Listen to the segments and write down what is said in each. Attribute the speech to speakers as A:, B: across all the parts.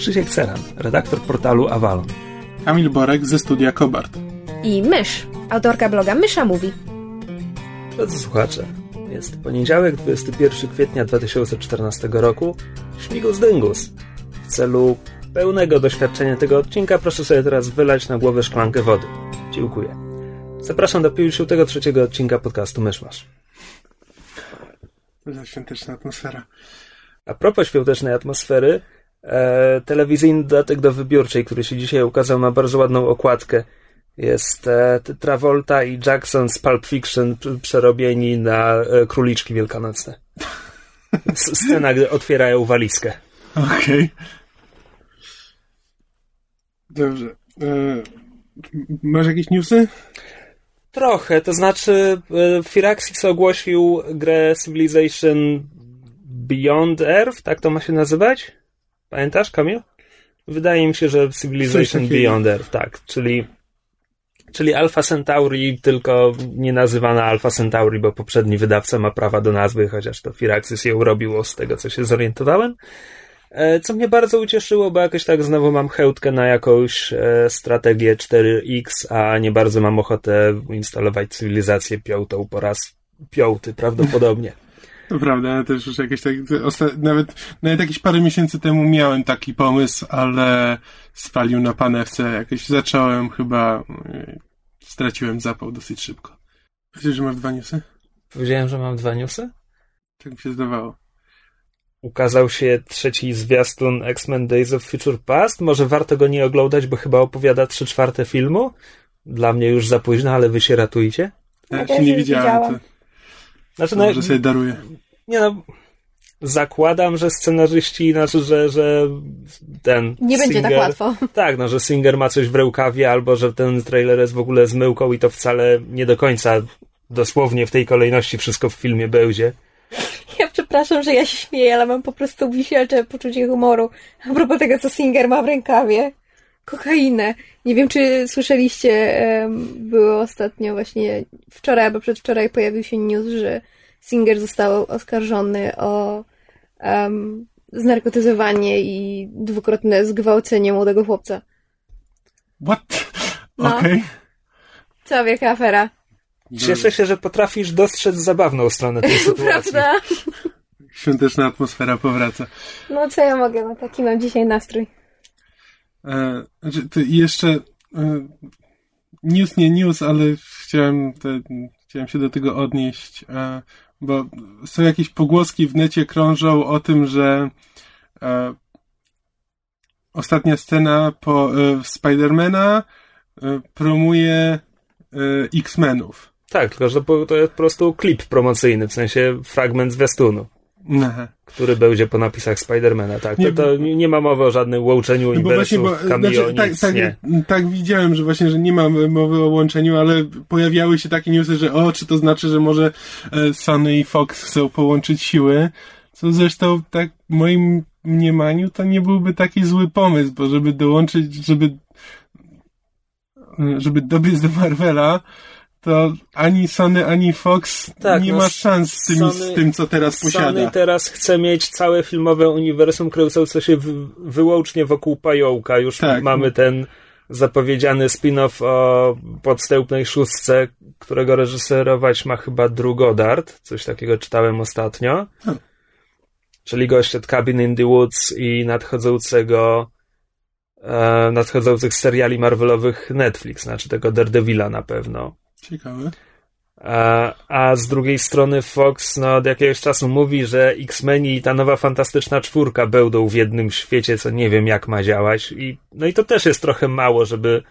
A: Krzysiek Ceran, redaktor portalu Avalon.
B: Kamil Borek ze studia Kobart.
C: i Mysz, autorka bloga Mysza Mówi.
A: Drodzy słuchacze, jest poniedziałek, 21 kwietnia 2014 roku. Śmigus dyngus. W celu pełnego doświadczenia tego odcinka proszę sobie teraz wylać na głowę szklankę wody. Dziękuję. Zapraszam do 53 odcinka podcastu Myszmasz.
B: Za świąteczna atmosfera.
A: A propos świątecznej atmosfery, e, telewizyjny dodatek do wybiórczej, który się dzisiaj ukazał, ma bardzo ładną okładkę. Jest e, Travolta i Jackson z Pulp Fiction przerobieni na e, króliczki wielkanocne. Scena, gdy otwierają walizkę.
B: Okej. Dobrze. E, masz jakieś newsy?
A: Trochę, to znaczy Firaxis ogłosił grę Civilization Beyond Earth, tak to ma się nazywać? Pamiętasz, Kamil? Wydaje mi się, że Civilization
B: takiego.
A: Beyond Earth, tak, czyli czyli Alpha Centauri, tylko nie nazywana Alpha Centauri, bo poprzedni wydawca ma prawa do nazwy, chociaż to Firaxis ją robiło z tego, co się zorientowałem. E, Co mnie bardzo ucieszyło, bo jakoś tak znowu mam chełtkę na jakąś e, strategię 4X, a nie bardzo mam ochotę instalować cywilizację piątą po raz piąty prawdopodobnie.
B: To prawda, ja też już jakieś tak, nawet, nawet jakieś parę miesięcy temu miałem taki pomysł, ale spalił na panewce. Jakoś zacząłem chyba, e, straciłem zapał dosyć szybko. Wiesz, że masz dwa newsy?
A: Powiedziałem, że mam dwa newsy?
B: Tak mi się zdawało.
A: Ukazał się trzeci zwiastun X-Men Days of Future Past. Może warto go nie oglądać, bo chyba opowiada trzy czwarte filmu. Dla mnie już za późno, ale wy się ratujcie.
B: Ja
C: Ja też
B: nie widziałem,
C: widziałam.
B: to,
A: Znaczy,
B: to
A: no,
B: może sobie daruję.
A: nie no, zakładam, że scenarzyści, znaczy, że, że ten
C: Nie będzie tak
A: Singer-
C: łatwo.
A: Tak, no, że Singer ma coś w rękawie, albo że ten trailer jest w ogóle zmyłką i to wcale nie do końca dosłownie w tej kolejności wszystko w filmie będzie.
C: Ja przepraszam, że ja się śmieję, ale mam po prostu wisielcze poczucie humoru. A propos tego, co Singer ma w rękawie. Kokainę. Nie wiem, czy słyszeliście, było ostatnio właśnie wczoraj albo przedwczoraj pojawił się news, że Singer został oskarżony o em, znarkotyzowanie i dwukrotne zgwałcenie młodego chłopca.
B: What?
C: No.
B: Okej.
C: Cała wielka afera.
A: Cieszę się, że potrafisz dostrzec zabawną stronę tej sytuacji.
C: Prawda?
B: Świąteczna atmosfera powraca.
C: No co ja mogę, no taki mam dzisiaj nastrój.
B: E, znaczy, to jeszcze e, news nie news, ale chciałem, te, chciałem się do tego odnieść, e, bo są jakieś pogłoski w necie krążą o tym, że e, ostatnia scena po e, Spidermana e, promuje e, X-Menów.
A: Tak, tylko że to jest po prostu klip promocyjny, w sensie fragment zwiastunu,
B: Aha.
A: który będzie po napisach Spidermana. Tak, to,
B: Nie,
A: to nie nie ma mowy o żadnym łączeniu
B: No
A: uniwersów,
B: bo,
A: cameo,
B: znaczy, tak,
A: nic,
B: tak,
A: nie.
B: tak widziałem, że właśnie, że nie ma mowy o łączeniu, ale pojawiały się takie newsy, że o, czy to znaczy, że może e, Sony i Fox chcą połączyć siły, co zresztą tak w moim mniemaniu to nie byłby taki zły pomysł, bo żeby dołączyć, żeby e, żeby dobiec do Marvela, to ani Sony, ani Fox
A: Tak,
B: nie
A: no,
B: ma szans z, tymi,
A: Sony-
B: z tym, co teraz posiada.
A: Sony teraz chce mieć całe filmowe uniwersum kręcące się w, wyłącznie wokół pająka. Już
B: Tak.
A: mamy ten zapowiedziany spin-off o podstępnej szóstce, którego reżyserować ma chyba Drew Goddard. Coś takiego czytałem ostatnio.
B: Hmm.
A: Czyli gość od Cabin in the Woods i nadchodzącego e, nadchodzących seriali Marvelowych Netflix, znaczy tego Daredevila na pewno.
B: Ciekawe.
A: A, a z drugiej strony Fox no, od jakiegoś czasu mówi, że X-Meni i ta nowa fantastyczna czwórka będą w jednym świecie, co nie wiem jak ma działać. I, no i to też jest trochę mało, żeby,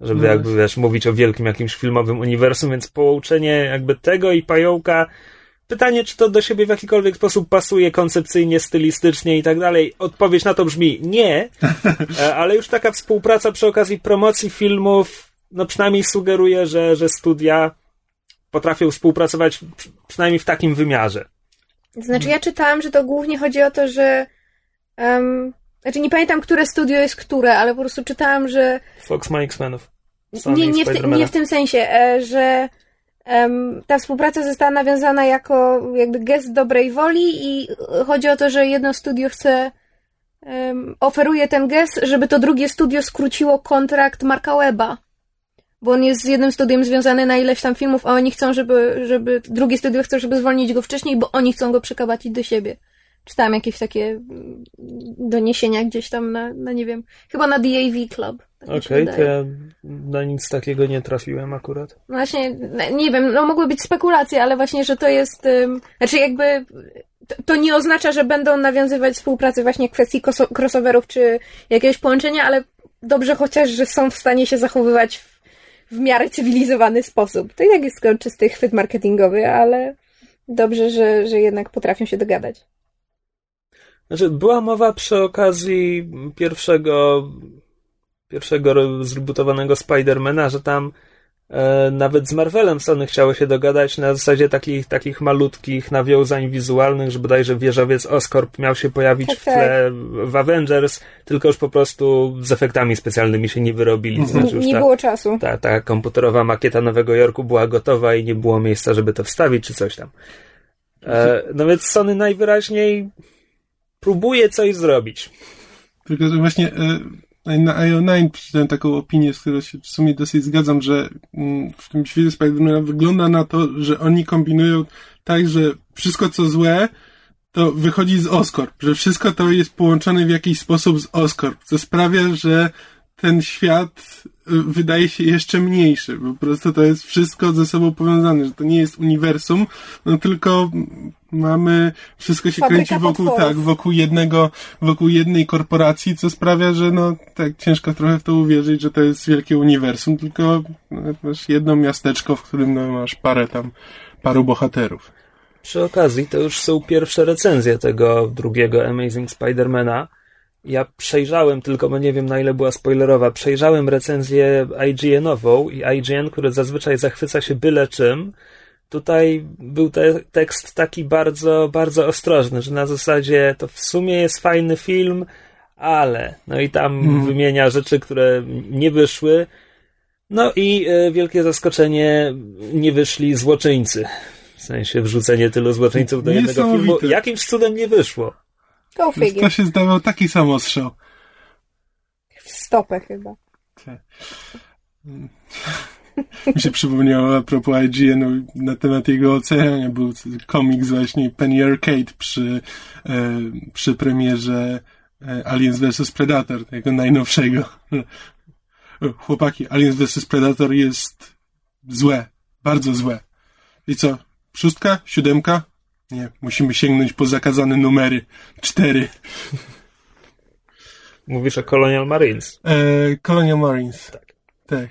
A: żeby
B: No
A: jakby wiesz, mówić o wielkim jakimś filmowym uniwersum, więc połączenie jakby tego i pająka pytanie, czy to do siebie w jakikolwiek sposób pasuje koncepcyjnie, stylistycznie i tak dalej. Odpowiedź na to brzmi nie, e, ale już taka współpraca przy okazji promocji filmów, no przynajmniej sugeruje, że, że studia potrafią współpracować przynajmniej w takim wymiarze.
C: Znaczy, ja czytałam, że to głównie chodzi o to, że. Um, znaczy, nie pamiętam, które studio jest które, ale po prostu czytałam, że.
A: Fox ma X-Menów.
C: Nie, nie, w nie w tym sensie, e, że um, ta współpraca została nawiązana jako jakby gest dobrej woli i chodzi o to, że jedno studio chce. Um, oferuje ten gest, żeby to drugie studio skróciło kontrakt Marka Weba bo on jest z jednym studiem związany na ileś tam filmów, a oni chcą, żeby, żeby drugie studio chce, żeby zwolnić go wcześniej, bo oni chcą go przekabacić do siebie. Czytałam jakieś takie mm, doniesienia gdzieś tam na, na nie wiem, chyba na DAV Club.
A: Tak Okej, okay, to ja na nic takiego nie trafiłem akurat.
C: Właśnie, nie wiem, no mogły być spekulacje, ale właśnie, że to jest, um, znaczy jakby to, nie oznacza, że będą nawiązywać współpracę właśnie kwestii crossoverów czy jakiegoś połączenia, ale dobrze chociaż, że są w stanie się zachowywać w w miarę cywilizowany sposób. To i tak jest czysty chwyt marketingowy, ale dobrze, że, że jednak potrafią się dogadać.
A: Znaczy, była mowa przy okazji pierwszego, pierwszego zrebutowanego Spidermana, że tam nawet z Marvelem Sony chciało się dogadać na zasadzie takich, takich malutkich nawiązań wizualnych, że bodajże wieżowiec Oscorp miał się pojawić tak, w tle tak. w Avengers, tylko już po prostu z efektami specjalnymi się nie wyrobili.
C: Mhm. Znaczy nie ta, było czasu.
A: Ta, ta komputerowa makieta Nowego Jorku była gotowa i nie było miejsca, żeby to wstawić, czy coś tam. E, no więc Sony najwyraźniej próbuje coś zrobić.
B: Tylko, że właśnie e, na IO9 przeczytałem taką opinię, z którą się w sumie dosyć zgadzam, że mm, w tym świecie Spidermana wygląda na to, że oni kombinują tak, że wszystko co złe to wychodzi z Oscorp, że wszystko to jest połączone w jakiś sposób z Oscorp, co sprawia, że ten świat wydaje się jeszcze mniejszy. Po prostu to jest wszystko ze sobą powiązane, że to nie jest uniwersum, no tylko mamy, wszystko się Fabryka kręci wokół, potworów. tak, wokół jednego, wokół jednej korporacji, co sprawia, że no, tak ciężko trochę w to uwierzyć, że to jest wielkie uniwersum, tylko masz jedno miasteczko, w którym no, masz parę tam, paru bohaterów.
A: Przy okazji, to już są pierwsze recenzje tego drugiego Amazing Spidermana. Ja przejrzałem tylko, bo nie wiem na ile była spoilerowa, przejrzałem recenzję IGN-ową i IGN, który zazwyczaj zachwyca się byle czym, tutaj był te, tekst taki bardzo, bardzo ostrożny, że na zasadzie to w sumie jest fajny film, ale, no i tam hmm. wymienia rzeczy, które nie wyszły. No i e, wielkie zaskoczenie, nie wyszli złoczyńcy. W sensie wrzucenie tylu złoczyńców do jednego filmu. Jakimś cudem nie wyszło.
C: Go figure.
B: To się zdawał taki sam ostrzał.
C: W stopę chyba. Tak.
B: Mi się przypomniało a propos IGN na temat jego oceniania. Był komiks właśnie Penny Arcade przy, e, przy premierze e, Aliens vs Predator, tego najnowszego. Chłopaki, Aliens vs Predator jest złe. Bardzo złe. I co? Szóstka? Siódemka? Nie, musimy sięgnąć po zakazane numery. Cztery.
A: Mówisz o Colonial Marines.
B: E, Colonial Marines. Tak. Tak.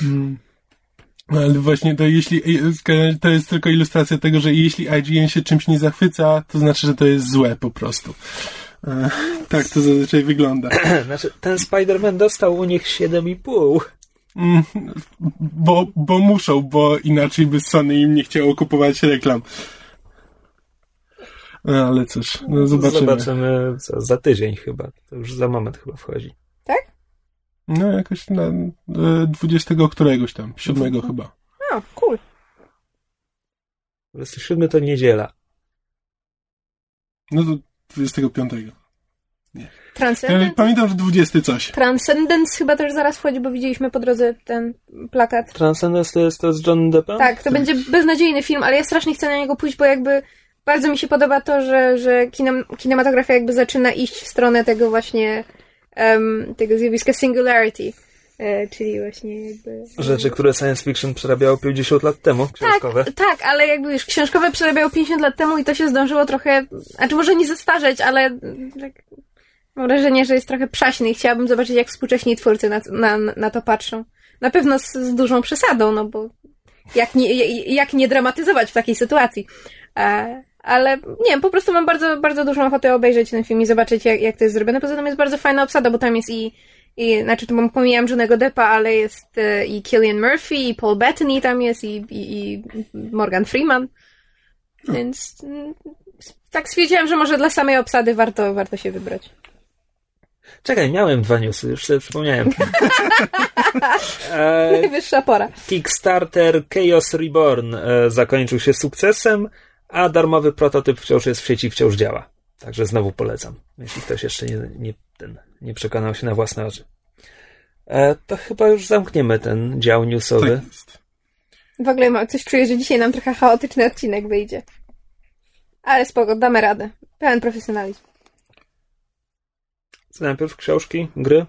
B: Mm. No, ale właśnie to jeśli, to jest tylko ilustracja tego, że jeśli IGN się czymś nie zachwyca, to znaczy, że to jest złe po prostu. E, tak to zazwyczaj wygląda.
A: znaczy, ten Spider-Man dostał u nich 7,5.
B: Mm, bo, bo muszą, bo inaczej by Sony im nie chciało kupować reklam. No, ale cóż, no zobaczymy.
A: Zobaczymy co, za tydzień chyba. To już za moment chyba wchodzi.
C: Tak?
B: No, jakoś na 20 e, któregoś tam, 7 mhm. chyba.
C: No, cool.
A: 27 to niedziela.
B: No to 25. Nie.
C: Transcendence?
B: Pamiętam, że 20 coś.
C: Transcendence chyba też zaraz wchodzi, bo widzieliśmy po drodze ten plakat.
A: Transcendence to jest to z John Deppem?
C: Tak, to tak. będzie beznadziejny film, ale ja strasznie chcę na niego pójść, bo jakby bardzo mi się podoba to, że, że kinem, kinematografia jakby zaczyna iść w stronę tego właśnie um, tego zjawiska singularity. E, czyli właśnie jakby...
A: Rzeczy, które science fiction przerabiało 50 lat temu, książkowe.
C: Tak, tak, ale jakby już książkowe przerabiało 50 lat temu i to się zdążyło trochę, znaczy może nie zestarzeć, ale tak, mam wrażenie, że jest trochę przaśny i chciałabym zobaczyć, jak współcześni twórcy na, na, na to patrzą. Na pewno z, z dużą przesadą, no bo jak nie, jak nie dramatyzować w takiej sytuacji. E, ale nie wiem, po prostu mam bardzo, bardzo dużą ochotę obejrzeć ten film i zobaczyć, jak, jak to jest zrobione. Poza tym jest bardzo fajna obsada, bo tam jest i, i znaczy, to pomijam Johnego Deppa, ale jest e, i Killian Murphy, i Paul Bettany tam jest, i, i, i Morgan Freeman. Więc mm, tak stwierdziłam, że może dla samej obsady warto, warto się wybrać.
A: Czekaj, miałem dwa newsy, już sobie przypomniałem. e,
C: Najwyższa pora.
A: Kickstarter Chaos Reborn e, zakończył się sukcesem, a darmowy prototyp wciąż jest w sieci, wciąż działa. Także znowu polecam, jeśli ktoś jeszcze nie, nie, ten, nie przekonał się na własne oczy. E, to chyba już zamkniemy ten dział newsowy.
B: Tak jest.
C: W ogóle mam coś czuję, że dzisiaj nam trochę chaotyczny odcinek wyjdzie. Ale spoko, damy radę. Pełen profesjonalizm.
A: Co najpierw książki, gry?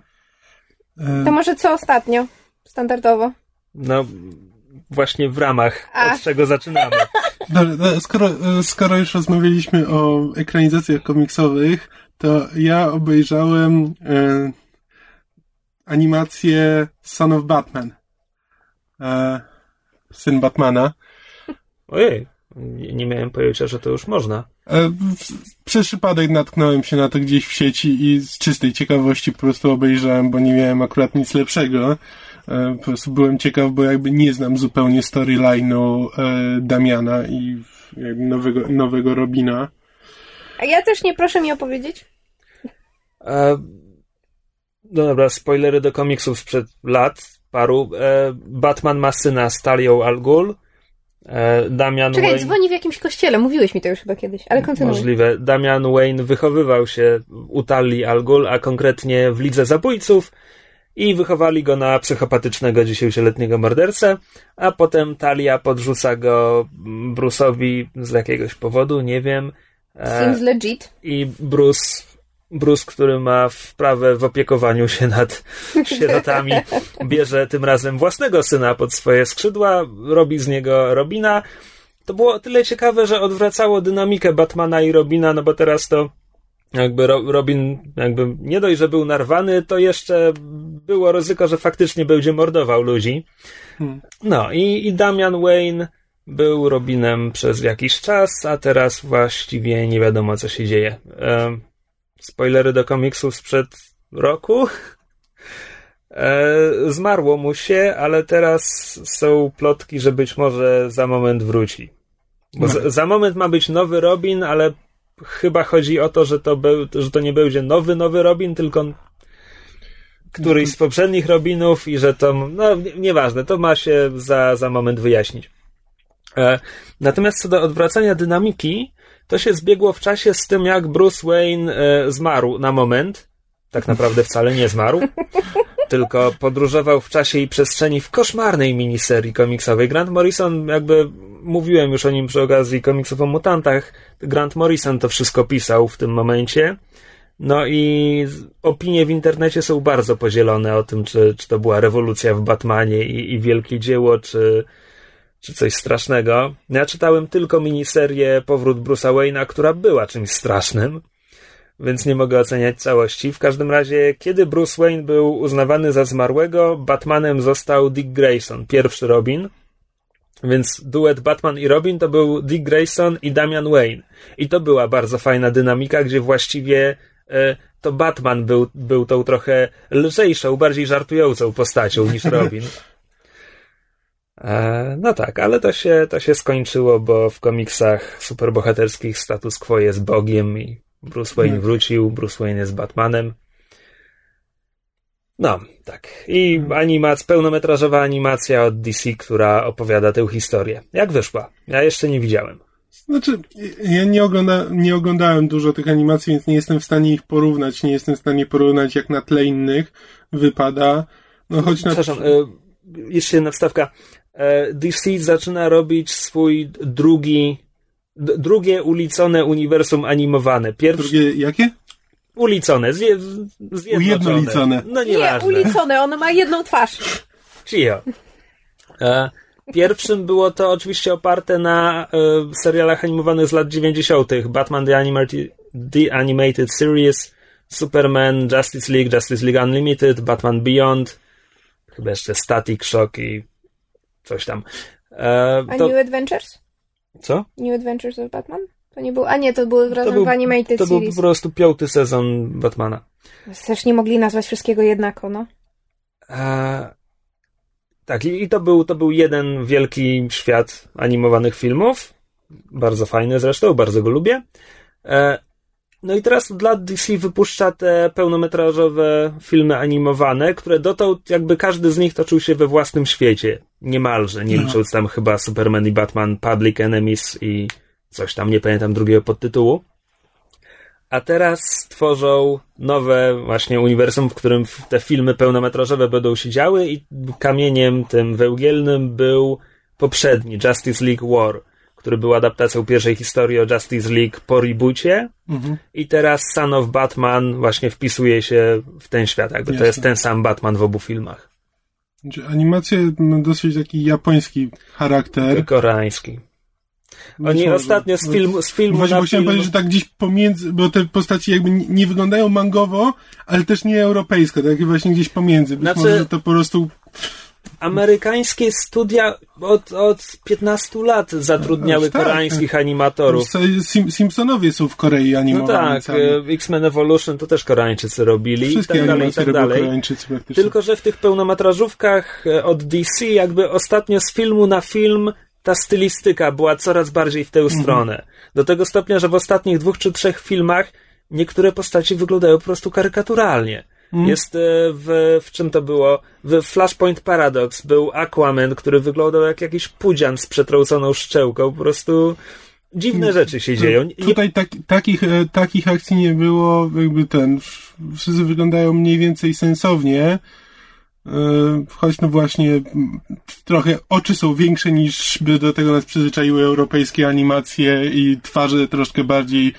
B: E,
C: To może co ostatnio? Standardowo.
A: No, właśnie w ramach,
C: A.
A: od czego zaczynamy.
B: Dobra, no, skoro, e, skoro już rozmawialiśmy o ekranizacjach komiksowych, to ja obejrzałem e, animację Son of Batman. E, syn Batmana.
A: Ojej, nie miałem pojęcia, że to już można.
B: E, w- przez przypadek natknąłem się na to gdzieś w sieci i z czystej ciekawości po prostu obejrzałem, bo nie miałem akurat nic lepszego. E, po prostu byłem ciekaw, bo jakby nie znam zupełnie storyline'u e, Damiana i nowego, nowego Robina.
C: A ja też nie proszę mi opowiedzieć.
A: E, no dobra, spoilery do komiksów sprzed lat, paru. E, Batman ma syna z Talią Al Ghul. E, Damian
C: Czekaj,
A: Wayne...
C: dzwoni w jakimś kościele. Mówiłeś mi to już chyba kiedyś, ale kontynuuj.
A: Możliwe. Damian Wayne wychowywał się u Talii Al Ghul, a konkretnie w Lidze Zabójców i wychowali go na psychopatycznego dziesięcioletniego mordercę, a potem Talia podrzuca go Bruce'owi z jakiegoś powodu, nie wiem. E,
C: Seems legit.
A: I Bruce, Bruce, który ma wprawę w opiekowaniu się nad sierotami, bierze tym razem własnego syna pod swoje skrzydła, robi z niego Robina. To było o tyle ciekawe, że odwracało dynamikę Batmana i Robina, no bo teraz to jakby Ro- Robin jakby nie dość, że był narwany, to jeszcze było ryzyko, że faktycznie będzie mordował ludzi.
B: Hmm.
A: No i, i Damian Wayne był Robinem przez jakiś czas, a teraz właściwie nie wiadomo, co się dzieje. Em, spoilery do komiksów sprzed roku. E, zmarło mu się, ale teraz są plotki, że być może za moment wróci. Bo
B: No.
A: za, za moment ma być nowy Robin, ale chyba chodzi o to, że to, był, że to nie będzie nowy, nowy Robin, tylko któryś z poprzednich Robinów i że to, no nie- nieważne, to ma się za, za moment wyjaśnić. E, natomiast co do odwracania dynamiki, to się zbiegło w czasie z tym, jak Bruce Wayne e, zmarł na moment. Tak naprawdę wcale nie zmarł, tylko podróżował w czasie i przestrzeni w koszmarnej miniserii komiksowej. Grant Morrison, jakby mówiłem już o nim przy okazji komiksów o mutantach, Grant Morrison to wszystko pisał w tym momencie. No i opinie w internecie są bardzo podzielone o tym, czy, czy to była rewolucja w Batmanie i, i wielkie dzieło, czy, czy coś strasznego. Ja czytałem tylko miniserię Powrót Bruce'a Wayne'a, która była czymś strasznym, więc nie mogę oceniać całości. W każdym razie, kiedy Bruce Wayne był uznawany za zmarłego, Batmanem został Dick Grayson, pierwszy Robin. Więc duet Batman i Robin to był Dick Grayson i Damian Wayne. I to była bardzo fajna dynamika, gdzie właściwie e, to Batman był, był tą trochę lżejszą, bardziej żartującą postacią niż Robin. E, no tak, ale to się, to się skończyło, bo w komiksach superbohaterskich status quo jest Bogiem i Bruce Wayne
B: Tak.
A: wrócił, Bruce Wayne jest Batmanem. No, tak. I animac, pełnometrażowa animacja od DC, która opowiada tę historię. Jak wyszła? Ja jeszcze nie widziałem.
B: Znaczy, ja nie, ogląda, nie oglądałem dużo tych animacji, więc nie jestem w stanie ich porównać. Nie jestem w stanie porównać, jak na tle innych wypada. No choć na.
A: Przepraszam, e, jeszcze jedna wstawka. E, DC zaczyna robić swój drugi, drugie ulicone uniwersum animowane. Pierwsze
B: Drugie, jakie?
A: ulicone, zje, zjednoczone.
B: Ujednolicone.
A: No
C: Nie,
A: nieważne.
C: ulicone, ono ma jedną twarz.
A: Cicho. E, Pierwszym było to oczywiście oparte na e, serialach animowanych z lat 90. Batman The Animated, The Animated Series, Superman, Justice League, Justice League Unlimited, Batman Beyond, chyba jeszcze Static Shock i coś tam. E,
C: A
A: to,
C: New Adventures?
A: Co?
C: New Adventures of Batman? To nie był, a nie, to było razem
A: był-
C: w Animated
A: To był po prostu piąty sezon Batmana.
C: Też nie mogli nazwać wszystkiego jednako, no.
A: E, tak, i, i to, był, to był jeden wielki świat animowanych filmów. Bardzo fajny zresztą, bardzo go lubię. E, no i teraz od lat DC wypuszcza te pełnometrażowe filmy animowane, które dotąd jakby każdy z nich toczył się we własnym świecie. Niemalże, nie
B: No.
A: licząc tam chyba Superman i Batman, Public Enemies i coś tam, nie pamiętam drugiego podtytułu. A teraz tworzą nowe właśnie uniwersum, w którym te filmy pełnometrażowe będą się działy i kamieniem tym wełgielnym był poprzedni Justice League War, który był adaptacją pierwszej historii o Justice League po reboocie
B: Mhm.
A: i teraz Son of Batman właśnie wpisuje się w ten świat, jakby to
B: Jasne.
A: jest ten sam Batman w obu filmach.
B: Animacje ma dosyć taki japoński charakter.
A: Koreański. Oni
B: może.
A: ostatnio z filmu, z filmu
B: Właśnie, bo chciałem
A: film...
B: powiedzieć, że tak gdzieś pomiędzy, bo te postaci jakby nie, wyglądają mangowo, ale też nie europejsko, tak właśnie gdzieś pomiędzy. Być
A: Znaczy-
B: może że to po prostu
A: Amerykańskie studia od, od 15 lat zatrudniały
B: Aż tak.
A: koreańskich animatorów.
B: Sim, Simpsonowie są w Korei
A: No
B: animowani.
A: tak,
B: sami.
A: e, X-Men Evolution to też Koreańczycy robili i
B: Wszystkie
A: tak dalej, i tak dalej. Tylko, że w tych pełnometrażówkach e, od DC jakby ostatnio z filmu na film ta stylistyka była coraz bardziej w tę
B: Mhm.
A: stronę. Do tego stopnia, że w ostatnich dwóch czy trzech filmach niektóre postaci wyglądają po prostu karykaturalnie.
B: Mhm.
A: Jest e, w, w czym to było? W Flashpoint Paradox był Aquaman, który wyglądał jak jakiś pudzian z przetrąconą szczęką. Po prostu dziwne rzeczy się dzieją. Nie-
B: Tutaj tak, takich, e, takich akcji nie było, jakby ten, wszyscy wyglądają mniej więcej sensownie, e, choć no właśnie trochę oczy są większe niż by do tego nas przyzwyczaiły europejskie animacje i twarze troszkę bardziej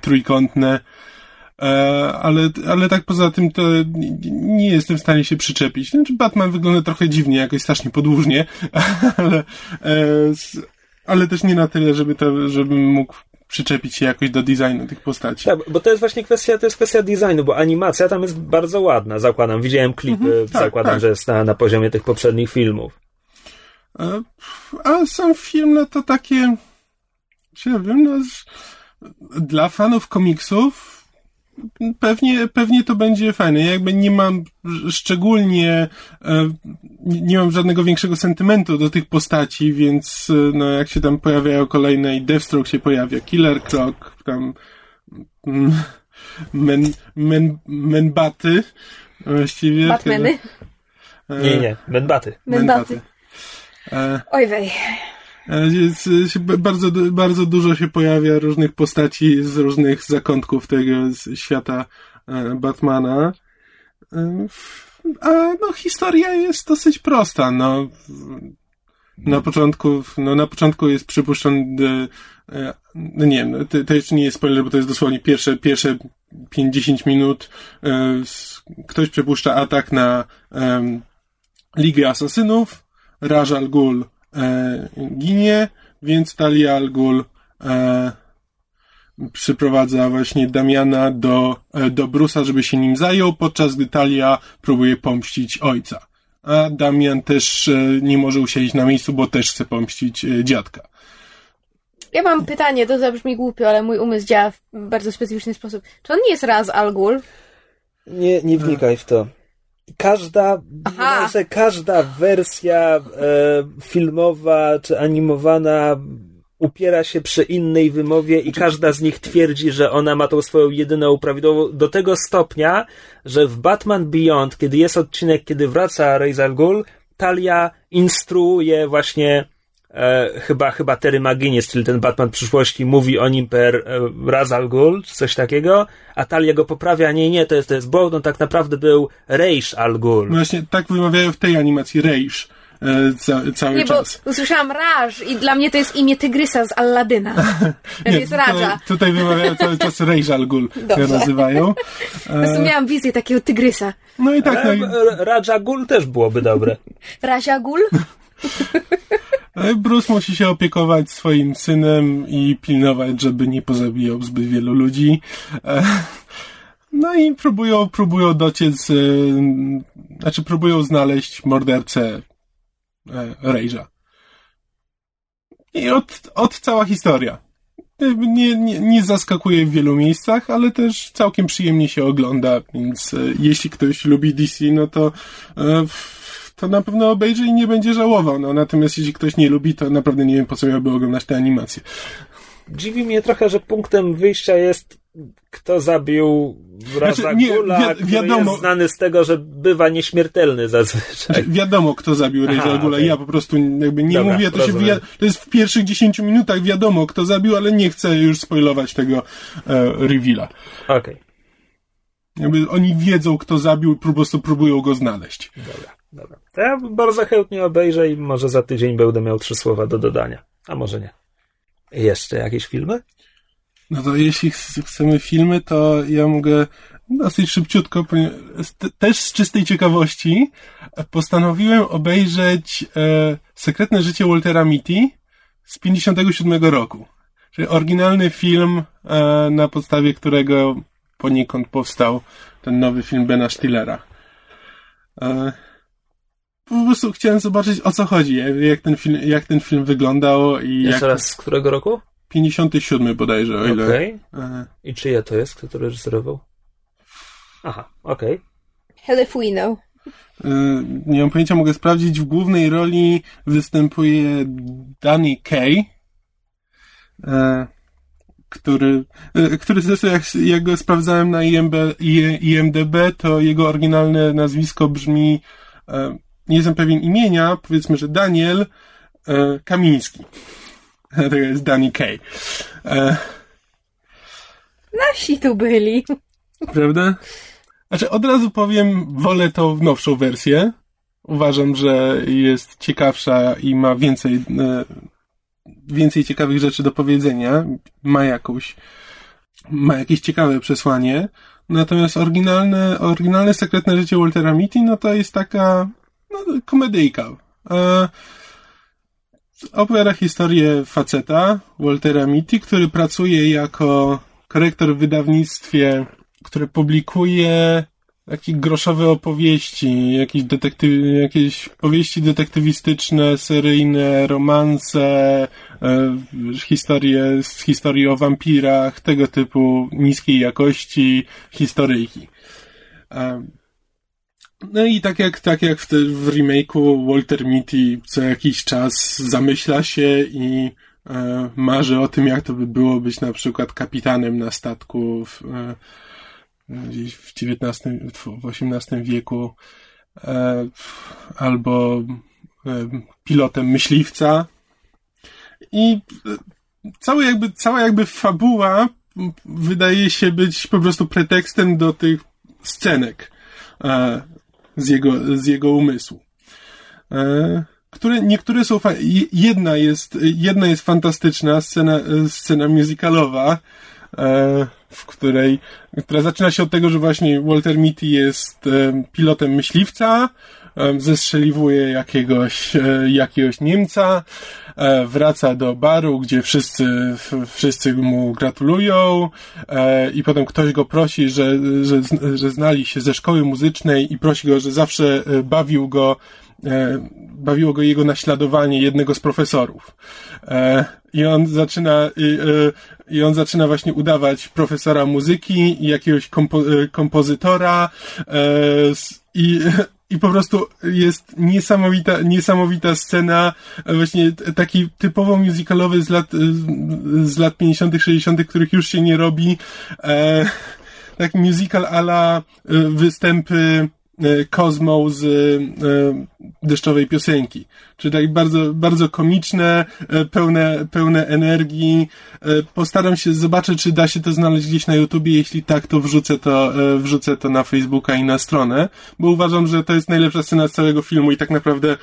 B: trójkątne. E, ale, ale tak poza tym to nie, nie jestem w stanie się przyczepić. Znaczy Batman wygląda trochę dziwnie, jakoś strasznie podłużnie, ale, e, ale też nie na tyle, żeby to, żebym mógł przyczepić się jakoś do designu tych postaci.
A: Tak, bo to jest właśnie kwestia, to jest kwestia designu, bo animacja tam jest bardzo ładna, zakładam. Widziałem klipy,
B: tak,
A: zakładam,
B: tak.
A: że jest na, na poziomie tych poprzednich filmów.
B: E, A sam film, no to takie, ja wiem, no, dla fanów komiksów pewnie, pewnie to będzie fajne. Ja jakby nie mam szczególnie, e, nie mam żadnego większego sentymentu do tych postaci, więc e, no, jak się tam pojawiają kolejne i Deathstroke się pojawia, Killer Croc, tam mm, men, men, menbaty właściwie.
C: Batmany.
B: E,
A: Nie, nie, Benbaty.
C: Menbaty.
B: E,
C: Oj wej.
B: E, e, bardzo, bardzo dużo się pojawia różnych postaci z różnych zakątków tego świata e, Batmana. A no, historia jest dosyć prosta. No, na początku, no, na początku jest przypuszczony, no nie wiem, to, to jeszcze nie jest spoiler, bo to jest dosłownie pierwsze, pierwsze 5-10 minut. Ktoś przypuszcza atak na em, Ligę Asasynów. Raj al Ghul e, ginie, więc Talia al Ghul e, przyprowadza właśnie Damiana do, e, do Brusa, żeby się nim zajął, podczas gdy Talia próbuje pomścić ojca. A Damian też e, nie może usiedzieć na miejscu, bo też chce pomścić e, dziadka.
C: Ja mam pytanie, to zabrzmi głupio, ale mój umysł działa w bardzo specyficzny sposób. Czy on nie jest raz Al Ghul?
A: Nie, nie wnikaj w to. Każda,
C: Aha.
A: niemalże każda wersja e, filmowa czy animowana upiera się przy innej wymowie i każda z nich twierdzi, że ona ma tą swoją jedyną prawidłową, do tego stopnia, że w Batman Beyond, kiedy jest odcinek, kiedy wraca Ra's al Ghul, Talia instruuje właśnie e, chyba, chyba Terry McGuinness, czyli ten Batman przyszłości, mówi o nim per e, Ra's al Ghul, czy coś takiego, a Talia go poprawia, nie, nie, to jest, to jest błąd, on tak naprawdę był Reish al Ghul.
B: No właśnie tak wymawiają w tej animacji Rage e, ca, cały
C: Nie, bo
B: czas.
C: usłyszałam Raj i dla mnie to jest imię tygrysa z Alladyna. To jest Raja.
B: tutaj, wymawiają cały czas Rage al Ghul, jak
C: Dobrze.
B: nazywają.
C: Po prostu miałam wizję takiego tygrysa.
B: No i tak, no, i-
A: E, Raja Ghul też byłoby dobre.
C: Razia Gul?
B: E, Bruce musi się opiekować swoim synem i pilnować, żeby nie pozabijał zbyt wielu ludzi. E, No i próbują, próbują dociec, e, znaczy próbują znaleźć mordercę Rage'a. i od, od cała historia. Nie, nie, nie zaskakuje w wielu miejscach, ale też całkiem przyjemnie się ogląda, więc jeśli ktoś lubi DC, no to to na pewno obejrzy i nie będzie żałował. No, natomiast jeśli ktoś nie lubi, to naprawdę nie wiem, po co miałby oglądać tę animację.
A: Dziwi mnie trochę, że punktem wyjścia jest kto zabił Raza znaczy, nie, wi- wiadomo, jest znany z tego, że bywa nieśmiertelny zazwyczaj. Znaczy,
B: wiadomo, kto zabił Raza Gula. Okay. Ja po prostu jakby nie Dobra, mówię, to, się to jest w pierwszych 10 minutach wiadomo, kto zabił, ale nie chcę już spoilować tego e, reveala.
A: Okej. Okay.
B: Jakby oni wiedzą, kto zabił, po prostu próbują go znaleźć.
A: Dobra, dobra. To ja bardzo chętnie obejrzę i może za tydzień będę miał trzy słowa do dodania. A może nie. Jeszcze jakieś filmy?
B: No to jeśli chcemy filmy, to ja mogę dosyć szybciutko, też z czystej ciekawości, postanowiłem obejrzeć e, Sekretne życie Waltera Mitty z 57 roku. Czyli oryginalny film, e, na podstawie którego poniekąd powstał ten nowy film Bena Stillera. E, po prostu chciałem zobaczyć o co chodzi, jak ten film, jak ten film wyglądał i
A: Jeszcze
B: jak...
A: raz, z którego roku?
B: 57 bodajże, o ile.
A: Okej. Okay. I czyja to jest? Kto to reżyserował? Aha, okej. Okay.
C: Helefuino.
B: Y, nie mam pojęcia, mogę sprawdzić. W głównej roli występuje Danny Kay, y, który, który zresztą jak, jak go sprawdzałem na IMB, IMDB, to jego oryginalne nazwisko brzmi, nie jestem pewien imienia, powiedzmy, że Daniel Kamiński. To jest Danny Kay. E...
C: Nasi tu byli.
B: Prawda? Znaczy, od razu powiem, wolę tą nowszą wersję. Uważam, że jest ciekawsza i ma więcej, e, więcej ciekawych rzeczy do powiedzenia. Ma jakąś, ma jakieś ciekawe przesłanie. Natomiast oryginalne, oryginalne sekretne życie Waltera Mitty, no to jest taka, no, komedyjka. E, opowiada historię faceta, Waltera Mitty, który pracuje jako korektor w wydawnictwie, które publikuje takie groszowe opowieści, jakieś, detektyw, jakieś powieści detektywistyczne, seryjne, romanse, e, historie z historii o wampirach, tego typu niskiej jakości historyjki. E, no i tak jak, tak jak w, w remake'u Walter Mitty co jakiś czas zamyśla się i e, marzy o tym, jak to by było być na przykład kapitanem na statku w, e, w XIX, w XVIII wieku e, albo e, pilotem myśliwca. I e, cały jakby, cała jakby fabuła wydaje się być po prostu pretekstem do tych scenek. E, z jego, z jego umysłu. E, które, niektóre są, jedna jest, jedna jest fantastyczna, scena, scena musicalowa, e, w której, która zaczyna się od tego, że właśnie Walter Mitty jest e, pilotem myśliwca, zestrzeliwuje jakiegoś, e, jakiegoś Niemca, E, wraca do baru, gdzie wszyscy, wszyscy mu gratulują e, i potem ktoś go prosi, że, że, że znali się ze szkoły muzycznej i prosi go, że zawsze bawił go bawiło go jego naśladowanie jednego z profesorów. I on zaczyna, i on zaczyna właśnie udawać profesora muzyki i jakiegoś kompo, kompozytora i i po prostu jest niesamowita, niesamowita scena, właśnie taki typowo musicalowy z lat, z lat 50., 60., których już się nie robi. E, taki musical ala e, występy Kozmo z e, deszczowej piosenki. Czyli tak bardzo, bardzo komiczne, e, pełne, pełne energii. E, postaram się, zobaczyć, czy da się to znaleźć gdzieś na YouTubie. Jeśli tak, to wrzucę to, wrzucę to na Facebooka i na stronę, bo uważam, że to jest najlepsza scena z całego filmu i tak naprawdę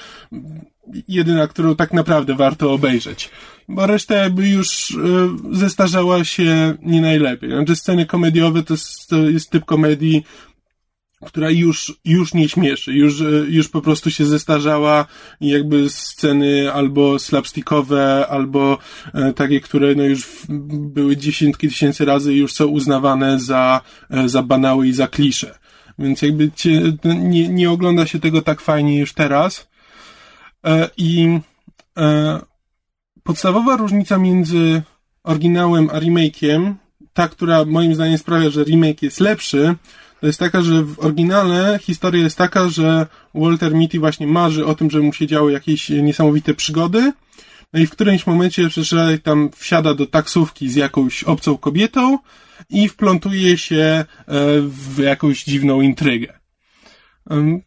B: jedyna, którą tak naprawdę warto obejrzeć. Bo reszta jakby już zestarzała się nie najlepiej. Znaczy sceny komediowe to jest, to jest typ komedii, która już, już nie śmieszy, już, już po prostu się zestarzała i jakby sceny albo slapstickowe, albo e, takie, które no już były dziesiątki tysięcy razy już są uznawane za, e, za banały i za klisze. Więc jakby cię, nie, nie ogląda się tego tak fajnie już teraz. E, I podstawowa różnica między oryginałem a remake'iem, ta, która moim zdaniem sprawia, że remake jest lepszy, jest taka, że w oryginale historia jest taka, że Walter Mitty właśnie marzy o tym, że mu się działy jakieś niesamowite przygody, no i w którymś momencie przeczytaj tam wsiada do taksówki z jakąś obcą kobietą i wplątuje się e, w jakąś dziwną intrygę.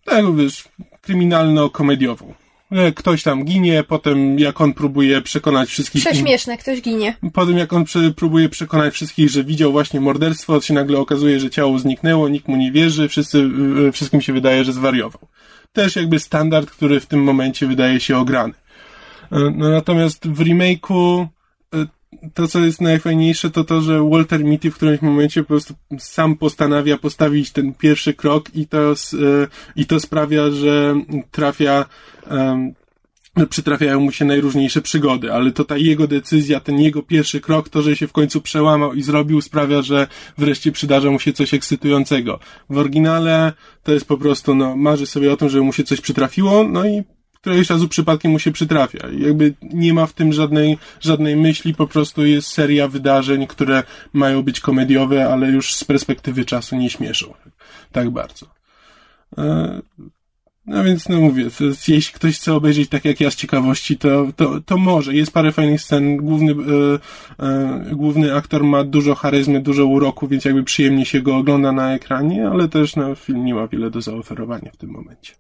B: Tak, wiesz, kryminalno-komediową. E, ktoś tam ginie, potem jak on próbuje przekonać wszystkich...
C: Prześmieszne, ktoś ginie.
B: Potem jak on próbuje przekonać wszystkich, że widział właśnie morderstwo, to się nagle okazuje, że ciało zniknęło, nikt mu nie wierzy, wszyscy, e, wszystkim się wydaje, że zwariował. Też jakby standard, który w tym momencie wydaje się ograny. E, no natomiast w remake'u to, co jest najfajniejsze, to to, że Walter Mitty w którymś momencie po prostu sam postanawia postawić ten pierwszy krok i to, i to sprawia, że trafia um, przytrafiają mu się najróżniejsze przygody, ale to ta jego decyzja, ten jego pierwszy krok, to, że się w końcu przełamał i zrobił, sprawia, że wreszcie przydarza mu się coś ekscytującego. W oryginale to jest po prostu, no, marzy sobie o tym, żeby mu się coś przytrafiło, no i któregoś razu przypadkiem mu się przytrafia. Jakby nie ma w tym żadnej, żadnej myśli, po prostu jest seria wydarzeń, które mają być komediowe, ale już z perspektywy czasu nie śmieszą. Tak bardzo. No więc, no mówię, jeśli ktoś chce obejrzeć tak jak ja z ciekawości, to, to, to może. Jest parę fajnych scen. Główny, e, e, główny aktor ma dużo charyzmy, dużo uroku, więc jakby przyjemnie się go ogląda na ekranie, ale też no, film nie ma wiele do zaoferowania w tym momencie.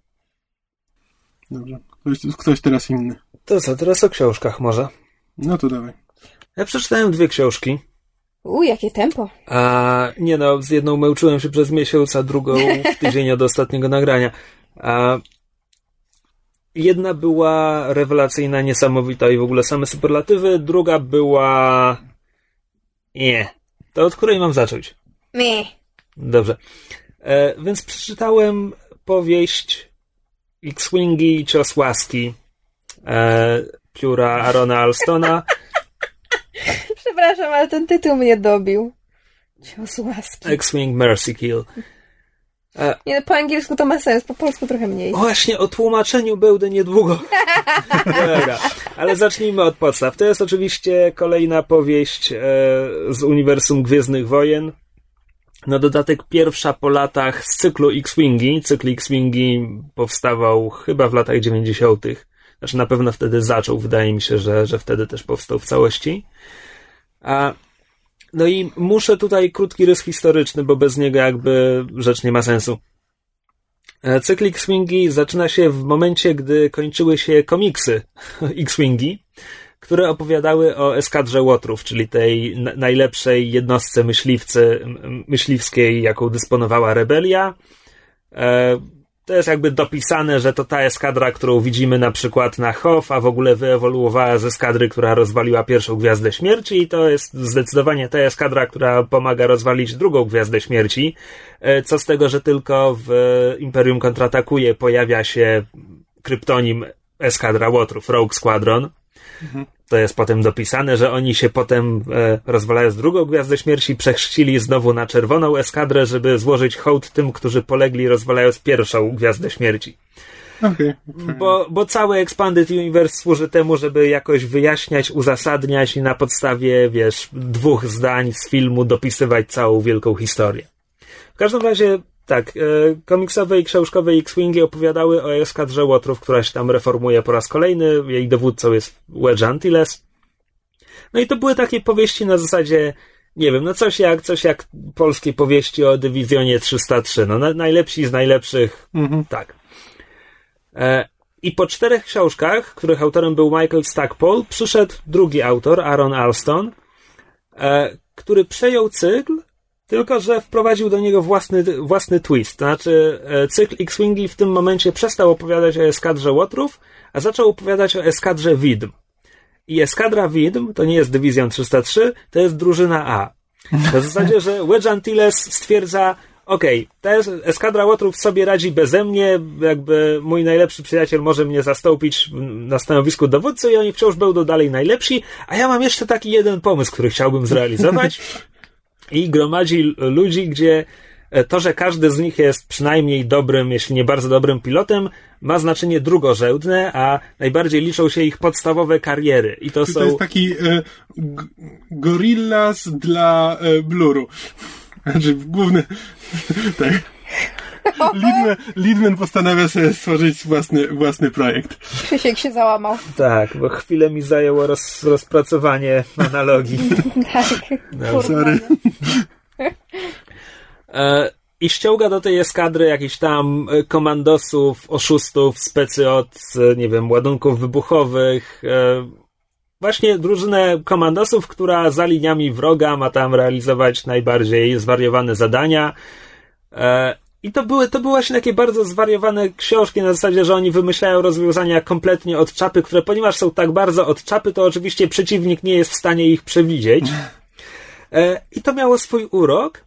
B: Dobrze. Ktoś, ktoś teraz inny.
A: To co, teraz o książkach może?
B: No to dawaj.
A: Ja przeczytałem dwie książki.
C: U, jakie tempo.
A: A nie no, z jedną męczyłem się przez miesiąc, a drugą w tydzień od ostatniego nagrania. A jedna była rewelacyjna, niesamowita i w ogóle same superlatywy, druga była... Nie. To od której mam zacząć?
C: Nie.
A: Dobrze. E, więc przeczytałem powieść X-Wingi Cios Łaski e, pióra Arona Alstona.
C: Przepraszam, ale ten tytuł mnie dobił. Cios łaski.
A: X-Wing Mercy Kill.
C: Nie, po angielsku to ma sens, po polsku trochę mniej.
A: Właśnie, o tłumaczeniu będę niedługo. Dobra, ale zacznijmy od podstaw. To jest oczywiście kolejna powieść e, z uniwersum Gwiezdnych Wojen. Na dodatek pierwsza po latach z cyklu X-Wingi. Cykl X-Wingi powstawał chyba w latach 90. Znaczy na pewno wtedy zaczął. Wydaje mi się, że, że wtedy też powstał w całości. A, no i muszę tutaj krótki rys historyczny, bo bez niego jakby rzecz nie ma sensu. E, cykl X-Wingi zaczyna się w momencie, gdy kończyły się komiksy X-Wingi które opowiadały o eskadrze Łotrów, czyli tej najlepszej jednostce myśliwcy, myśliwskiej, jaką dysponowała rebelia. To jest jakby dopisane, że to ta eskadra, którą widzimy na przykład na Hof, a w ogóle wyewoluowała z eskadry, która rozwaliła pierwszą Gwiazdę Śmierci i to jest zdecydowanie ta eskadra, która pomaga rozwalić drugą Gwiazdę Śmierci. E, co z tego, że tylko w Imperium Kontratakuje pojawia się kryptonim eskadra Łotrów, Rogue Squadron. To jest potem dopisane, że oni się potem e, rozwalając drugą Gwiazdę Śmierci przechrzcili znowu na czerwoną eskadrę, żeby złożyć hołd tym, którzy polegli rozwalając pierwszą Gwiazdę Śmierci.
B: Okay.
A: Bo, bo cały Expanded Universe służy temu, żeby jakoś wyjaśniać, uzasadniać i na podstawie, wiesz, dwóch zdań z filmu dopisywać całą wielką historię. W każdym razie tak, e, komiksowe i książkowe X-Wingi opowiadały o eskadrze Łotrów, która się tam reformuje po raz kolejny. Jej dowódcą jest Wedge Antilles. No i to były takie powieści na zasadzie, nie wiem, no coś jak, coś jak polskie powieści o dywizjonie 303. No na, najlepsi z najlepszych, mhm. tak. E, I po czterech książkach, których autorem był Michael Stackpole, przyszedł drugi autor, Aaron Alston, e, który przejął cykl tylko, że wprowadził do niego własny, własny twist. To znaczy, e, cykl X-Wingi w tym momencie przestał opowiadać o eskadrze Łotrów, a zaczął opowiadać o eskadrze Widm. I eskadra Widm to nie jest dywizjon 303, to jest drużyna A. Na zasadzie, że Wedge Antilles stwierdza, okej, okay, ta eskadra Łotrów sobie radzi beze mnie, jakby mój najlepszy przyjaciel może mnie zastąpić na stanowisku dowódcy i oni wciąż będą dalej najlepsi, a ja mam jeszcze taki jeden pomysł, który chciałbym zrealizować i gromadzi ludzi, gdzie e, to, że każdy z nich jest przynajmniej dobrym, jeśli nie bardzo dobrym pilotem, ma znaczenie drugorzędne, a najbardziej liczą się ich podstawowe kariery. I to są...
B: to jest taki e, Gorillas dla e, Bluru. Znaczy, główny... tak. Lidman, Lidman postanawia sobie stworzyć własny, własny projekt.
C: Krzysiek się załamał.
A: Tak, bo chwilę mi zajęło roz, rozpracowanie analogii.
C: Tak.
A: No,
B: sorry.
A: E, I ściąga do tej eskadry jakichś tam e, komandosów, oszustów, specy od, e, nie wiem, ładunków wybuchowych. Właśnie drużynę komandosów, która za liniami wroga ma tam realizować najbardziej zwariowane zadania. I to były, to były właśnie takie bardzo zwariowane książki na zasadzie, że oni wymyślają rozwiązania kompletnie od czapy, które ponieważ są tak bardzo od czapy, to oczywiście przeciwnik nie jest w stanie ich przewidzieć. E, I to miało swój urok,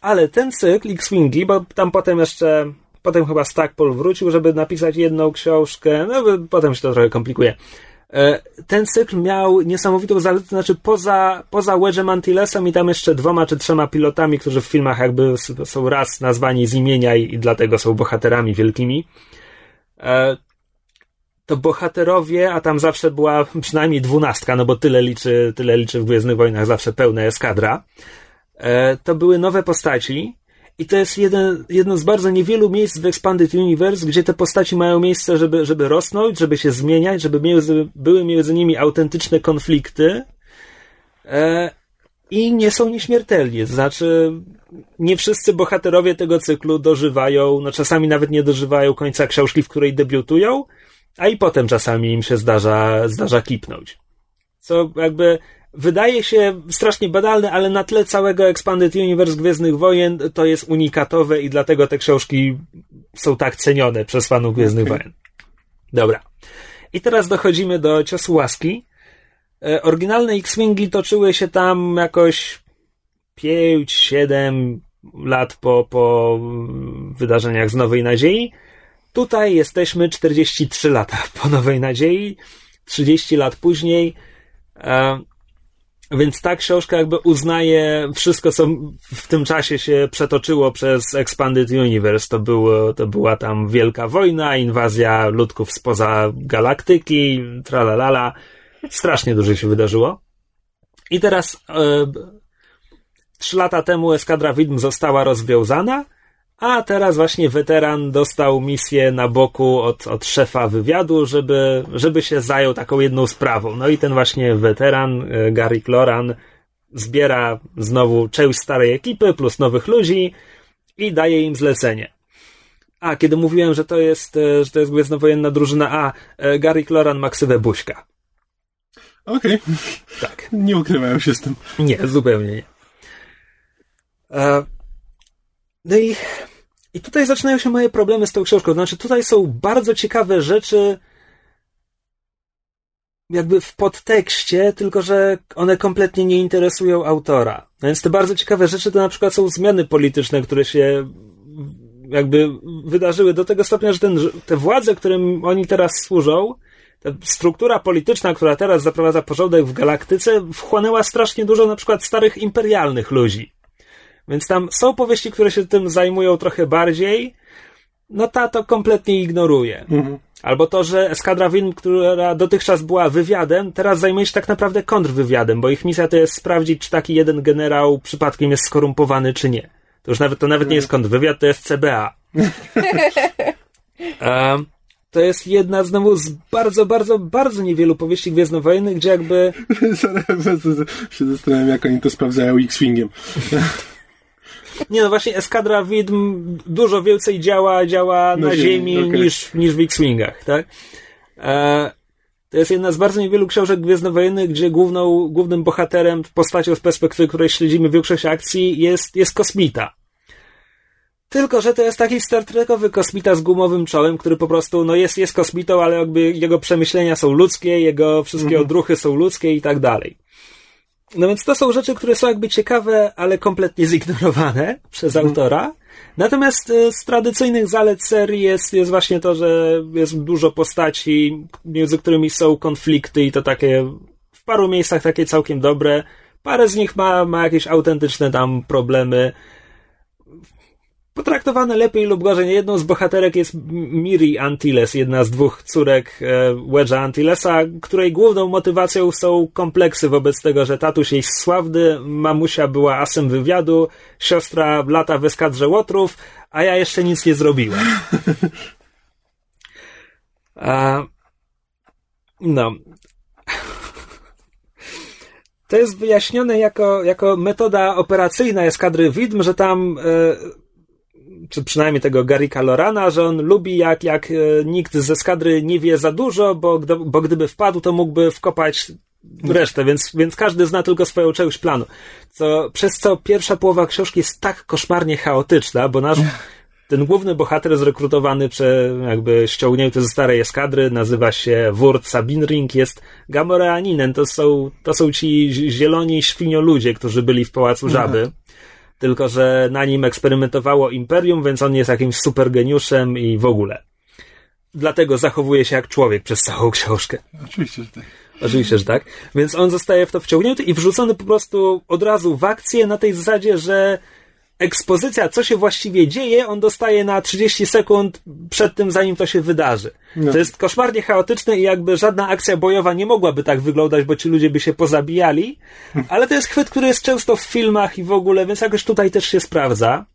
A: ale ten cykl X-Wingi, bo tam potem jeszcze, potem chyba Stackpole wrócił, żeby napisać jedną książkę, no potem się to trochę komplikuje. E, Ten cykl miał niesamowitą zaletę, znaczy poza, poza Wedge'em Antillesem i tam jeszcze dwoma czy trzema pilotami, którzy w filmach jakby są raz nazwani z imienia i, i dlatego są bohaterami wielkimi, e, to bohaterowie, a tam zawsze była przynajmniej dwunastka, no bo tyle liczy, tyle liczy w Gwiezdnych Wojnach zawsze pełna eskadra, e, to były nowe postaci i to jest jeden, jedno z bardzo niewielu miejsc w Expanded Universe, gdzie te postaci mają miejsce, żeby, żeby rosnąć, żeby się zmieniać, żeby między, były między nimi autentyczne konflikty e, i nie są nieśmiertelni. Znaczy, nie wszyscy bohaterowie tego cyklu dożywają, no czasami nawet nie dożywają końca książki, w której debiutują, a i potem czasami im się zdarza, zdarza kipnąć. Co jakby wydaje się strasznie banalne, ale na tle całego Expanded Universe Gwiezdnych Wojen to jest unikatowe i dlatego te książki są tak cenione przez fanów Gwiezdnych
B: Okej.
A: Wojen. Dobra. I teraz dochodzimy do ciosu łaski. E, Oryginalne X-Wingi toczyły się tam jakoś 5-7 lat po, po wydarzeniach z Nowej Nadziei. Tutaj jesteśmy 43 lata po Nowej Nadziei, 30 lat później. E, więc ta książka jakby uznaje wszystko, co w tym czasie się przetoczyło przez Expanded Universe. To, było, to była tam wielka wojna, inwazja ludków spoza galaktyki, tralalala. Strasznie dużo się wydarzyło. I teraz e, trzy lata temu eskadra widm została rozwiązana, a teraz właśnie weteran dostał misję na boku od, od szefa wywiadu, żeby, żeby się zajął taką jedną sprawą. No i ten właśnie weteran, e, Gary Cloran, zbiera znowu część starej ekipy plus nowych ludzi i daje im zlecenie. A, kiedy mówiłem, że to jest, e, że to jest gwiezdnowojenna drużyna A, e, Gary Cloran ma ksywę Buźka.
B: Okej,
A: Tak.
B: nie ukrywałem się z tym.
A: Nie, zupełnie nie. No i, i tutaj zaczynają się moje problemy z tą książką. Znaczy, tutaj są bardzo ciekawe rzeczy, jakby w podtekście, tylko że one kompletnie nie interesują autora. No Więc te bardzo ciekawe rzeczy to na przykład są zmiany polityczne, które się jakby wydarzyły do tego stopnia, że ten, te władze, którym oni teraz służą, ta struktura polityczna, która teraz zaprowadza porządek w galaktyce, wchłonęła strasznie dużo na przykład starych imperialnych ludzi. Więc tam są powieści, które się tym zajmują trochę bardziej. No ta to kompletnie ignoruje.
B: Mhm.
A: Albo to, że eskadra Win, która dotychczas była wywiadem, teraz zajmuje się tak naprawdę kontrwywiadem, bo ich misja to jest sprawdzić, czy taki jeden generał przypadkiem jest skorumpowany, czy nie. To już nawet, to nawet nie jest kontrwywiad, to jest CBA. To jest jedna znowu z bardzo, bardzo, bardzo niewielu powieści gwiezdnowojennych, gdzie jakby
B: się zastanawiam, jak oni to sprawdzają X-Wingiem.
A: Nie no właśnie Eskadra Widm dużo więcej działa, działa na,
B: Na
A: ziemi,
B: ziemi, okej.
A: niż, niż w X-Wingach, tak? E, to jest jedna z bardzo niewielu książek gwiezdnowojennych, gdzie główną, głównym bohaterem, postacią z perspektywy, której śledzimy większość akcji, jest, jest kosmita. Tylko, że to jest taki Star Trekowy kosmita z gumowym czołem, który po prostu, no jest, jest kosmitą, ale jakby jego przemyślenia są ludzkie, jego wszystkie odruchy są ludzkie i tak dalej. No więc to są rzeczy, które są jakby ciekawe, ale kompletnie zignorowane przez autora. Natomiast e, z tradycyjnych zalet serii jest, jest właśnie to, że jest dużo postaci, między którymi są konflikty i to takie w paru miejscach takie całkiem dobre. Parę z nich ma, ma jakieś autentyczne tam problemy. Potraktowane lepiej lub gorzej. Jedną z bohaterek jest Miri Antilles, jedna z dwóch córek e, Wedge'a Antillesa, której główną motywacją są kompleksy wobec tego, że tatuś jest sławny, mamusia była asem wywiadu, siostra lata w eskadrze łotrów, a ja jeszcze nic nie zrobiłem. A, no. To jest wyjaśnione jako, jako metoda operacyjna eskadry widm, że tam e, czy przynajmniej tego Garika Lorana, że on lubi jak, jak e, nikt z eskadry nie wie za dużo, bo, bo gdyby wpadł, to mógłby wkopać resztę, więc, więc każdy zna tylko swoją część planu. Co, przez co pierwsza połowa książki jest tak koszmarnie chaotyczna, bo nasz ten główny bohater zrekrutowany, prze, jakby ściągnięty ze starej eskadry, nazywa się Wurt Sabinring, jest Gamoreaninem. To są, to są ci zieloni świnioludzie, którzy byli w Pałacu Żaby tylko że na nim eksperymentowało Imperium, więc on jest jakimś super geniuszem i w ogóle. Dlatego zachowuje się jak człowiek przez całą książkę.
B: Oczywiście, że tak.
A: Oczywiście, że tak. Więc on zostaje w to wciągnięty i wrzucony po prostu od razu w akcję na tej zasadzie, że ekspozycja, co się właściwie dzieje, on dostaje na 30 sekund przed tym, zanim to się wydarzy. No. To jest koszmarnie chaotyczne i jakby żadna akcja bojowa nie mogłaby tak wyglądać, bo ci ludzie by się pozabijali, ale to jest chwyt, który jest często w filmach i w ogóle, więc jakoś tutaj też się sprawdza.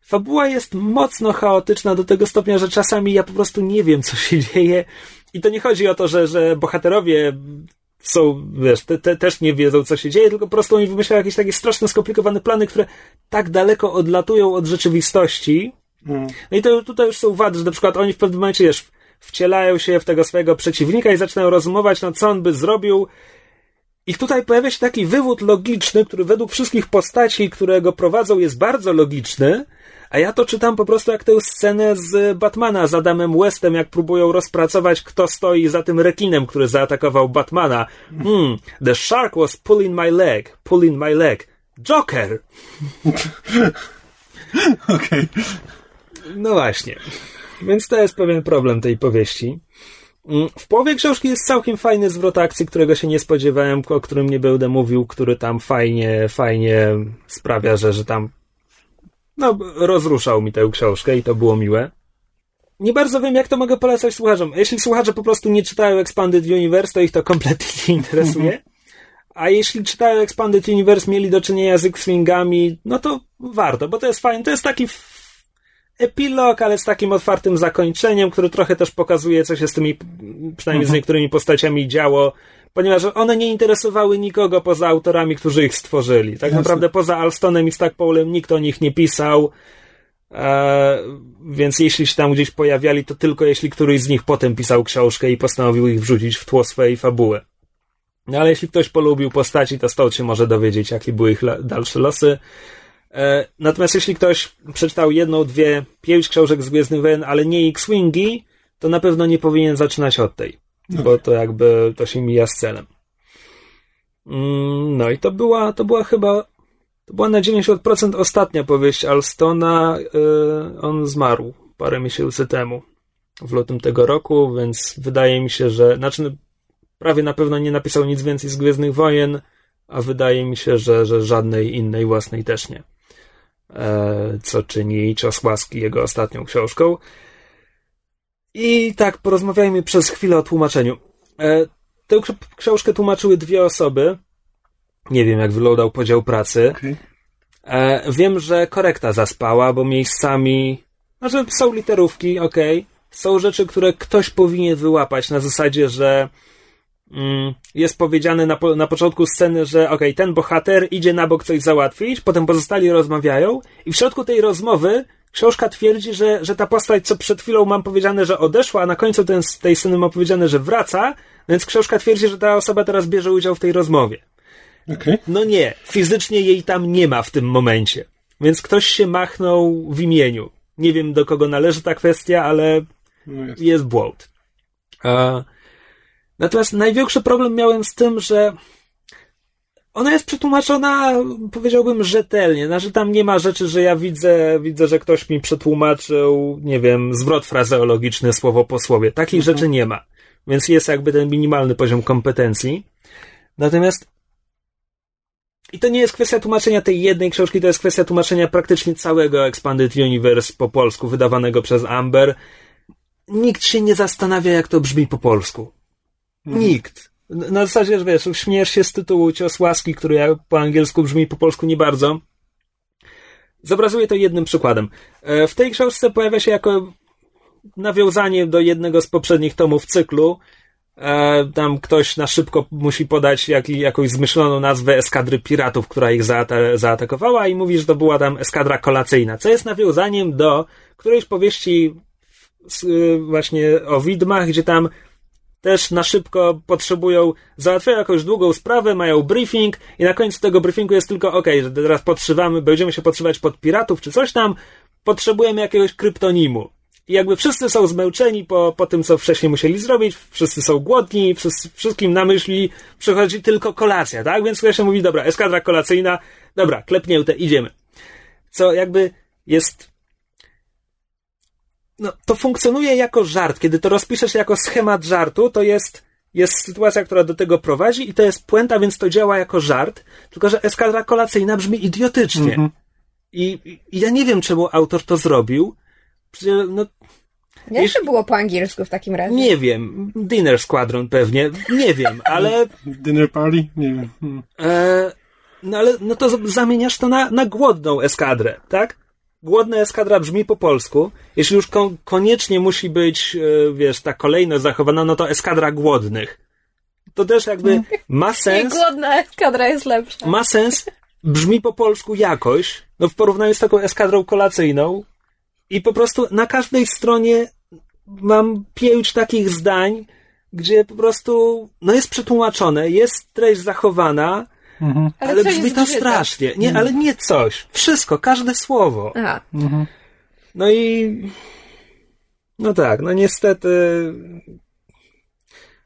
A: Fabuła jest mocno chaotyczna do tego stopnia, że czasami ja po prostu nie wiem, co się dzieje. I to nie chodzi o to, że, że bohaterowie są, wiesz, te, te, też nie wiedzą, co się dzieje, tylko po prostu oni wymyślają jakieś takie straszne, skomplikowane plany, które tak daleko odlatują od rzeczywistości. Mm. No i to tutaj już są wady, że na przykład oni w pewnym momencie, wiesz, wcielają się w tego swojego przeciwnika i zaczynają rozumować, no co on by zrobił. I tutaj pojawia się taki wywód logiczny, który według wszystkich postaci, które go prowadzą, jest bardzo logiczny, a ja to czytam po prostu jak tę scenę z Batmana z Adamem Westem, jak próbują rozpracować, kto stoi za tym rekinem, który zaatakował Batmana. Hmm, the shark was pulling my leg, pulling my leg. Joker!
B: Okej. Okay.
A: No właśnie. Więc to jest pewien problem tej powieści. Mm, w połowie książki jest całkiem fajny zwrot akcji, którego się nie spodziewałem, o którym nie będę mówił, który tam fajnie, fajnie sprawia, że, że tam no, rozruszał mi tę książkę i to było miłe. Nie bardzo wiem, jak to mogę polecać słuchaczom. Jeśli słuchacze po prostu nie czytają Expanded Universe, to ich to kompletnie nie interesuje. A jeśli czytają Expanded Universe, mieli do czynienia z X-Wingami, no to warto, bo to jest fajne. To jest taki epilog, ale z takim otwartym zakończeniem, który trochę też pokazuje, co się z tymi, przynajmniej z mhm. niektórymi postaciami działo ponieważ one nie interesowały nikogo poza autorami, którzy ich stworzyli. Tak Jasne. naprawdę poza Alstonem i Stackpolem nikt o nich nie pisał, e, więc jeśli się tam gdzieś pojawiali, to tylko jeśli któryś z nich potem pisał książkę i postanowił ich wrzucić w tło swojej fabuły. No ale jeśli ktoś polubił postaci, to stąd się może dowiedzieć, jakie były ich dalsze losy. E, natomiast jeśli ktoś przeczytał jedną, dwie, pięć książek z Gwiezdnych Wojen, ale nie X-Wingi, to na pewno nie powinien zaczynać od tej bo to jakby to się mija z celem. Mm, no i to była, to była chyba, to była na 90% ostatnia powieść Alstona. Y, on zmarł parę miesięcy temu, w lutym tego roku, więc wydaje mi się, że, znaczy prawie na pewno nie napisał nic więcej z Gwiezdnych Wojen, a wydaje mi się, że, że żadnej innej własnej też nie. E, co czyni Cios Łaski jego ostatnią książką. I tak, porozmawiajmy przez chwilę o tłumaczeniu. E, tę książkę tłumaczyły dwie osoby. Nie wiem, jak wyglądał podział pracy. Okay. E, wiem, że korekta zaspała, bo miejscami. Znaczy, są literówki, ok. Są rzeczy, które ktoś powinien wyłapać na zasadzie, że mm, jest powiedziane na, po, na początku sceny, że ok, ten bohater idzie na bok coś załatwić, potem pozostali rozmawiają, i w środku tej rozmowy książka twierdzi, że, że ta postać, co przed chwilą mam powiedziane, że odeszła, a na końcu ten, tej sceny mam powiedziane, że wraca, więc książka twierdzi, że ta osoba teraz bierze udział w tej rozmowie.
B: Okay.
A: No nie, fizycznie jej tam nie ma w tym momencie. Więc ktoś się machnął w imieniu. Nie wiem, do kogo należy ta kwestia, ale no jest. jest błąd. natomiast największy problem miałem z tym, że ona jest przetłumaczona, powiedziałbym, rzetelnie. Znaczy, tam nie ma rzeczy, że ja widzę, widzę, że ktoś mi przetłumaczył, nie wiem, zwrot frazeologiczny słowo po słowie. Takich mhm. rzeczy nie ma. Więc jest jakby ten minimalny poziom kompetencji. Natomiast I to nie jest kwestia tłumaczenia tej jednej książki, to jest kwestia tłumaczenia praktycznie całego Expanded Universe po polsku, wydawanego przez Amber. Nikt się nie zastanawia, jak to brzmi po polsku. Nikt. Na zasadzie, że wiesz, śmiesz się z tytułu Cios Łaski, który jak po angielsku brzmi po polsku nie bardzo. Zobrazuję to jednym przykładem. E, w tej książce pojawia się jako nawiązanie do jednego z poprzednich tomów cyklu. E, tam ktoś na szybko musi podać jak, jakąś zmyśloną nazwę eskadry piratów, która ich zaata- zaatakowała i mówi, że to była tam eskadra kolacyjna, co jest nawiązaniem do którejś powieści z, właśnie o widmach, gdzie tam też na szybko potrzebują, załatwiają jakąś długą sprawę, mają briefing i na końcu tego briefingu jest tylko ok, że teraz podszywamy, będziemy się podszywać pod piratów czy coś tam, potrzebujemy jakiegoś kryptonimu. I jakby wszyscy są zmęczeni po, po tym, co wcześniej musieli zrobić, wszyscy są głodni, wszyscy, wszystkim na myśli przychodzi tylko kolacja, tak? Więc ktoś się mówi, dobra, eskadra kolacyjna, dobra, klepnięte, idziemy. Co jakby jest no, to funkcjonuje jako żart. Kiedy to rozpiszesz jako schemat żartu, to jest, jest sytuacja, która do tego prowadzi i to jest puenta, więc to działa jako żart, tylko że eskadra kolacyjna brzmi idiotycznie.
B: Mhm.
A: I, I ja nie wiem, czemu autor to zrobił. Przecież, No,
C: Jak to było po angielsku w takim razie?
A: nie wiem. Dinner Squadron pewnie. Nie wiem, ale...
B: Dinner party? Nie wiem. Hmm.
A: E, no ale no to zamieniasz to na, na głodną eskadrę, tak? Głodna eskadra brzmi po polsku. Jeśli już kon, koniecznie musi być, e, wiesz, ta kolejność zachowana, no to eskadra głodnych. To też jakby ma
C: Nie,
A: sens.
C: głodna eskadra jest lepsza.
A: Ma sens, brzmi po polsku jakoś, no w porównaniu z taką eskadrą kolacyjną. I po prostu na każdej stronie mam pięć takich zdań, gdzie po prostu, no jest przetłumaczone, jest treść zachowana,
B: Mhm.
A: ale,
C: coś
A: brzmi to strasznie. Nie, ale nie coś. Wszystko, każde słowo.
C: Aha.
A: No i. No tak, no niestety.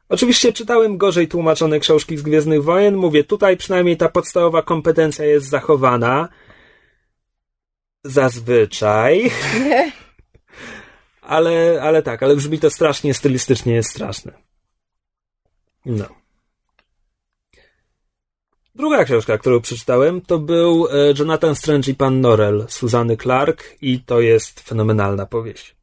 A: Oczywiście czytałem gorzej tłumaczone książki z Gwiezdnych Wojen. Mówię, tutaj przynajmniej ta podstawowa kompetencja jest zachowana. Zazwyczaj.
C: Nie.
A: Ale, ale tak, ale brzmi to strasznie, stylistycznie jest straszne. No. Druga książka, którą przeczytałem, to był e, Jonathan Strange i Pan Norrell Suzanny Clark i to jest fenomenalna powieść.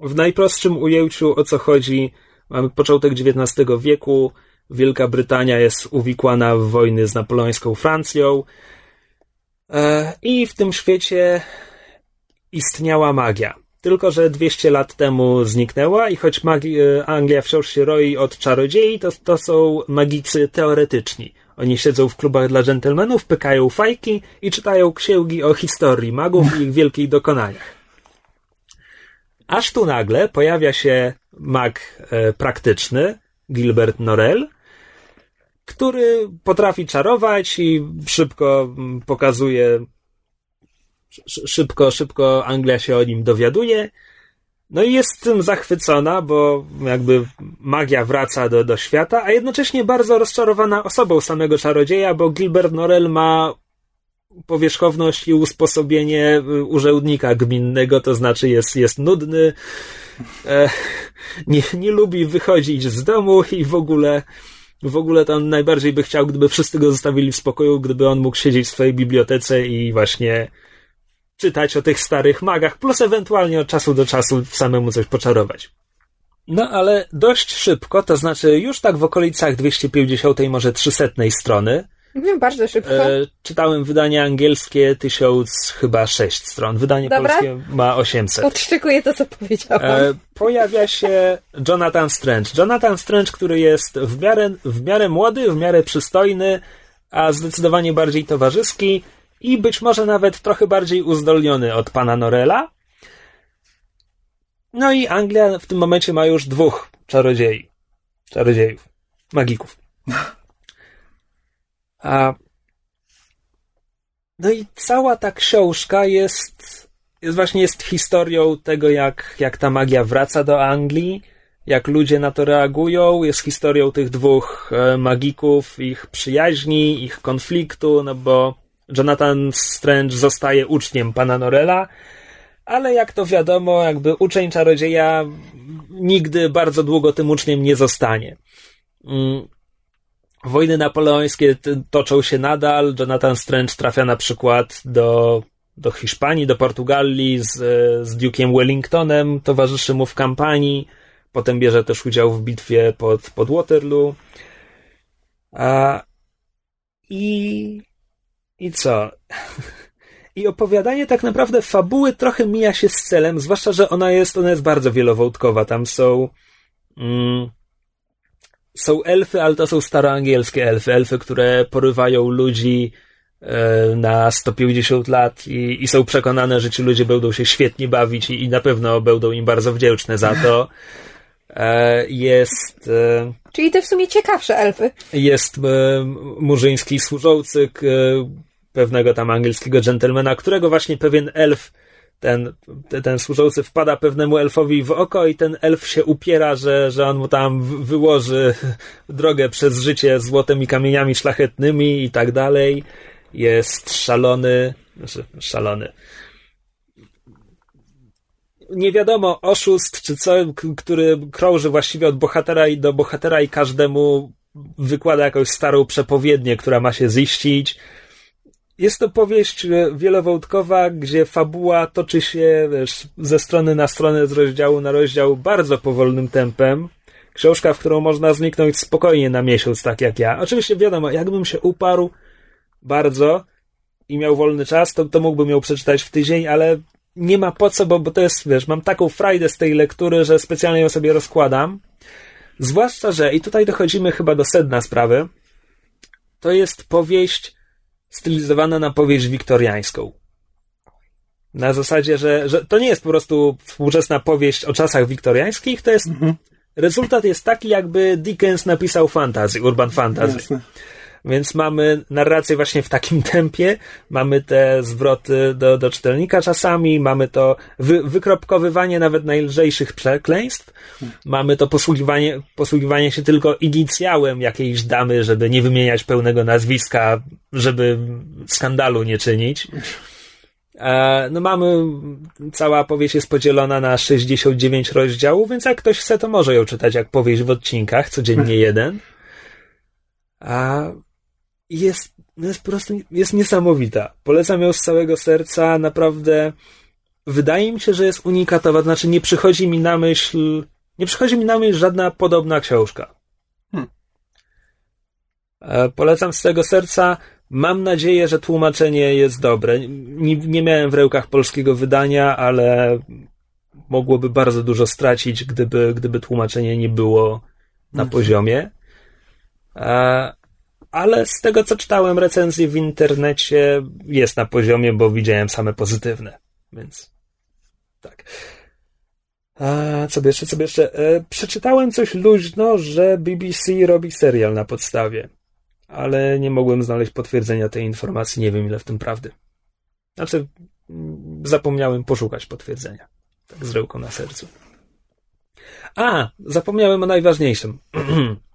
A: W najprostszym ujęciu o co chodzi, mamy początek XIX wieku, Wielka Brytania jest uwikłana w wojny z napoleońską Francją e, i w tym świecie istniała magia. Tylko, że 200 lat temu zniknęła i choć e, Anglia wciąż się roi od czarodziei, to, to są magicy teoretyczni. Oni siedzą w klubach dla dżentelmenów, pykają fajki i czytają księgi o historii magów i ich wielkich dokonaniach. Aż tu nagle pojawia się mag e, praktyczny, Gilbert Norell, który potrafi czarować i szybko pokazuje sz- szybko, szybko Anglia się o nim dowiaduje. No i jest tym zachwycona, bo jakby magia wraca do, do świata, a jednocześnie bardzo rozczarowana osobą samego czarodzieja, bo Gilbert Norell ma powierzchowność i usposobienie y, urzędnika gminnego, to znaczy jest, jest nudny, e, nie, nie lubi wychodzić z domu i w ogóle w ogóle to on najbardziej by chciał, gdyby wszyscy go zostawili w spokoju, gdyby on mógł siedzieć w swojej bibliotece i właśnie czytać o tych starych magach, plus ewentualnie od czasu do czasu samemu coś poczarować. No ale dość szybko, to znaczy już tak w okolicach 250, może 300 strony,
C: No, bardzo szybko.
A: e, czytałem wydanie angielskie 1000 chyba 6 stron, wydanie
C: Dobra.
A: polskie ma 800.
C: Odszczekuję to, co powiedziałam.
A: E, pojawia się Jonathan Strange. Jonathan Strange, który jest w miarę, w miarę młody, w miarę przystojny, a zdecydowanie bardziej towarzyski i być może nawet trochę bardziej uzdolniony od pana Norella. No i Anglia w tym momencie ma już dwóch czarodziei. Czarodziejów. Magików. A no i cała ta książka jest, jest właśnie jest historią tego, jak, jak ta magia wraca do Anglii, jak ludzie na to reagują, jest historią tych dwóch e, magików, ich przyjaźni, ich konfliktu, no bo Jonathan Strange zostaje uczniem pana Norella, ale jak to wiadomo, jakby uczeń czarodzieja nigdy bardzo długo tym uczniem nie zostanie. Mm. Wojny napoleońskie toczą się nadal. Jonathan Strange trafia na przykład do, do Hiszpanii, do Portugalii z, z Duke'iem Wellingtonem, towarzyszy mu w kampanii. Potem bierze też udział w bitwie pod, pod Waterloo. A, I. I co? I opowiadanie tak naprawdę fabuły trochę mija się z celem, zwłaszcza, że ona jest, ona jest bardzo wielowątkowa. Tam są. Mm, są elfy, ale to są staroangielskie elfy. Elfy, które porywają ludzi e, na 150 lat i, i, są przekonane, że ci ludzie będą się świetnie bawić i, i na pewno będą im bardzo wdzięczne za to. E, jest. E,
C: Czyli te w sumie ciekawsze elfy.
A: Jest e, murzyński służący pewnego tam angielskiego dżentelmena, którego właśnie pewien elf, ten, ten służący wpada pewnemu elfowi w oko i ten elf się upiera, że, że on mu tam wyłoży drogę przez życie złotem i kamieniami szlachetnymi i tak dalej. Jest szalony, znaczy szalony nie wiadomo, oszust czy co, który krąży właściwie od bohatera i do bohatera i każdemu wykłada jakąś starą przepowiednię, która ma się ziścić. Jest to powieść e, wielowątkowa, gdzie fabuła toczy się wiesz, ze strony na stronę, z rozdziału na rozdział bardzo powolnym tempem. Książka, w którą można zniknąć spokojnie na miesiąc, tak jak ja. Oczywiście wiadomo, jakbym się uparł bardzo i miał wolny czas, to, to mógłbym ją przeczytać w tydzień, ale nie ma po co, bo, bo to jest, wiesz, mam taką frajdę z tej lektury, że specjalnie ją sobie rozkładam. Zwłaszcza, że, i tutaj dochodzimy chyba do sedna sprawy, to jest powieść stylizowana na powieść wiktoriańską. Na zasadzie, że, że to nie jest po prostu współczesna powieść o czasach wiktoriańskich, to jest. Mhm. Rezultat jest taki, jakby Dickens napisał fantasy, urban fantasy. Jasne. Więc mamy narrację właśnie w takim tempie, mamy te zwroty do, do czytelnika czasami, mamy to wy, wykropkowywanie nawet najlżejszych przekleństw, mamy to posługiwanie, posługiwanie się tylko inicjałem jakiejś damy, żeby nie wymieniać pełnego nazwiska, żeby skandalu nie czynić. E, no mamy, cała powieść jest podzielona na 69 rozdziałów, więc jak ktoś chce, to może ją czytać jak powieść w odcinkach, codziennie jeden. A jest, no jest po prostu jest niesamowita. Polecam ją z całego serca, naprawdę wydaje mi się, że jest unikatowa, znaczy nie przychodzi mi na myśl nie przychodzi mi na myśl żadna podobna książka. Hmm. E, polecam z całego serca. Mam nadzieję, że tłumaczenie jest dobre. Nie, nie miałem w rękach polskiego wydania, ale mogłoby bardzo dużo stracić, gdyby, gdyby tłumaczenie nie było na hmm. poziomie. E, ale z tego co czytałem recenzje w internecie jest na poziomie, bo widziałem same pozytywne, więc tak. A co jeszcze, co jeszcze? E, przeczytałem coś luźno, że BBC robi serial na podstawie, ale nie mogłem znaleźć potwierdzenia tej informacji, nie wiem ile w tym prawdy. Znaczy, mm, zapomniałem poszukać potwierdzenia. Tak z rełką na sercu. A, zapomniałem o najważniejszym.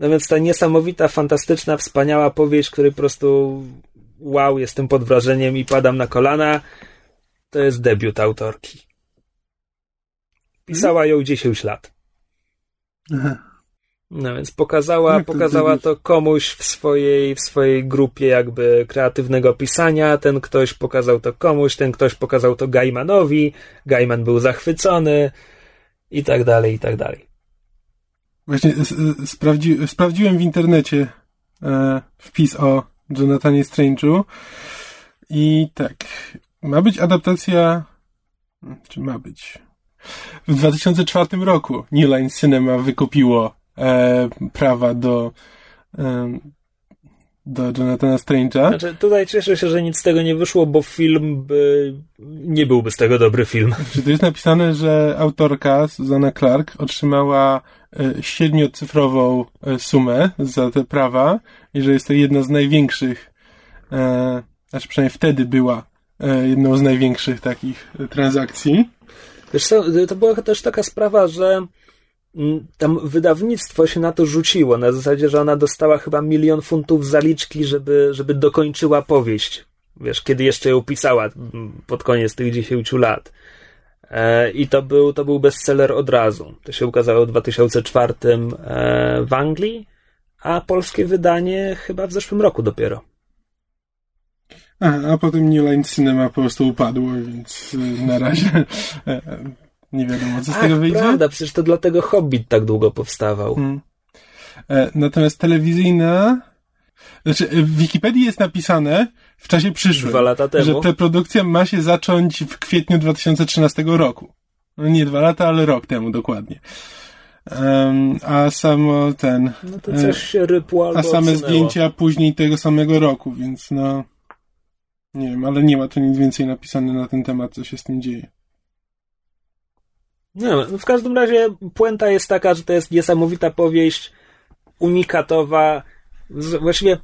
A: No więc ta niesamowita, fantastyczna, wspaniała powieść, który po prostu wow, jestem pod wrażeniem i padam na kolana, to jest debiut autorki. Pisała ją 10 lat. No więc pokazała, pokazała to komuś w swojej, w swojej grupie jakby kreatywnego pisania. Ten ktoś pokazał to komuś, ten ktoś pokazał to Gaimanowi. Gaiman był zachwycony i tak dalej, i tak dalej.
B: Właśnie sprawdzi, sprawdziłem w internecie e, wpis o Jonathanie Strange'u i tak, ma być adaptacja, czy ma być? W 2004 roku New Line Cinema wykupiło e, prawa do e, do Jonathana Strange'a.
A: Znaczy, tutaj cieszę się, że nic z tego nie wyszło, bo film by... nie byłby z tego dobry film.
B: Czy to jest napisane, że autorka Susanna Clark otrzymała e, siedmiocyfrową e, sumę za te prawa i że jest to jedna z największych, e, znaczy przynajmniej wtedy była e, jedną z największych takich transakcji.
A: Wiesz co, to była też taka sprawa, że tam wydawnictwo się na to rzuciło, na zasadzie, że ona dostała chyba milion funtów zaliczki, żeby, żeby dokończyła powieść. Wiesz, kiedy jeszcze ją pisała, mm, pod koniec tych 10 lat. E, I to był, to był bestseller od razu. To się ukazało w 2004 e, w Anglii, a polskie wydanie chyba w zeszłym roku dopiero.
B: A, a potem New Line Cinema po prostu upadło, więc y, na razie e, e, nie wiadomo, co z
A: Ach,
B: tego wyjdzie.
A: prawda, przecież to dlatego Hobbit tak długo powstawał.
B: Hmm. E, Natomiast telewizyjna. Znaczy, w Wikipedii jest napisane w czasie przyszłym,
A: Dwa lata temu.
B: że preprodukcja ma się zacząć w kwietniu 2013 roku. No nie dwa lata, ale rok temu dokładnie. Em, a samo ten.
A: No to coś się rypło albo
B: A same
A: odsunęło.
B: zdjęcia później tego samego roku, więc no. Nie wiem, ale nie ma tu nic więcej napisane na ten temat, co się z tym dzieje.
A: Nie wiem, w każdym razie puenta jest taka, że to jest niesamowita powieść, unikatowa. Właściwie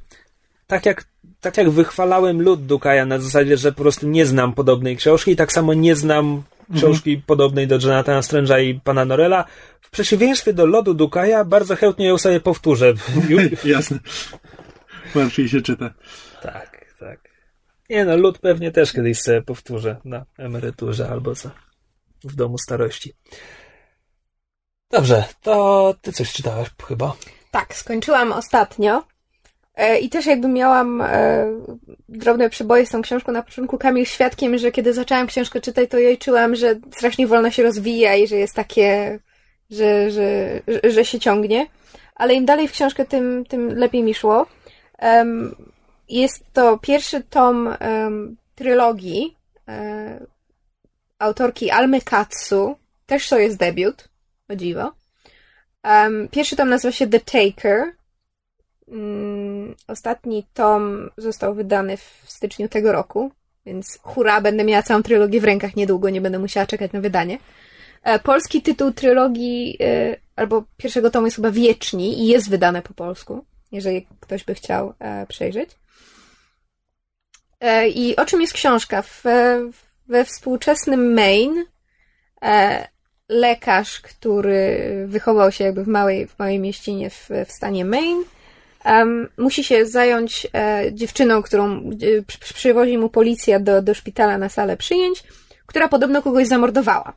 A: tak jak, tak jak wychwalałem lud Dukaja na zasadzie, że po prostu nie znam podobnej książki, tak samo nie znam książki podobnej do Jonathana Strange'a i pana Norella. W przeciwieństwie do lodu Dukaja bardzo chętnie ją sobie powtórzę.
B: Jasne. Łatwiej się czyta.
A: tak, tak. Nie no, lud pewnie też kiedyś sobie powtórzę na emeryturze albo co w domu starości. Dobrze, to ty coś czytałaś chyba.
C: Tak, skończyłam ostatnio. E, I też jakby miałam e, drobne przeboje z tą książką na początku. Kamil świadkiem, że kiedy zaczęłam książkę czytać, to jej czułam, że strasznie wolno się rozwija i że jest takie, że, że, że, że się ciągnie. Ale im dalej w książkę, tym, tym lepiej mi szło. Jest to pierwszy tom trylogii e, autorki Almy Katsu. Też to jest debiut, o dziwo. Um, pierwszy tom nazywa się The Taker. Mm, ostatni tom został wydany w styczniu tego roku, więc hura, będę miała całą trylogię w rękach niedługo, nie będę musiała czekać na wydanie. E, polski tytuł trylogii e, albo pierwszego tomu jest chyba Wieczni i jest wydane po polsku, jeżeli ktoś by chciał e, przejrzeć. I o czym jest książka? W, we współczesnym Maine e, lekarz, który wychował się jakby w małej, w małej mieścinie w, w stanie Maine, em, musi się zająć e, dziewczyną, którą e, przy, przywozi mu policja do, do szpitala na salę przyjęć, która podobno kogoś zamordowała.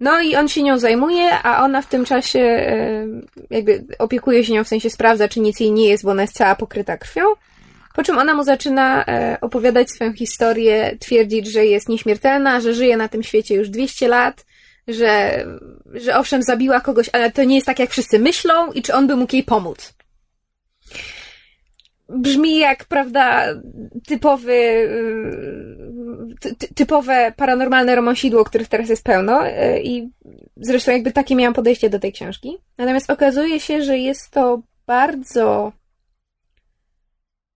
C: No i on się nią zajmuje, a ona w tym czasie e, jakby opiekuje się nią, w sensie sprawdza, czy nic jej nie jest, bo ona jest cała pokryta krwią. Po czym ona mu zaczyna e, opowiadać swoją historię, twierdzić, że jest nieśmiertelna, że żyje na tym świecie już 200 lat, że, że owszem, zabiła kogoś, ale to nie jest tak, jak wszyscy myślą i czy on by mógł jej pomóc. Brzmi jak, prawda, typowy, y, ty, ty- typowe paranormalne romansidło, których teraz jest pełno y, i zresztą jakby takie miałam podejście do tej książki. Natomiast okazuje się, że jest to bardzo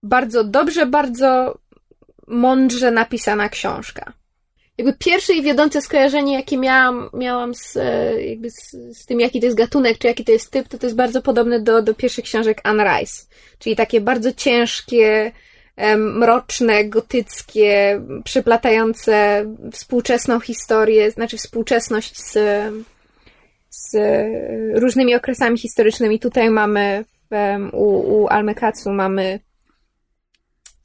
C: bardzo dobrze, bardzo mądrze napisana książka. Jakby pierwsze i wiodące skojarzenie, jakie miałam, miałam z, e, jakby z, z tym, jaki to jest gatunek, czy jaki to jest typ, to to jest bardzo podobne do, do pierwszych książek Anne Rice. Czyli takie bardzo ciężkie, em, mroczne, gotyckie, przeplatające współczesną historię, znaczy współczesność z, z różnymi okresami historycznymi. Tutaj mamy w, u, u Almy Katsu mamy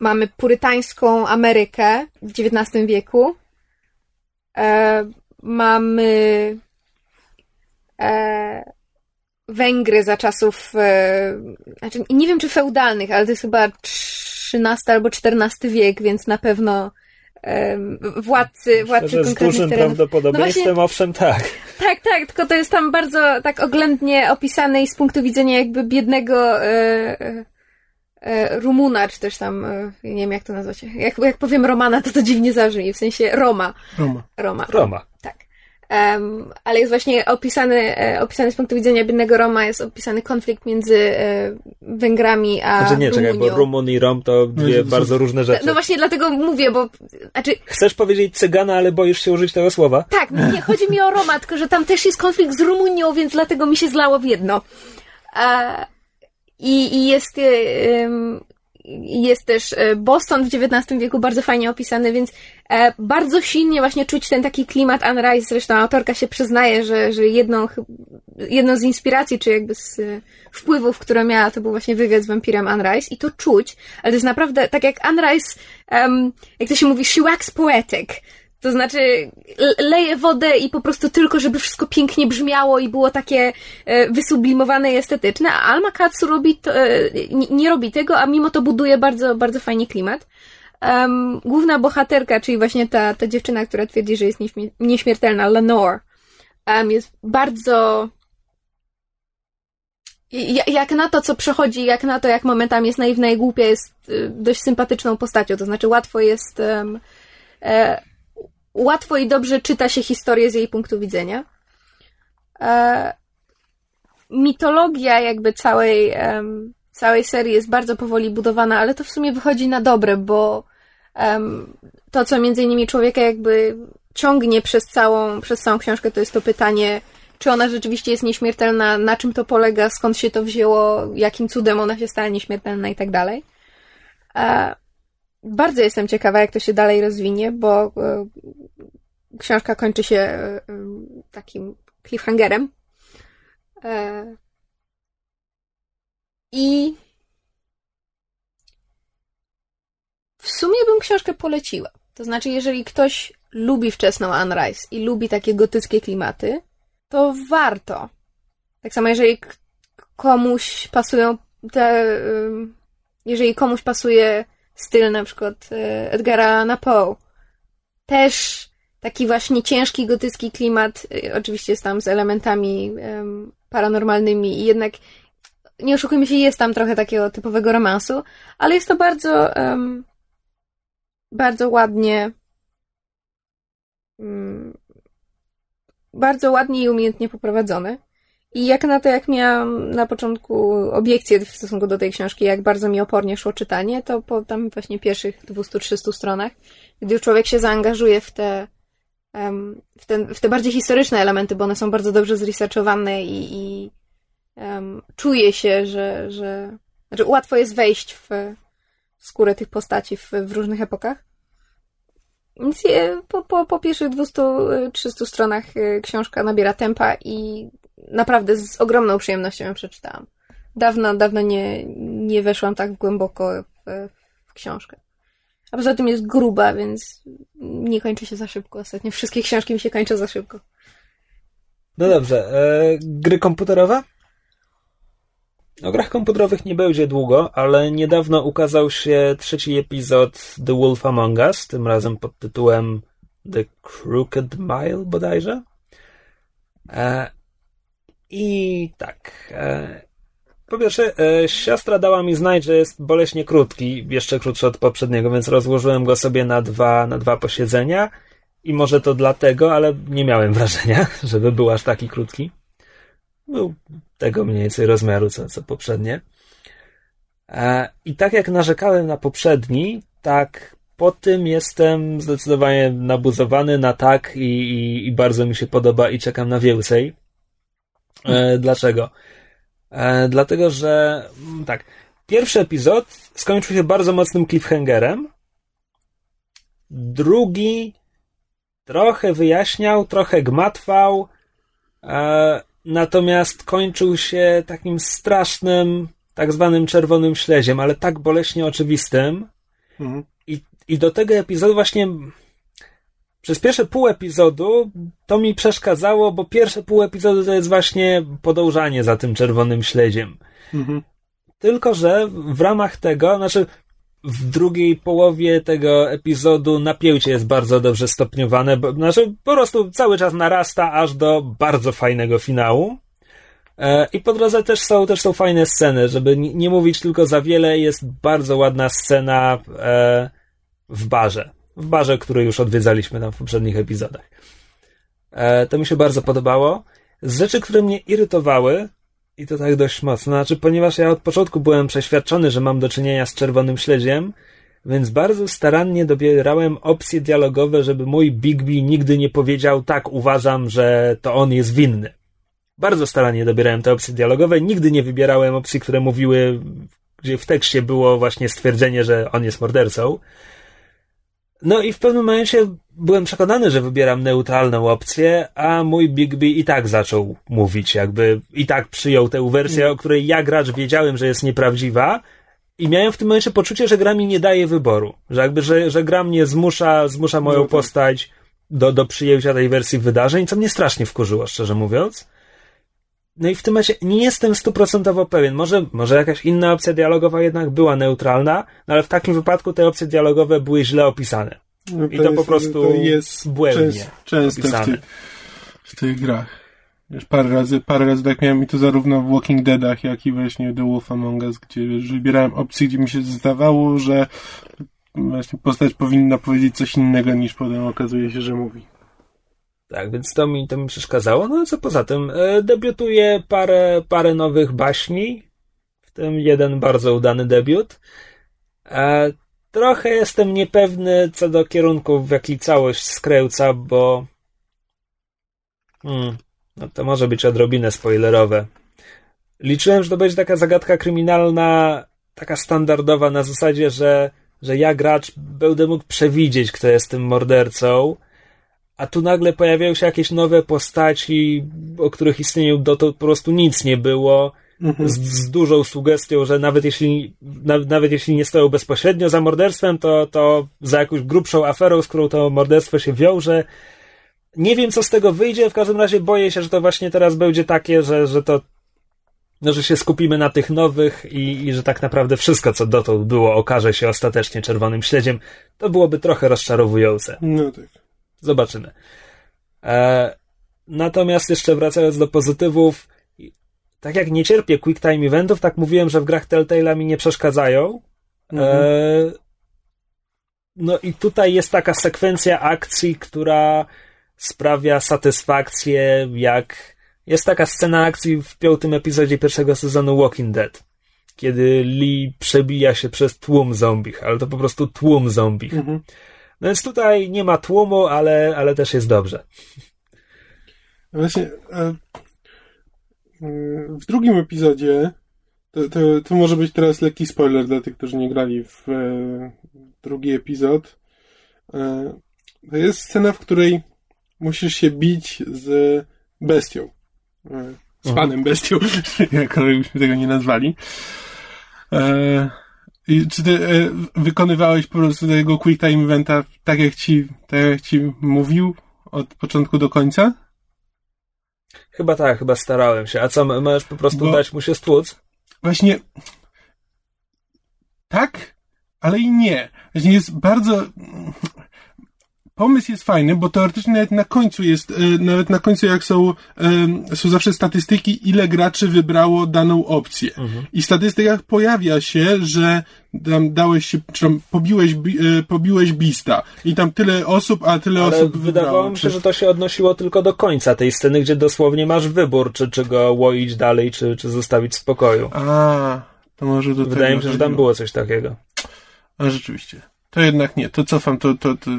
C: mamy purytańską Amerykę w XIX wieku. E, mamy e, Węgry za czasów, e, znaczy nie wiem czy feudalnych, ale to jest chyba XIII albo XIV wiek, więc na pewno e, władcy, władcy
A: Szczerze, z
C: konkretnych
A: dużym
C: terenów.
A: prawdopodobieństwem,
C: No właśnie-
A: owszem, tak.
C: Tak, tak, tylko to jest tam bardzo tak oględnie opisane i z punktu widzenia jakby biednego e, Rumuna, czy też tam, e, nie wiem jak to nazwać. Jak, jak powiem Romana, to to dziwnie zabrzmi, w sensie Roma.
B: Roma.
C: Roma.
A: Roma.
C: Tak. Em, ale jest właśnie opisany, e, opisany z punktu widzenia biednego Roma, jest opisany konflikt między e, Węgrami a
A: Znaczy nie, czekaj, bo
C: Rumunią.
A: Rumun i Rom to dwie
B: Jezu,
A: bardzo różne rzeczy.
C: No właśnie dlatego mówię, bo znaczy
A: Chcesz powiedzieć cygana, ale boisz się użyć tego słowa?
C: Tak, nie chodzi mi o Roma, tylko że tam też jest konflikt z Rumunią, więc dlatego mi się zlało w jedno. A, i, I jest, i jest też e, Boston w XIX wieku bardzo fajnie opisany, więc e, bardzo silnie właśnie czuć ten taki klimat Anne Rice. Zresztą autorka się przyznaje, że, że jedną, jedną z inspiracji, czy jakby z e, wpływów, które miała, to był właśnie wywiad z wampirem Anne Rice i to czuć, ale to jest naprawdę, tak jak Anne Rice, em, jak to się mówi, she wax poetic. To znaczy, leje wodę i po prostu tylko, żeby wszystko pięknie brzmiało i było takie e, wysublimowane i estetyczne, a Alma Katsu robi to, e, nie robi tego, a mimo to buduje bardzo, bardzo fajnie klimat. Um, główna bohaterka, czyli właśnie ta, ta dziewczyna, która twierdzi, że jest nieśmiertelna, Lenore, um, jest bardzo jak na to, co przechodzi, jak na to, jak momentami jest naiwna i głupia, jest y, dość sympatyczną postacią. To znaczy, łatwo jest. Um, e, łatwo i dobrze czyta się historię z jej punktu widzenia. E, mitologia, jakby całej, całej serii jest bardzo powoli budowana, ale to w sumie wychodzi na dobre, bo to, co między innymi człowieka jakby ciągnie przez całą, przez całą książkę, to jest to pytanie czy ona rzeczywiście jest nieśmiertelna, na czym to polega, skąd się to wzięło, jakim cudem ona się stała nieśmiertelna i tak dalej. E, bardzo jestem ciekawa, jak to się dalej rozwinie, bo e, książka kończy się e, takim cliffhangerem. I w sumie bym książkę poleciła. To znaczy, jeżeli ktoś lubi wczesną Anne Rice i lubi takie gotyckie klimaty, to warto. Tak samo, jeżeli komuś pasują te. Jeżeli komuś pasuje styl na przykład y, Edgara na Poe, też taki właśnie ciężki gotycki klimat, y, oczywiście jest tam z elementami paranormalnymi i jednak nie oszukujmy się, jest tam trochę takiego typowego romansu, ale jest to bardzo bardzo ładnie um, bardzo ładnie i umiejętnie poprowadzone. I jak na to, jak miałam na początku obiekcje w stosunku do tej książki, jak bardzo mi opornie szło czytanie, to po tam właśnie pierwszych 200-300 stronach, gdy człowiek się zaangażuje w te, w te, w te bardziej historyczne elementy, bo one są bardzo dobrze zresearchowane i, i um, czuje się, że, że znaczy łatwo jest wejść w, skórę tych postaci w, w różnych epokach, więc po, po, po pierwszych 200-300 stronach y, książka nabiera tempa i naprawdę z ogromną przyjemnością ją przeczytałam. Dawno, dawno nie, nie weszłam tak głęboko w, w książkę. A poza tym jest gruba, więc nie kończy się za szybko. Ostatnio wszystkie książki mi się kończą za szybko.
A: No dobrze. E, gry komputerowe? O grach komputerowych nie będzie długo, ale niedawno ukazał się trzeci epizod The Wolf Among Us, tym razem pod tytułem The Crooked Mile bodajże. E, I tak. E, po pierwsze, e, siostra dała mi znać, że jest boleśnie krótki, jeszcze krótszy od poprzedniego, więc rozłożyłem go sobie na dwa, na dwa posiedzenia. I może to dlatego, ale nie miałem wrażenia, żeby był aż taki krótki. Był tego mniej więcej rozmiaru, co, co poprzednie. E, I tak jak narzekałem na poprzedni, tak po tym jestem zdecydowanie nabuzowany na tak i, i, i bardzo mi się podoba i czekam na więcej. E, dlaczego? E, dlatego, że mm, tak, pierwszy epizod skończył się bardzo mocnym cliffhangerem. Drugi trochę wyjaśniał, trochę gmatwał. E, natomiast kończył się takim strasznym, tak zwanym czerwonym śledziem, ale tak boleśnie oczywistym. Mhm. I, I do tego epizodu właśnie przez pierwsze pół epizodu to mi przeszkadzało, bo pierwsze pół epizodu to jest właśnie podążanie za tym czerwonym śledziem. Mhm. Tylko, że w ramach tego, znaczy w drugiej połowie tego epizodu napięcie jest bardzo dobrze stopniowane, bo, znaczy po prostu cały czas narasta aż do bardzo fajnego finału. E, I po drodze też są, też są fajne sceny, żeby nie mówić tylko za wiele, jest bardzo ładna scena e, w barze. W barze, który już odwiedzaliśmy tam w poprzednich epizodach. E, to mi się bardzo podobało. Z rzeczy, które mnie irytowały, i to tak dość mocno. Znaczy, ponieważ ja od początku byłem przeświadczony, że mam do czynienia z czerwonym śledziem, więc bardzo starannie dobierałem opcje dialogowe, żeby mój Bigby nigdy nie powiedział tak, uważam, że to on jest winny. Bardzo starannie dobierałem te opcje dialogowe, nigdy nie wybierałem opcji, które mówiły, gdzie w tekście było właśnie stwierdzenie, że on jest mordercą. No i w pewnym momencie byłem przekonany, że wybieram neutralną opcję, a mój Bigby i tak zaczął mówić, jakby i tak przyjął tę wersję, o której ja gracz wiedziałem, że jest nieprawdziwa. I miałem w tym momencie poczucie, że gra mi nie daje wyboru. Że jakby, że, że gra mnie zmusza, zmusza moją no tak. postać do, do przyjęcia tej wersji wydarzeń, co mnie strasznie wkurzyło, szczerze mówiąc. No i w tym momencie nie jestem stuprocentowo pewien. Może, może jakaś inna opcja dialogowa jednak była neutralna, no ale w takim wypadku te opcje dialogowe były źle opisane.
B: No
A: I to po prostu
B: to jest
A: błędnie
B: częst, często w,
A: opisane.
B: ty, w tych grach. Wiesz, parę razy, parę razy tak miałem i to zarówno w Walking Deadach, jak i właśnie The Wolf Among Us, gdzie wiesz, wybierałem opcje, gdzie mi się zdawało, że właśnie postać powinna powiedzieć coś innego, niż potem okazuje się, że mówi.
A: Tak, więc to mi, to mi przeszkadzało. No co poza tym, e, debiutuje parę, parę nowych baśni, w tym jeden bardzo udany debiut. E, trochę jestem niepewny co do kierunków, w jaki całość skręca, bo hmm, no to może być odrobinę spoilerowe. Liczyłem, że to będzie taka zagadka kryminalna, taka standardowa na zasadzie, że, że ja gracz będę mógł przewidzieć, kto jest tym mordercą, a tu nagle pojawiają się jakieś nowe postaci, o których istnieniu dotąd po prostu nic nie było, z, z dużą sugestią, że nawet jeśli, na, nawet jeśli nie stoją bezpośrednio za morderstwem, to, to za jakąś grubszą aferą, z którą to morderstwo się wiąże. Nie wiem, co z tego wyjdzie, w każdym razie boję się, że to właśnie teraz będzie takie, że, że to no, że się skupimy na tych nowych i, i że tak naprawdę wszystko, co dotąd było, okaże się ostatecznie czerwonym śledziem. To byłoby trochę rozczarowujące.
B: No tak.
A: Zobaczymy. E, natomiast jeszcze wracając do pozytywów, tak jak nie cierpię quick time eventów, tak mówiłem, że w grach Telltale'a mi nie przeszkadzają. E, no i tutaj jest taka sekwencja akcji, która sprawia satysfakcję, jak jest taka scena akcji w piątym epizodzie pierwszego sezonu Walking Dead, kiedy Lee przebija się przez tłum zombich, ale to po prostu tłum zombich.
B: Mhm.
A: No więc tutaj nie ma tłumu, ale, ale też jest dobrze.
B: Właśnie e, w drugim epizodzie to, to, to może być teraz lekki spoiler dla tych, którzy nie grali w e, drugi epizod. E, to jest scena, w której musisz się bić z bestią. E, z
A: Mhm.
B: panem bestią, jakkolwiek byśmy tego nie nazwali. E, czy ty e, wykonywałeś po prostu tego quick time eventa tak jak ci, tak jak ci mówił od początku do końca?
A: Chyba tak, chyba starałem się. A co, możesz po prostu
B: Bo-
A: dać mu się stłuc?
B: Właśnie tak, ale i nie. Właśnie jest bardzo. Pomysł jest fajny, bo teoretycznie nawet na końcu jest, e, nawet na końcu jak są, są zawsze statystyki, ile graczy wybrało daną opcję. I w statystykach pojawia się, że tam dałeś się, czy tam pobiłeś, bi- e, pobiłeś bista. I tam tyle osób, a tyle
A: Ale
B: osób
A: wydawało
B: wybrało.
A: mi się, że to się odnosiło tylko do końca tej sceny, gdzie dosłownie masz wybór, czy, czy go łoić dalej, czy, czy zostawić w spokoju.
B: A, to może do
A: Wydaje mi się, że tam było coś takiego.
B: A rzeczywiście. To jednak nie, to cofam, to, to, to.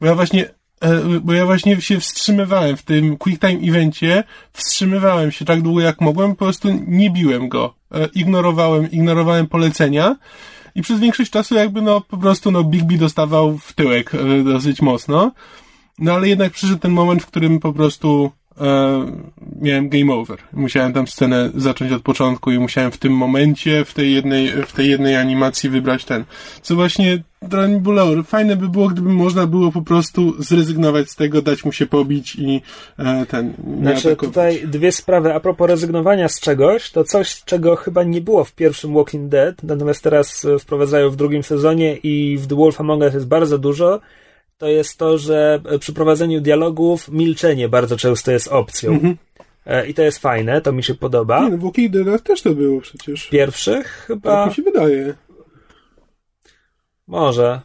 B: Bo ja właśnie, e, bo ja właśnie się wstrzymywałem w tym quick time evencie, wstrzymywałem się tak długo jak mogłem, po prostu nie biłem go. E, Ignorowałem, ignorowałem polecenia i przez większość czasu jakby no po prostu no Big B dostawał w tyłek e, dosyć mocno. No ale jednak przyszedł ten moment, w którym po prostu miałem game over. Musiałem tam scenę zacząć od początku i musiałem w tym momencie, w tej jednej, w tej jednej animacji wybrać ten. Co właśnie trochę mi bolało. Fajne by było, gdyby można było po prostu zrezygnować z tego, dać mu się pobić i e, ten.
A: Znaczy, tutaj dwie sprawy. A propos rezygnowania z czegoś, to coś, czego chyba nie było w pierwszym Walking Dead, natomiast teraz e, wprowadzają w drugim sezonie i w The Wolf Among Us jest bardzo dużo, to jest to, że e, przy prowadzeniu dialogów milczenie bardzo często jest opcją.
B: Mhm.
A: E, I to jest fajne, to mi się podoba.
B: Nie, no, w Deadach też to było przecież.
A: Pierwszych
B: Tak
A: chyba
B: mi się wydaje.
A: może.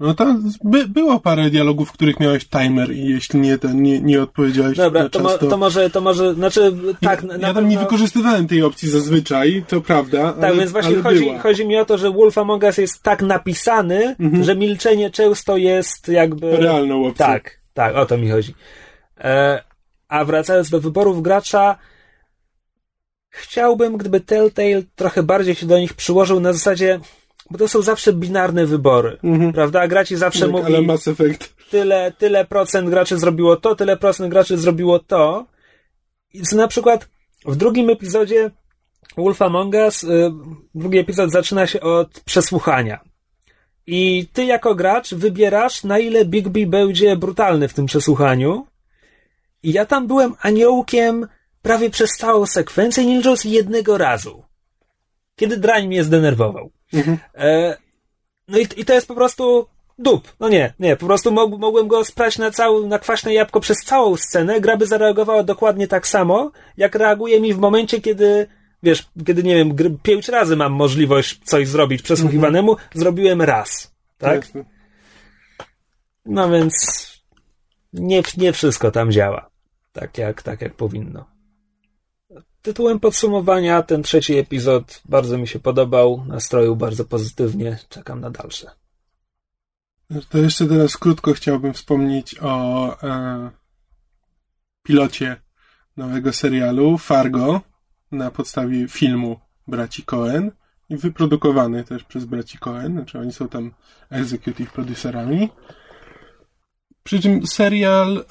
B: No tam by, było parę dialogów, w których miałeś timer i jeśli nie, to nie, nie odpowiedziałeś
A: Dobra,
B: na
A: to,
B: czas,
A: to może, to może, znaczy, tak,
B: ja, ja tam nie
A: pewno-
B: wykorzystywałem tej opcji zazwyczaj, to prawda.
A: Tak,
B: ale,
A: więc właśnie chodzi,
B: była.
A: chodzi mi o to, że Wolf Among Us jest tak napisany,
B: Mhm.
A: że milczenie często jest jakby...
B: Realną opcją.
A: Tak, tak, o to mi chodzi. E, a wracając do wyborów gracza, chciałbym, gdyby Telltale trochę bardziej się do nich przyłożył na zasadzie, bo to są zawsze binarne wybory,
B: Mhm.
A: prawda? Graci zawsze
B: Tak,
A: mówi,
B: ale Mass Effect.
A: tyle, tyle procent graczy zrobiło to, tyle procent graczy zrobiło to. I co na przykład w drugim epizodzie Wolf Among Us, y, drugi epizod zaczyna się od przesłuchania. I ty jako gracz wybierasz, na ile Bigby będzie brutalny w tym przesłuchaniu. I ja tam byłem aniołkiem prawie przez całą sekwencję, nie licząc jednego razu. Kiedy drań mnie zdenerwował. E, no i, i to jest po prostu dup. No nie, nie, po prostu mog, mogłem go sprać na, całą, na kwaśne jabłko przez całą scenę. Gra by zareagowała dokładnie tak samo, jak reaguje mi w momencie, kiedy wiesz, kiedy nie wiem, gry, pięć razy mam możliwość coś zrobić przesłuchiwanemu, zrobiłem raz. Tak?
B: Jasne.
A: No więc nie, nie wszystko tam działa. Tak jak, tak jak powinno. Tytułem podsumowania ten trzeci epizod bardzo mi się podobał, nastroił bardzo pozytywnie, czekam na dalsze.
B: To jeszcze teraz krótko chciałbym wspomnieć o e, pilocie nowego serialu Fargo na podstawie filmu braci Cohen i wyprodukowany też przez braci Cohen, znaczy oni są tam executive producerami. Przy czym serial e,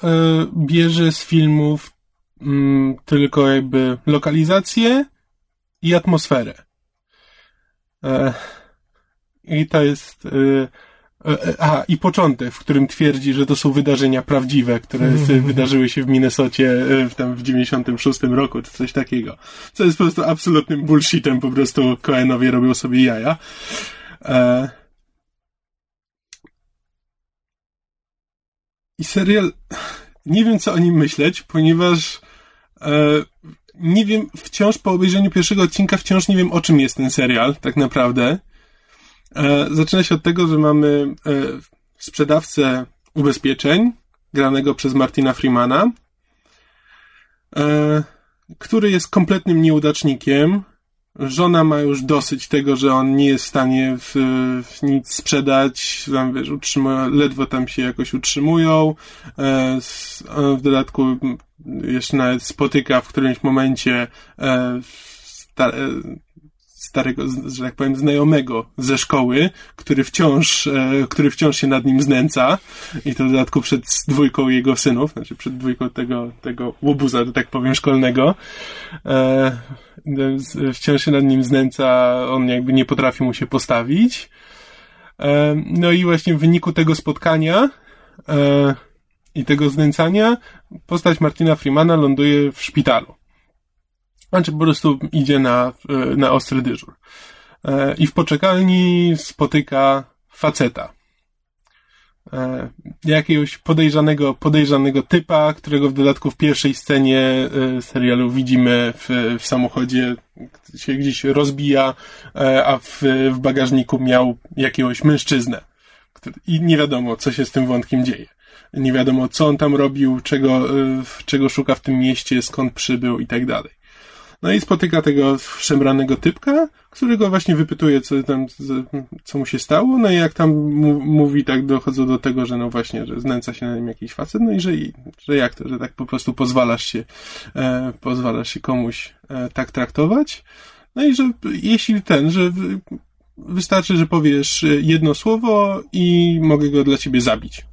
B: bierze z filmów mm, tylko jakby lokalizację i atmosferę. E, I to jest e, E, A, i początek, w którym twierdzi, że to są wydarzenia prawdziwe, które wydarzyły się w Minnesocie e, w, tam w 96 roku, czy coś takiego. Co jest po prostu absolutnym bullshitem, po prostu Coenowie robią sobie jaja. E... I serial, nie wiem co o nim myśleć, ponieważ nie wiem, wciąż po obejrzeniu pierwszego odcinka wciąż nie wiem o czym jest ten serial, tak naprawdę. E, zaczyna się od tego, że mamy e, sprzedawcę ubezpieczeń, granego przez Martina Freemana, e, który jest kompletnym nieudacznikiem. Żona ma już dosyć tego, że on nie jest w stanie w, w nic sprzedać, tam wiesz, utrzymuje, ledwo tam się jakoś utrzymują. W dodatku jeszcze nawet spotyka w którymś momencie starego, że tak powiem, znajomego ze szkoły, który wciąż, e, który wciąż się nad nim znęca i to w dodatku przed dwójką jego synów, znaczy przed dwójką tego, tego łobuza, że tak powiem, szkolnego. E, wciąż się nad nim znęca, on jakby nie potrafi mu się postawić. E, no i właśnie w wyniku tego spotkania e, i tego znęcania postać Martina Freemana ląduje w szpitalu. Znaczy po prostu idzie na, e, na ostry dyżur. E, I w poczekalni spotyka faceta. E, jakiegoś podejrzanego, podejrzanego typa, którego w dodatku w pierwszej scenie serialu widzimy w, w samochodzie, się gdzieś rozbija, a w, w bagażniku miał jakiegoś mężczyznę. I nie wiadomo, co się z tym wątkiem dzieje. Nie wiadomo, co on tam robił, czego, czego szuka w tym mieście, skąd przybył i tak dalej. No i spotyka tego szemranego typka, którego właśnie wypytuje, co tam, co mu się stało, no i jak tam mówi, tak dochodzą do tego, że no właśnie, że znęca się na nim jakiś facet, no i że, że jak to, że tak po prostu pozwalasz się, e, pozwalasz się komuś e, tak traktować. No i że jeśli ten, że wystarczy, że powiesz jedno słowo i mogę go dla ciebie zabić.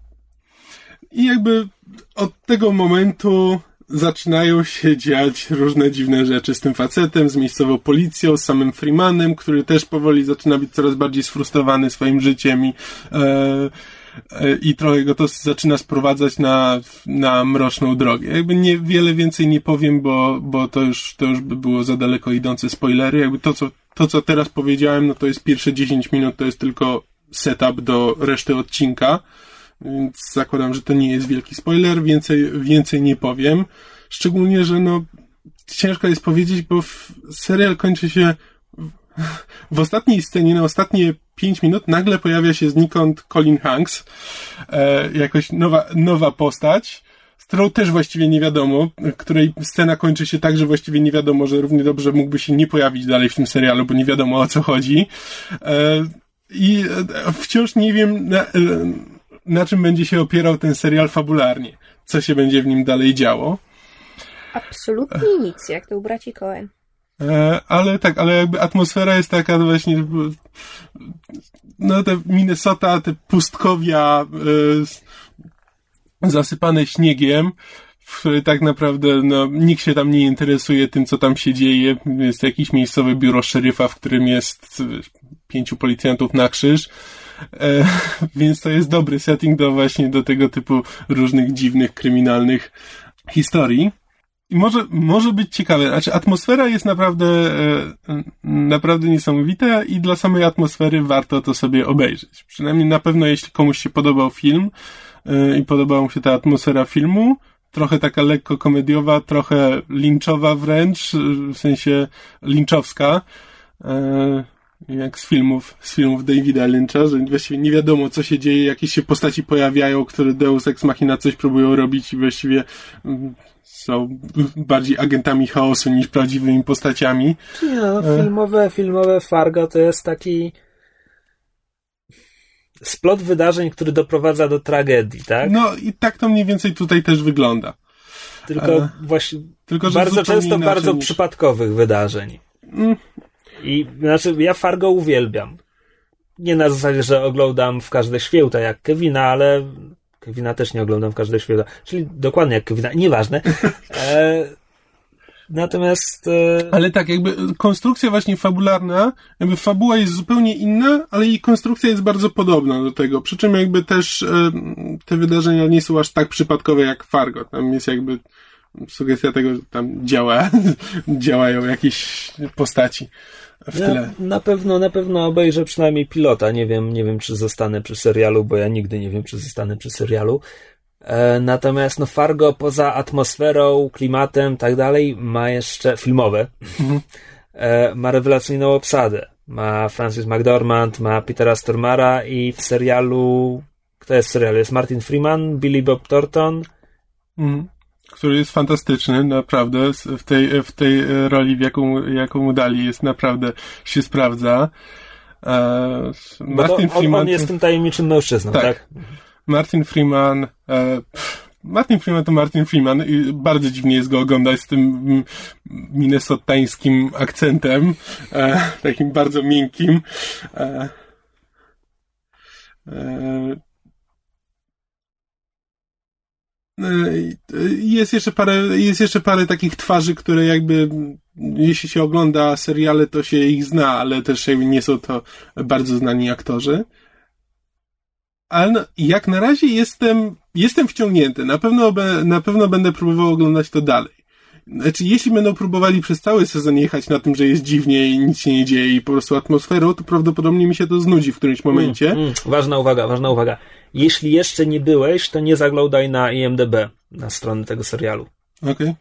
B: I jakby od tego momentu zaczynają się dziać różne dziwne rzeczy z tym facetem, z miejscową policją, z samym Freemanem, który też powoli zaczyna być coraz bardziej sfrustrowany swoim życiem i, e, e, i trochę go to zaczyna sprowadzać na, na mroczną drogę. Jakby niewiele więcej nie powiem, bo, bo to już, to już by było za daleko idące spoilery. Jakby to, co, to, co teraz powiedziałem, no to jest pierwsze 10 minut, to jest tylko setup do reszty odcinka więc zakładam, że to nie jest wielki spoiler, więcej, więcej nie powiem. Szczególnie, że no, ciężko jest powiedzieć, bo serial kończy się w, ostatniej scenie, na ostatnie 5 minut, nagle pojawia się znikąd Colin Hanks, e, jakoś nowa, nowa postać, z którą też właściwie nie wiadomo, której scena kończy się tak, że właściwie nie wiadomo, że równie dobrze mógłby się nie pojawić dalej w tym serialu, bo nie wiadomo o co chodzi. E, I e, wciąż nie wiem, na, e, na czym będzie się opierał ten serial fabularnie. Co się będzie w nim dalej działo.
C: Absolutnie nic, jak to u braci Cohen.
B: E, ale tak, ale jakby atmosfera jest taka właśnie no te Minnesota, te pustkowia e, zasypane śniegiem, w której tak naprawdę no, nikt się tam nie interesuje tym, co tam się dzieje. Jest jakieś miejscowe biuro szeryfa, w którym jest pięciu policjantów na krzyż E, więc to jest dobry setting do właśnie do tego typu różnych dziwnych, kryminalnych historii. I może, może być ciekawe. Znaczy, atmosfera jest naprawdę, e, naprawdę niesamowita i dla samej atmosfery warto to sobie obejrzeć. Przynajmniej na pewno, jeśli komuś się podobał film e, i podobała mu się ta atmosfera filmu, trochę taka lekko komediowa, trochę linczowa wręcz, w sensie linczowska, e, jak z filmów, z filmów Davida Lyncha, że właściwie nie wiadomo, co się dzieje, jakieś się postaci pojawiają, które Deus Ex Machina coś próbują robić i właściwie mm, są bardziej agentami chaosu niż prawdziwymi postaciami.
A: Nie, no, filmowe, filmowe Fargo to jest taki splot wydarzeń, który doprowadza do tragedii, tak?
B: No i tak to mniej więcej tutaj też wygląda.
A: Tylko e, właśnie tylko, bardzo często bardzo niż... przypadkowych wydarzeń. I znaczy ja Fargo uwielbiam. Nie na zasadzie, że oglądam w każde święta jak Kevina, ale Kevina też nie oglądam w każde święta. Czyli dokładnie jak Kevina, nieważne. E, Natomiast. E...
B: Ale tak, jakby konstrukcja właśnie fabularna, jakby fabuła jest zupełnie inna, ale jej konstrukcja jest bardzo podobna do tego. Przy czym jakby też e, te wydarzenia nie są aż tak przypadkowe jak Fargo. Tam jest jakby sugestia tego, że tam działa, działają jakieś postaci w ja tyle.
A: Na pewno, na pewno obejrzę przynajmniej pilota. Nie wiem, nie wiem, czy zostanę przy serialu, bo ja nigdy nie wiem, czy zostanę przy serialu. E, natomiast no Fargo poza atmosferą, klimatem, tak dalej, ma jeszcze filmowe. Mhm. E, ma rewelacyjną obsadę. Ma Francis McDormand, ma Petera Stormara i w serialu kto jest w serialu? Jest Martin Freeman, Billy Bob Thornton.
B: Mhm. Który jest fantastyczny, naprawdę. W tej, w tej roli, w jaką, jaką mu dali, jest naprawdę się sprawdza.
A: E, Martin on, Freeman. On jest tym tajemniczym mężczyzną, tak? tak?
B: Martin Freeman, e, Martin Freeman to Martin Freeman i bardzo dziwnie jest go oglądać z tym minnesotańskim akcentem, e, takim bardzo miękkim. E, e, e jest jeszcze parę, jest jeszcze parę takich twarzy, które jakby, jeśli się ogląda seriale, to się ich zna, ale też nie są to bardzo znani aktorzy ale no, jak na razie jestem, jestem wciągnięty. Na pewno, na pewno będę próbował oglądać to dalej. Znaczy, jeśli będą próbowali przez cały sezon jechać na tym, że jest dziwnie i nic się nie dzieje i po prostu atmosferą, to prawdopodobnie mi się to znudzi w którymś momencie. Mm, mm,
A: ważna uwaga, ważna uwaga. Jeśli jeszcze nie byłeś, to nie zaglądaj na IMDB, na stronę tego serialu.
B: Okej. Okay.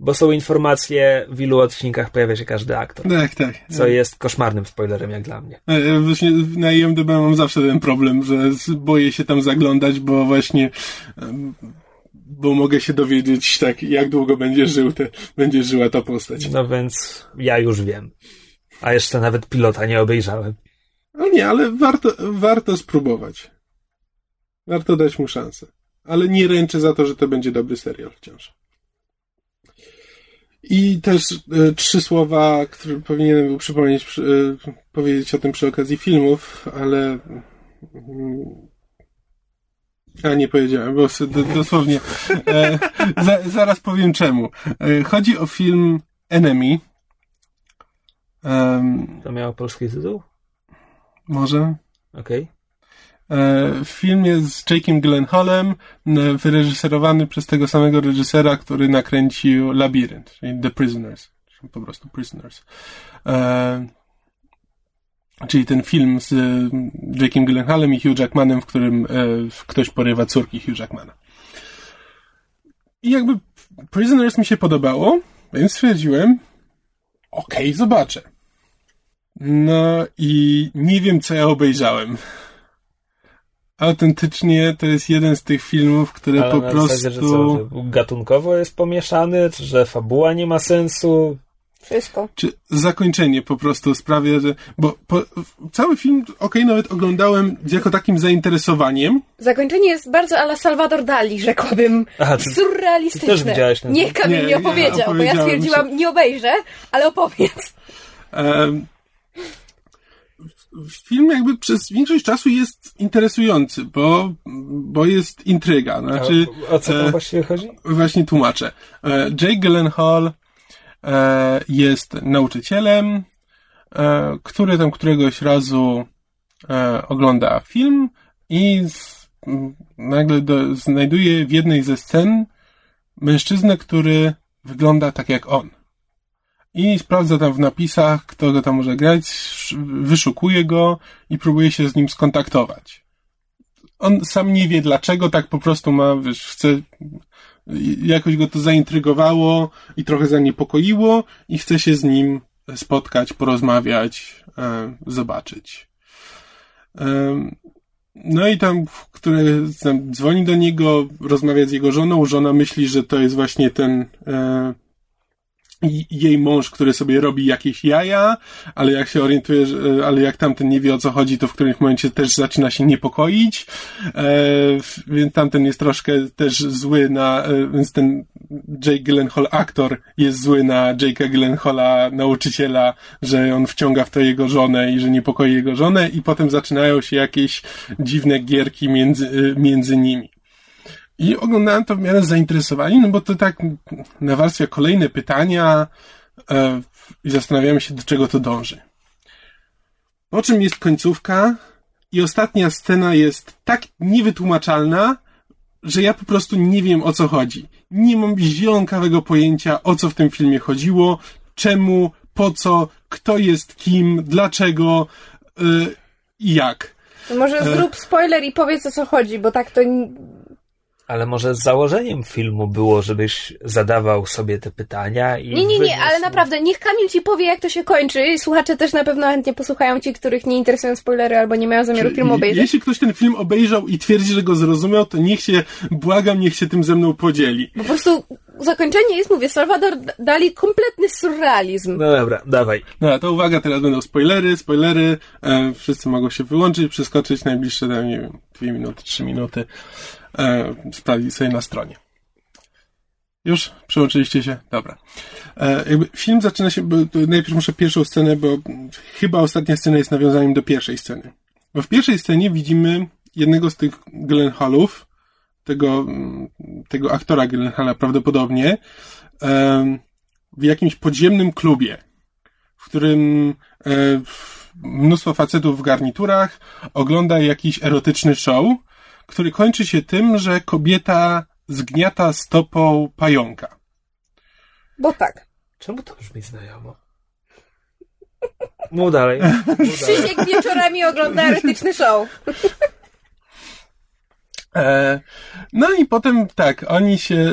A: Bo są informacje, w ilu odcinkach pojawia się każdy aktor.
B: Tak, tak.
A: Co jest koszmarnym spoilerem, jak dla mnie.
B: E, właśnie na IMDb mam zawsze ten problem, że boję się tam zaglądać, bo właśnie bo mogę się dowiedzieć, tak, jak długo będzie żył te, będzie żyła ta postać.
A: No więc ja już wiem. A jeszcze nawet pilota nie obejrzałem.
B: No nie, ale warto, warto spróbować. Warto dać mu szansę. Ale nie ręczę za to, że to będzie dobry serial wciąż. I też e, trzy słowa, które powinienem był przypomnieć, e, powiedzieć o tym przy okazji filmów, ale mm, a nie powiedziałem, bo dosłownie e, za, zaraz powiem czemu. E, chodzi o film Enemy.
A: Um, to miało polski tytuł?
B: Może.
A: Okej. Okay.
B: E, film jest z Jakeem Gyllenhaalem, e, wyreżyserowany przez tego samego reżysera, który nakręcił Labirynt, czyli The Prisoners, czyli po prostu Prisoners. E, czyli ten film z Jakeem Gyllenhaalem i Hugh Jackmanem, w którym ktoś porywa córki Hugh Jackmana. I jakby Prisoners mi się podobało, więc stwierdziłem, okej, okay, zobaczę. No i nie wiem, co ja obejrzałem autentycznie to jest jeden z tych filmów, które Ale po na prostu... Zasadzie, że co, że
A: gatunkowo jest pomieszany, czy że fabuła nie ma sensu?
C: Wszystko.
B: Czy zakończenie po prostu sprawia, że... Bo po, cały film, okej, okay, nawet oglądałem z jako takim zainteresowaniem.
C: Zakończenie jest bardzo ala Salvador Dali, rzekłabym. Aha, czy, Surrealistyczne. Ty
A: też widziałeś ten
C: Niech Kamil nie, mi opowiedział, bo ja stwierdziłam, się... nie obejrzę, ale opowiedz. Um,
B: film jakby przez większość czasu jest interesujący, bo, bo jest intryga. Znaczy,
A: A o co tam e, właściwie chodzi?
B: Właśnie tłumaczę. E, Jake Gyllenhaal e, jest nauczycielem, który tam któregoś razu ogląda film i z, nagle do, znajduje w jednej ze scen mężczyznę, który wygląda tak jak on. I sprawdza tam w napisach, kto go tam może grać, wyszukuje go i próbuje się z nim skontaktować. On sam nie wie dlaczego, tak po prostu ma, wiesz, chce, jakoś go to zaintrygowało i trochę zaniepokoiło i chce się z nim spotkać, porozmawiać, e, zobaczyć. E, no i tam, który tam dzwoni do niego, rozmawia z jego żoną, żona myśli, że to jest właśnie ten e, jej mąż, który sobie robi jakieś jaja, ale jak się orientuje, ale jak tamten nie wie o co chodzi, to w którymś momencie też zaczyna się niepokoić, e, więc tamten jest troszkę też zły na, e, więc ten Jake Gyllenhaal aktor jest zły na Jake'a Gyllenhaala nauczyciela, że on wciąga w to jego żonę i że niepokoi jego żonę i potem zaczynają się jakieś dziwne gierki między, e, między nimi. I oglądałem to w miarę zainteresowani, no bo to tak nawarstwia kolejne pytania e, i zastanawiamy się, do czego to dąży. Po czym jest końcówka i ostatnia scena jest tak niewytłumaczalna, że ja po prostu nie wiem o co chodzi. Nie mam zielonkawego pojęcia o co w tym filmie chodziło, czemu, po co, kto jest kim, dlaczego i yy, jak.
C: Może e, zrób spoiler i powiedz o co chodzi, bo tak to
A: ale może założeniem filmu było, żebyś zadawał sobie te pytania i.
C: Nie, nie, nie, ale naprawdę, niech Kamil ci powie, jak to się kończy. I słuchacze też na pewno chętnie posłuchają ci, których nie interesują spoilery albo nie mają zamiaru filmu obejrzeć.
B: Jeśli ktoś ten film obejrzał i twierdzi, że go zrozumiał, to niech się, błagam, niech się tym ze mną podzieli.
C: Po prostu zakończenie jest, mówię, Salvador dali kompletny surrealizm.
A: No dobra, dawaj.
B: No to uwaga, teraz będą spoilery, spoilery. E, wszyscy mogą się wyłączyć, przeskoczyć najbliższe, nie wiem, dwie minuty, trzy minuty e, sprawdzić sobie na stronie. Już? Przełączyliście się? Dobra. E, jakby film zaczyna się, bo, najpierw muszę pierwszą scenę, bo chyba ostatnia scena jest nawiązaniem do pierwszej sceny. Bo w pierwszej scenie widzimy jednego z tych Gyllenhaalów, tego, tego aktora Gyllenhaala prawdopodobnie, e, w jakimś podziemnym klubie, w którym e, mnóstwo facetów w garniturach ogląda jakiś erotyczny show, który kończy się tym, że kobieta zgniata stopą pająka.
C: Bo tak.
A: Czemu to brzmi znajomo? Mów dalej.
C: Krzysiek wieczorami ogląda erotyczny show.
B: E, no i potem tak, oni się,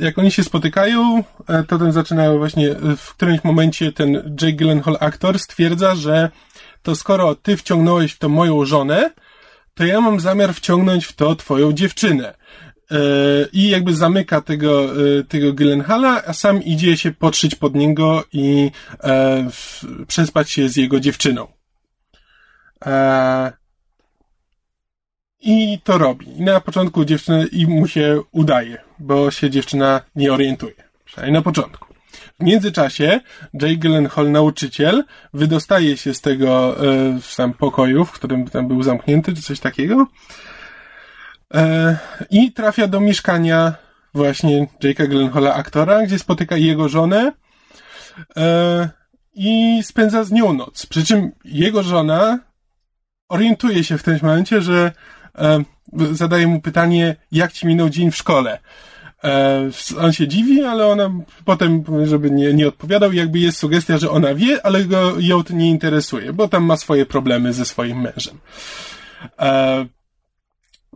B: e, jak oni się spotykają, e, to ten zaczynają właśnie, w którymś momencie ten Jake Gyllenhaal aktor stwierdza, że to skoro ty wciągnąłeś w to moją żonę, to ja mam zamiar wciągnąć w to twoją dziewczynę. E, I jakby zamyka tego, e, tego Gyllenhaala, a sam idzie się podszyć pod niego i e, przespać się z jego dziewczyną. I to robi. I na początku dziewczyna i mu się udaje, bo się dziewczyna nie orientuje. Przynajmniej na początku. W międzyczasie Jay Gyllenhaal, nauczyciel, wydostaje się z tego e, sam pokoju, w którym tam był zamknięty, czy coś takiego e, i trafia do mieszkania właśnie Jake'a Gyllenhaala, aktora, gdzie spotyka jego żonę e, i spędza z nią noc. Przy czym jego żona orientuje się w tym momencie, że e, zadaje mu pytanie, jak ci minął dzień w szkole. E, on się dziwi, ale ona potem, żeby nie, nie odpowiadał, jakby jest sugestia, że ona wie, ale go, ją to nie interesuje, bo tam ma swoje problemy ze swoim mężem. E,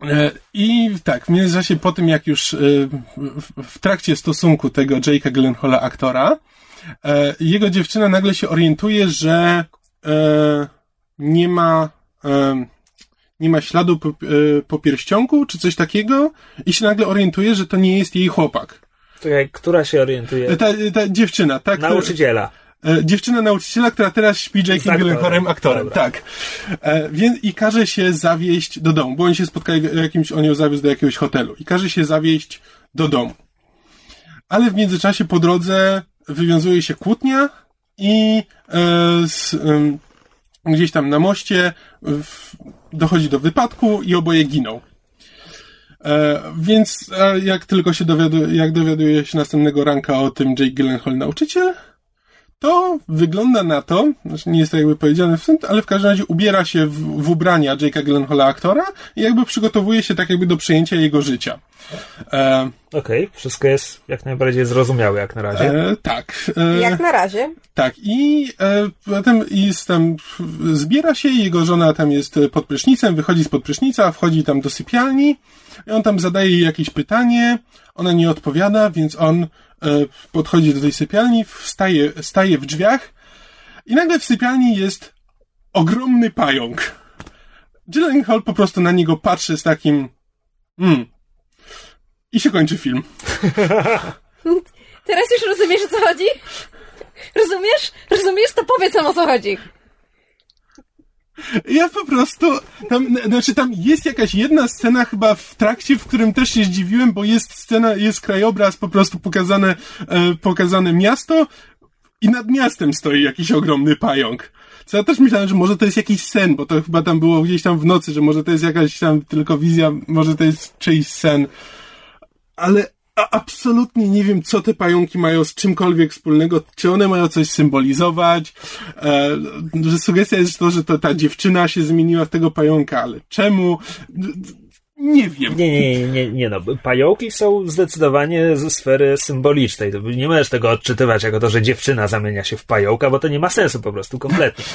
B: e, I tak, w międzyczasie po tym, jak już w trakcie stosunku tego Jake'a Gyllenhaala aktora, jego dziewczyna nagle się orientuje, że nie ma nie ma śladu po, e, po pierścionku, czy coś takiego i się nagle orientuje, że to nie jest jej chłopak.
A: Czekaj, która się orientuje?
B: Ta, ta dziewczyna, tak?
A: Nauczyciela.
B: E, dziewczyna nauczyciela, która teraz śpi Jake'em Gyllenhaalem aktorem, Dobra. tak. E, więc i każe się zawieść do domu, bo oni się spotkali w jakimś, on ją zawiózł do jakiegoś hotelu i każe się zawieść do domu. Ale w międzyczasie po drodze wywiązuje się kłótnia i e, z, gdzieś tam na moście dochodzi do wypadku i oboje giną. E, więc jak tylko się dowiaduje, jak dowiaduje się następnego ranka o tym Jake Gyllenhaal nauczyciel, to wygląda na to, znaczy nie jest to jakby powiedziane w ale w każdym razie ubiera się w, w ubrania Jake'a Gyllenhaala aktora i jakby przygotowuje się tak jakby do przejęcia jego życia.
A: E, Okej, okay, wszystko jest jak najbardziej zrozumiałe jak na razie.
B: E, tak. E,
C: jak na razie.
B: Tak, i e, potem jest tam, zbiera się, jego żona tam jest pod prysznicem, wychodzi z pod prysznica, wchodzi tam do sypialni i on tam zadaje jej jakieś pytanie, ona nie odpowiada, więc on podchodzi do tej sypialni, wstaje, staje w drzwiach i nagle w sypialni jest ogromny pająk. Gyllenhaal po prostu na niego patrzy z takim mm. i się kończy film.
C: Teraz już rozumiesz o co chodzi? Rozumiesz? Rozumiesz? To powiedz nam o co chodzi.
B: Ja po prostu, tam, znaczy tam jest jakaś jedna scena chyba w trakcie, w którym też się zdziwiłem, bo jest scena, jest krajobraz, po prostu pokazane, e, pokazane miasto i nad miastem stoi jakiś ogromny pająk. Co ja też myślałem, że może to jest jakiś sen, bo to chyba tam było gdzieś tam w nocy, że może to jest jakaś tam tylko wizja, może to jest czyjś sen. Ale a absolutnie nie wiem, co te pająki mają z czymkolwiek wspólnego, czy one mają coś symbolizować, e, że sugestia jest to, że to ta dziewczyna się zmieniła w tego pająka, ale czemu? Nie wiem.
A: Nie, nie, nie, nie, no. Pająki są zdecydowanie ze sfery symbolicznej. Nie możesz tego odczytywać jako to, że dziewczyna zamienia się w pająka, bo to nie ma sensu po prostu kompletnie.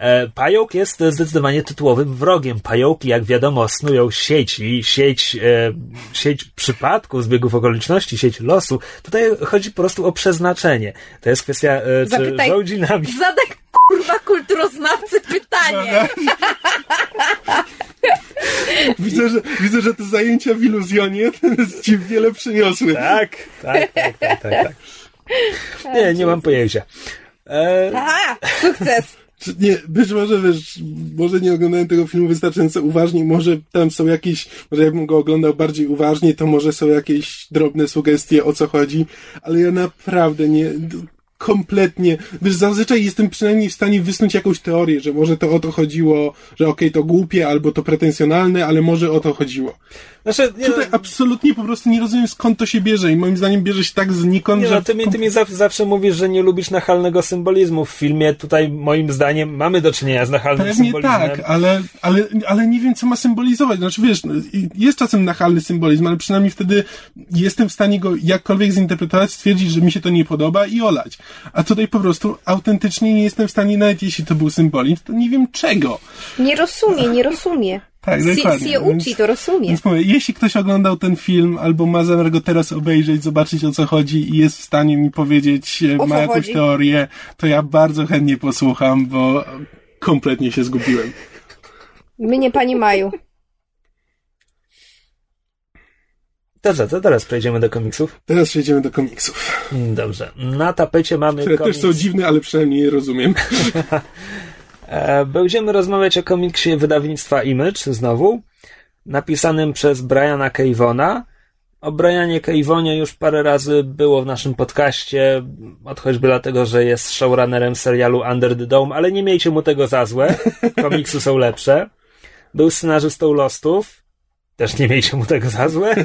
A: E, pająk jest zdecydowanie tytułowym wrogiem. Pająki, jak wiadomo, snują sieć i sieć, e, sieć przypadków, zbiegów okoliczności, sieć losu. Tutaj chodzi po prostu o przeznaczenie. To jest kwestia, e, czy Zapytaj, rządzi nami...
C: Zadaj kurwa kulturoznawcy pytanie.
B: widzę, że, widzę, że te zajęcia w iluzjonie ci wiele przyniosły.
A: Tak, tak, tak, tak, tak. tak. Nie, nie mam pojęcia.
C: E... Aha, sukces.
B: Nie, być może, wiesz, może nie oglądałem tego filmu wystarczająco uważnie, może tam są jakieś, może jakbym go oglądał bardziej uważnie, to może są jakieś drobne sugestie, o co chodzi, ale ja naprawdę nie, kompletnie, wiesz, zazwyczaj jestem przynajmniej w stanie wysnuć jakąś teorię, że może to o to chodziło, że okej, okay, to głupie albo to pretensjonalne, ale może o to chodziło. Znaczy, nie, Tutaj no, absolutnie po prostu nie rozumiem skąd to się bierze i moim zdaniem bierze się tak znikąd,
A: nie,
B: że...
A: No, ty, mi, ty mi zawsze, zawsze mówisz, że nie lubisz nachalnego symbolizmu w filmie. Tutaj moim zdaniem mamy do czynienia z nachalnym
B: Pewnie
A: symbolizmem.
B: tak, ale, ale, ale nie wiem, co ma symbolizować. Znaczy wiesz, no, jest czasem nachalny symbolizm, ale przynajmniej wtedy jestem w stanie go jakkolwiek zinterpretować, stwierdzić, że mi się to nie podoba i olać. A tutaj po prostu autentycznie nie jestem w stanie, nawet jeśli to był symbolizm, to nie wiem czego.
C: Nie rozumie, nie rozumie.
B: Tak, dokładnie.
C: Sie uczy, to rozumie.
B: Więc mówię, jeśli ktoś oglądał ten film, albo ma zamiar go teraz obejrzeć, zobaczyć o co chodzi i jest w stanie mi powiedzieć, e, o ma jakąś chodzi? teorię, to ja bardzo chętnie posłucham, bo kompletnie się zgubiłem.
C: Mnie pani Maju.
A: Dobrze, to teraz przejdziemy do komiksów.
B: Teraz przejdziemy do komiksów.
A: Dobrze. Na tapecie mamy.
B: Które komiks... też są dziwne, ale przynajmniej je rozumiem.
A: E, będziemy rozmawiać o komiksie wydawnictwa Image znowu, napisanym przez Briana Kejwona. O Brianie Kejwonie już parę razy było w naszym podcaście, choćby dlatego, że jest showrunnerem serialu Under the Dome, ale nie miejcie mu tego za złe. Komiksy są lepsze. Był scenarzystą Lostów. Też nie miejcie mu tego za złe.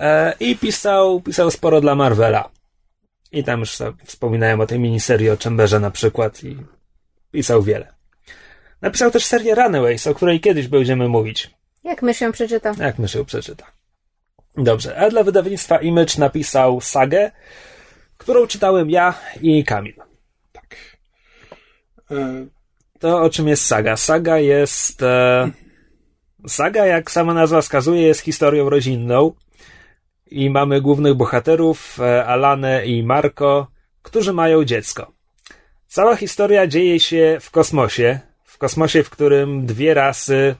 A: E, I pisał, pisał sporo dla Marvela. I tam już wspominałem o tej miniserii o Chamberze na przykład i Pisał wiele. Napisał też serię Runaways, o której kiedyś będziemy mówić.
C: Jak mysz ją przeczyta?
A: Jak mysz ją przeczyta. Dobrze, a dla wydawnictwa Image napisał sagę, którą czytałem ja i Kamil. Tak. E... To o czym jest saga? Saga jest. E... Saga, jak sama nazwa wskazuje, jest historią rodzinną. I mamy głównych bohaterów, e, Alanę i Marco, którzy mają dziecko. Cała historia dzieje się w kosmosie. W kosmosie, w którym dwie rasy,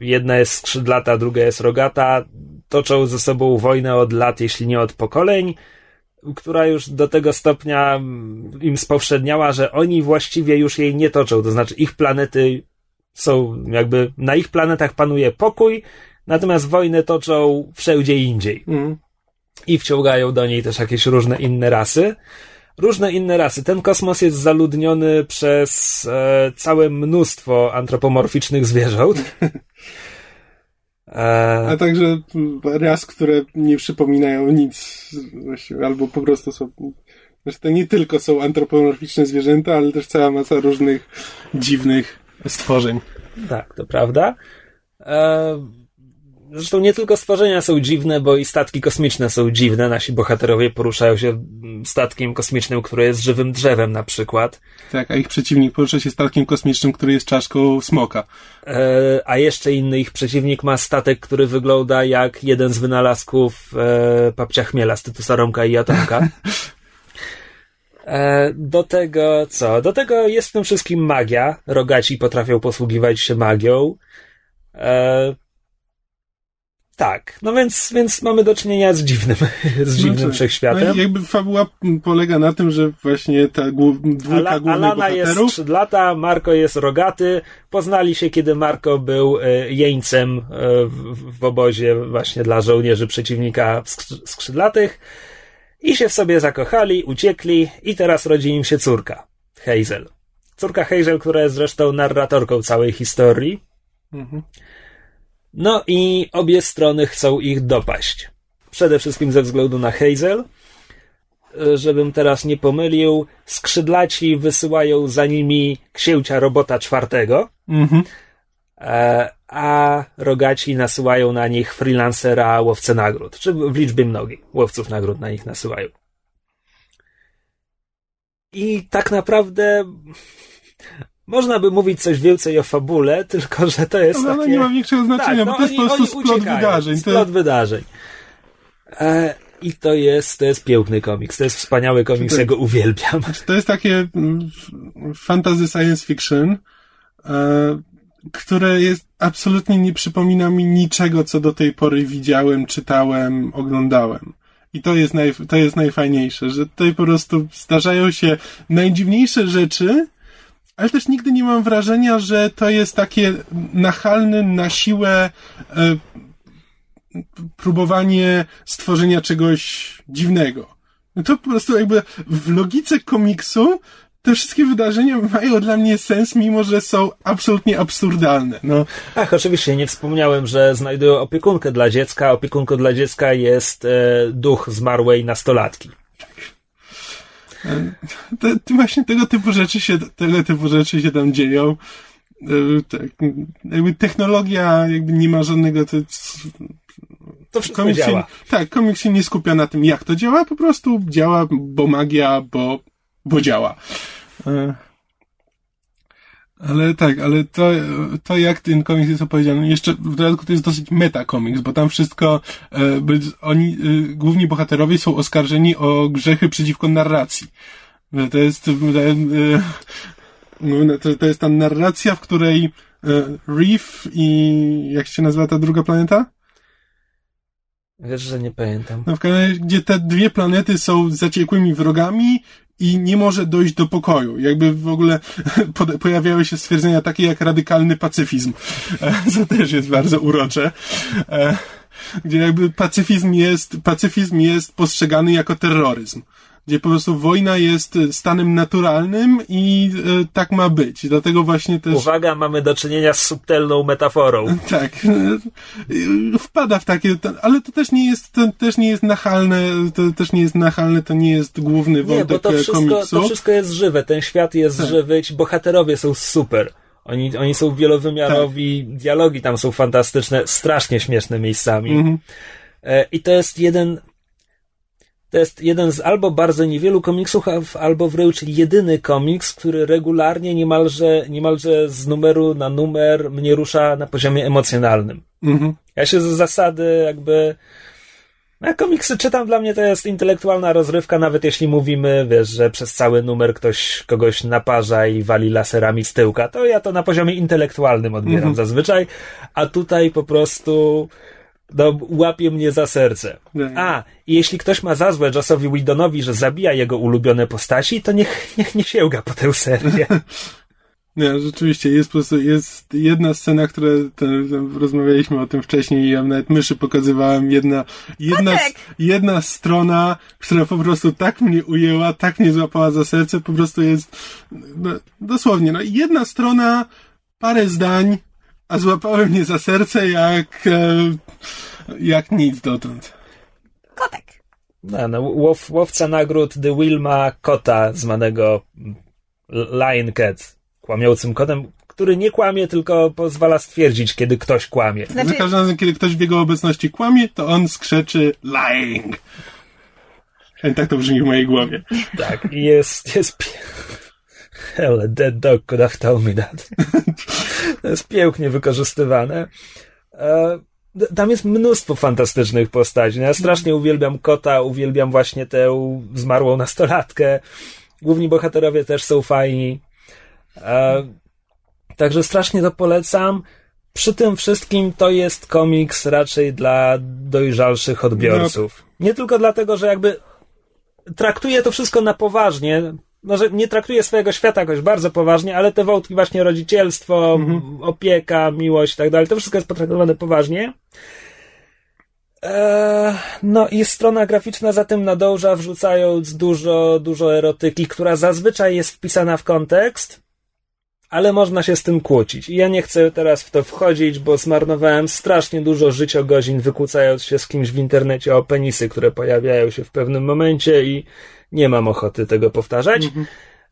A: jedna jest skrzydlata, druga jest rogata, toczą ze sobą wojnę od lat, jeśli nie od pokoleń, która już do tego stopnia im spowszedniała, że oni właściwie już jej nie toczą. To znaczy, ich planety są jakby, na ich planetach panuje pokój, natomiast wojnę toczą wszędzie indziej. Mm. I wciągają do niej też jakieś różne inne rasy różne inne rasy. Ten kosmos jest zaludniony przez e, całe mnóstwo antropomorficznych zwierząt.
B: E... A także ras, które nie przypominają nic, albo po prostu są że to nie tylko są antropomorficzne zwierzęta, ale też cała masa różnych dziwnych stworzeń.
A: Tak, to prawda. E, zresztą nie tylko stworzenia są dziwne, bo i statki kosmiczne są dziwne. Nasi bohaterowie poruszają się statkiem kosmicznym, które jest żywym drzewem na przykład.
B: Tak, a ich przeciwnik porusza się statkiem kosmicznym, który jest czaszką smoka.
A: E, a jeszcze inny ich przeciwnik ma statek, który wygląda jak jeden z wynalazków e, papcia chmiela z Tytusa Romka i Atomka. E, do tego co? Do tego jest w tym wszystkim magia. Rogaci potrafią posługiwać się magią. Tak, no więc, więc mamy do czynienia z dziwnym, z dziwnym
B: Znaczy,
A: wszechświatem.
B: No i jakby fabuła polega na tym, że właśnie ta głów, dwójka
A: Ala,
B: głównych
A: Alana jest
B: bohaterów...
A: 3 lata, Marko jest rogaty. Poznali się, kiedy Marko był e, jeńcem e, w, w obozie właśnie dla żołnierzy przeciwnika skrzy- skrzydlatych. I się w sobie zakochali, uciekli i teraz rodzi im się córka, Hazel. Córka Hazel, która jest zresztą narratorką całej historii.
B: Mhm.
A: No i obie strony chcą ich dopaść. Przede wszystkim ze względu na Hazel. E, Żebym teraz nie pomylił, skrzydlaci wysyłają za nimi księcia robota czwartego,
B: Mhm.
A: e, a rogaci nasyłają na nich freelancera łowcę nagród, czy w liczbie mnogiej łowców nagród na nich nasyłają. I tak naprawdę można by mówić coś więcej o fabule, tylko że to jest
B: Ale ona
A: takie...
B: nie ma większego znaczenia, bo to jest
A: no oni-
B: po prostu splot wydarzeń. To
A: Splot wydarzeń. E, I to jest, to jest piękny komiks. To jest wspaniały komiks,
B: Tak.
A: ja go uwielbiam.
B: To jest takie mm, fantasy science fiction, e, które jest absolutnie nie przypomina mi niczego, co do tej pory widziałem, czytałem, oglądałem. I to jest, naj, to jest najfajniejsze, że tutaj po prostu zdarzają się najdziwniejsze rzeczy, ale też nigdy nie mam wrażenia, że to jest takie nachalne na siłę e, próbowanie stworzenia czegoś dziwnego. No to po prostu jakby w logice komiksu te wszystkie wydarzenia mają dla mnie sens, mimo że są absolutnie absurdalne. No,
A: Ach, oczywiście nie wspomniałem, że znajdują opiekunkę dla dziecka. Opiekunką dla dziecka jest e, duch zmarłej nastolatki.
B: Te, te właśnie tego typu rzeczy się, tego typu rzeczy się tam dzieją. E, Tak, jakby technologia jakby nie ma żadnego, to,
A: To wszystko
B: komiks się,
A: działa.
B: tak, komiks się nie skupia na tym, jak to działa, po prostu działa, bo magia, bo, bo działa. Ale tak, ale to, to jak ten komiks jest opowiedziany, jeszcze w dodatku to jest dosyć meta komiks, bo tam wszystko, e, oni, e, główni bohaterowie są oskarżeni o grzechy przeciwko narracji. To jest, e, e, to, to jest ta narracja, w której e, Reef i jak się nazywa ta druga planeta?
A: Wiesz, że nie pamiętam.
B: No w razie, gdzie te dwie planety są zaciekłymi wrogami i nie może dojść do pokoju. Jakby w ogóle po- pojawiały się stwierdzenia takie jak radykalny pacyfizm, co też jest bardzo urocze. E, Gdzie jakby pacyfizm jest, pacyfizm jest postrzegany jako terroryzm. Gdzie po prostu wojna jest stanem naturalnym i e, tak ma być. Dlatego właśnie też...
A: Uwaga, mamy do czynienia z subtelną metaforą.
B: Tak. e, Wpada w takie, ale to też nie jest, to też nie jest nachalne, to też nie jest nachalne, to nie jest główny
A: Nie, bo
B: wątek
A: to
B: e,
A: wszystko,
B: komiksu.
A: to wszystko jest żywe. Ten świat jest
B: Tak.
A: żywy, ci bohaterowie są super. Oni, oni są wielowymiarowi, dialogi tam są fantastyczne, strasznie śmieszne miejscami.
B: Mhm.
A: E, I to jest jeden. To jest jeden z albo bardzo niewielu komiksów, albo wręcz jedyny komiks, który regularnie, niemalże, niemalże z numeru na numer mnie rusza na poziomie emocjonalnym.
B: Mhm.
A: Ja się z zasady jakby. No, komiksy czytam, dla mnie to jest intelektualna rozrywka, nawet jeśli mówimy, wiesz, że przez cały numer ktoś kogoś naparza i wali laserami z tyłka, to ja to na poziomie intelektualnym odbieram
B: Mhm.
A: zazwyczaj, a tutaj po prostu no, łapie mnie za serce.
B: Tak.
A: A, jeśli ktoś ma za złe Jossowi Whedonowi, że zabija jego ulubione postaci, to niech, niech nie sięga po tę serię.
B: Nie, rzeczywiście, jest po prostu, jest jedna scena, która, ten, ten, rozmawialiśmy o tym wcześniej i ja nawet myszy pokazywałem, jedna, jedna,
C: Kotek!
B: jedna strona, która po prostu tak mnie ujęła, tak mnie złapała za serce, po prostu jest, no, dosłownie, no jedna strona, parę zdań, a złapały mnie za serce jak, e, jak nic dotąd.
C: Kotek.
A: no, no, łow, łowca nagród The Wilma kota zwanego Lion Cat, kłamiącym kotem, który nie kłamie, tylko pozwala stwierdzić, kiedy ktoś kłamie.
B: Znaczy... Za każdym razem, kiedy ktoś w jego obecności kłamie, to on skrzeczy lying. I tak to brzmi w mojej głowie.
A: Tak, i jest, jest... Hell, a dead dog could have told me that. To jest pięknie wykorzystywane. E, tam jest mnóstwo fantastycznych postaci. No, ja strasznie uwielbiam kota, uwielbiam właśnie tę zmarłą nastolatkę. Główni bohaterowie też są fajni. E, także strasznie to polecam. Przy tym wszystkim to jest komiks raczej dla dojrzalszych odbiorców. No. Nie tylko dlatego, że jakby traktuje to wszystko na poważnie. Może nie traktuje swojego świata jakoś bardzo poważnie, ale te wątki właśnie rodzicielstwo, mhm. opieka, miłość i tak dalej, to wszystko jest potraktowane poważnie. Eee, no i strona graficzna za tym nadąża, wrzucając dużo, dużo erotyki, która zazwyczaj jest wpisana w kontekst, ale można się z tym kłócić. I ja nie chcę teraz w to wchodzić, bo zmarnowałem strasznie dużo życiogozin wykłócając się z kimś w internecie o penisy, które pojawiają się w pewnym momencie i nie mam ochoty tego powtarzać. Mhm.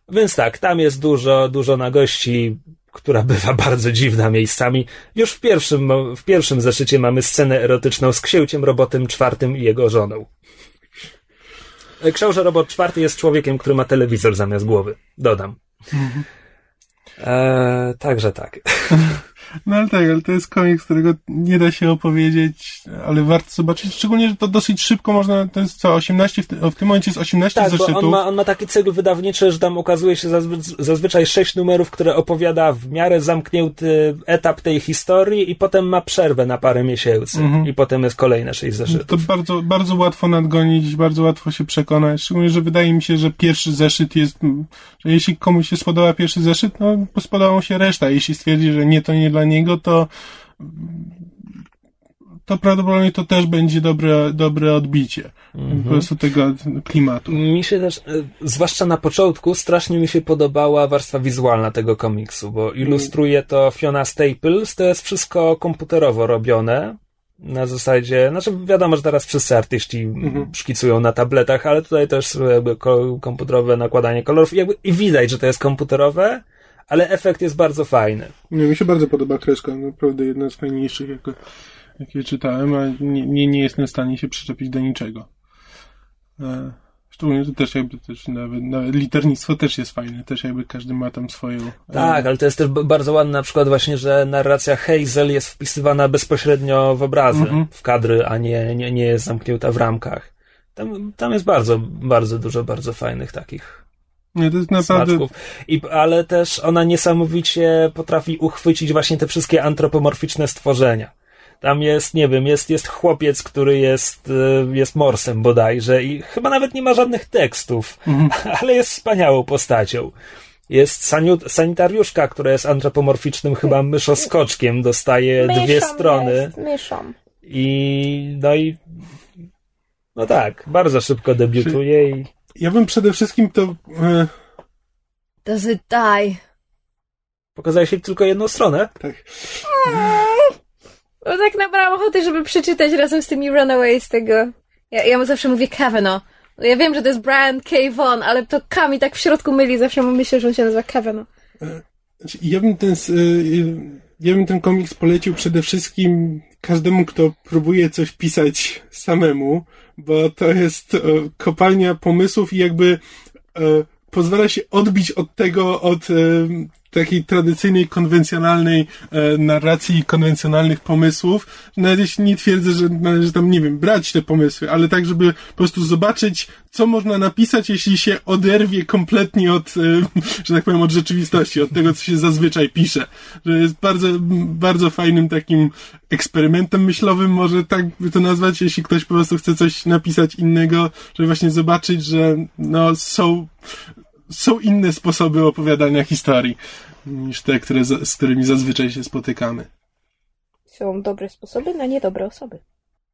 A: Więc tak, tam jest dużo, dużo nagości, która bywa bardzo dziwna miejscami. Już w pierwszym, w pierwszym zeszycie mamy scenę erotyczną z księciem robotem czwartym i jego żoną. Książę robot czwarty jest człowiekiem, który ma telewizor zamiast głowy. Dodam. Mhm. Eee, także tak.
B: No ale tak, ale to jest komiks, którego nie da się opowiedzieć, ale warto zobaczyć, szczególnie, że to dosyć szybko można, to jest co, 18, w, w tym momencie jest 18
A: tak,
B: zeszytów.
A: on ma, on ma taki cykl wydawniczy, że tam okazuje się zazwy zazwyczaj 6 numerów, które opowiada w miarę zamknięty etap tej historii i potem ma przerwę na parę miesięcy mhm. i potem jest kolejne 6 zeszytów.
B: To bardzo, bardzo łatwo nadgonić, bardzo łatwo się przekonać, szczególnie, że wydaje mi się, że pierwszy zeszyt jest, że jeśli komuś się spodoba pierwszy zeszyt, no spodoba mu się reszta, jeśli stwierdzi, że nie, to nie dla niego, to to prawdopodobnie to też będzie dobre, dobre odbicie mhm. po prostu tego klimatu.
A: Mi się też, e, zwłaszcza na początku, strasznie mi się podobała warstwa wizualna tego komiksu, bo ilustruje to Fiona Staples, to jest wszystko komputerowo robione. Na zasadzie, znaczy wiadomo, że teraz wszyscy artyści mhm. szkicują na tabletach, ale tutaj też jakby komputerowe nakładanie kolorów i, jakby, i widać, że to jest komputerowe, ale efekt jest bardzo fajny.
B: Nie, mi się bardzo podoba kreska, naprawdę jedna z fajniejszych, jakie, jakie czytałem, a nie, nie, nie jestem w stanie się przyczepić do niczego. E, szczególnie to też jakby też nawet, nawet liternictwo też jest fajne, też jakby każdy ma tam swoją...
A: E, tak, ale to jest też bardzo ładne na przykład właśnie, że narracja Hazel jest wpisywana bezpośrednio w obrazy, mhm. w kadry, a nie, nie, nie jest zamknięta w ramkach. Tam, tam jest bardzo, bardzo dużo bardzo fajnych takich
B: nie, to jest naprawdę...
A: I, ale też ona niesamowicie potrafi uchwycić właśnie te wszystkie antropomorficzne stworzenia. Tam jest, nie wiem, jest, jest chłopiec, który jest, y, jest morsem bodajże i chyba nawet nie ma żadnych tekstów, mhm. ale jest wspaniałą postacią. Jest saniut, sanitariuszka, która jest antropomorficznym chyba myszoskoczkiem, dostaje myszą dwie strony.
C: Jest, myszą.
A: I no i no tak, bardzo szybko debiutuje i
B: ja bym przede wszystkim to... E...
C: Does it die?
A: Pokazałeś się tylko jedną stronę?
B: Tak.
C: Bo tak nabrałam ochoty, żeby przeczytać razem z tymi Runaways tego. Ja, ja mu zawsze mówię Kavanaugh. Ja wiem, że to jest Brian K. Vaughan, ale to K mi tak w środku myli. Zawsze mu myślę, że on się nazywa Kavanaugh.
B: E, znaczy, ja bym ten... E, ja bym ten komiks polecił przede wszystkim każdemu, kto próbuje coś pisać samemu, bo to jest e, kopalnia pomysłów i jakby e, pozwala się odbić od tego, od e, takiej tradycyjnej, konwencjonalnej e, narracji i konwencjonalnych pomysłów. Nawet jeśli nie twierdzę, że należy tam, nie wiem, brać te pomysły, ale tak, żeby po prostu zobaczyć, co można napisać, jeśli się oderwie kompletnie od, e, że tak powiem, od rzeczywistości, od tego, co się zazwyczaj pisze. Że jest bardzo, bardzo fajnym takim eksperymentem myślowym, może tak by to nazwać, jeśli ktoś po prostu chce coś napisać innego, żeby właśnie zobaczyć, że no, są są inne sposoby opowiadania historii niż te, które, z którymi zazwyczaj się spotykamy.
C: Są dobre sposoby na niedobre osoby.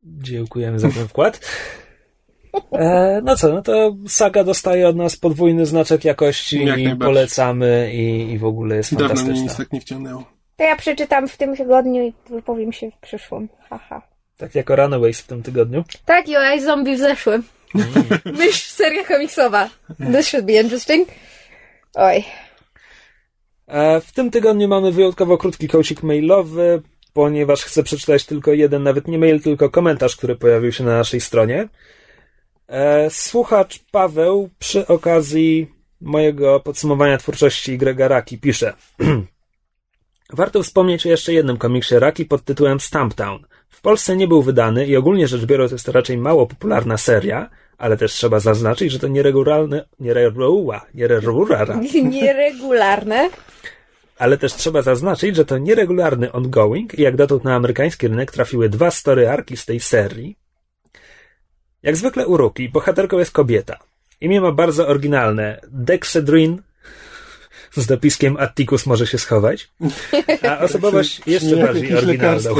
A: Dziękujemy za ten wkład. E, no co, no to saga dostaje od nas podwójny znaczek jakości Jak i polecamy i, i w ogóle jest Dawno fantastyczna.
B: mnie nic tak nie wciągnęło.
C: To ja przeczytam w tym tygodniu i wypowiem się w przyszłym. Haha.
A: Tak jako Runaways w tym tygodniu?
C: Tak, i o Zombie w zeszłym. Mysz seria komiksowa. This should be interesting. Oj.
A: E, W tym tygodniu mamy wyjątkowo krótki kołcik mailowy, ponieważ chcę przeczytać tylko jeden, nawet nie mail, tylko komentarz, który pojawił się na naszej stronie. E, Słuchacz Paweł przy okazji mojego podsumowania twórczości Grega Raki pisze Warto wspomnieć o jeszcze jednym komiksie Raki pod tytułem Stamptown. W Polsce nie był wydany i ogólnie rzecz biorąc jest to raczej mało popularna seria, ale też trzeba zaznaczyć, że to nieregularny, niereguła, nieregulara,
C: Nieregularne.
A: ale też trzeba zaznaczyć, że to nieregularny ongoing i jak dotąd na amerykański rynek trafiły dwa story arki z tej serii. Jak zwykle u Ruki, bohaterką jest kobieta. Imię ma bardzo oryginalne. Dexedrin z dopiskiem Atticus może się schować, a osobowość jeszcze
B: Nie,
A: bardziej oryginalną.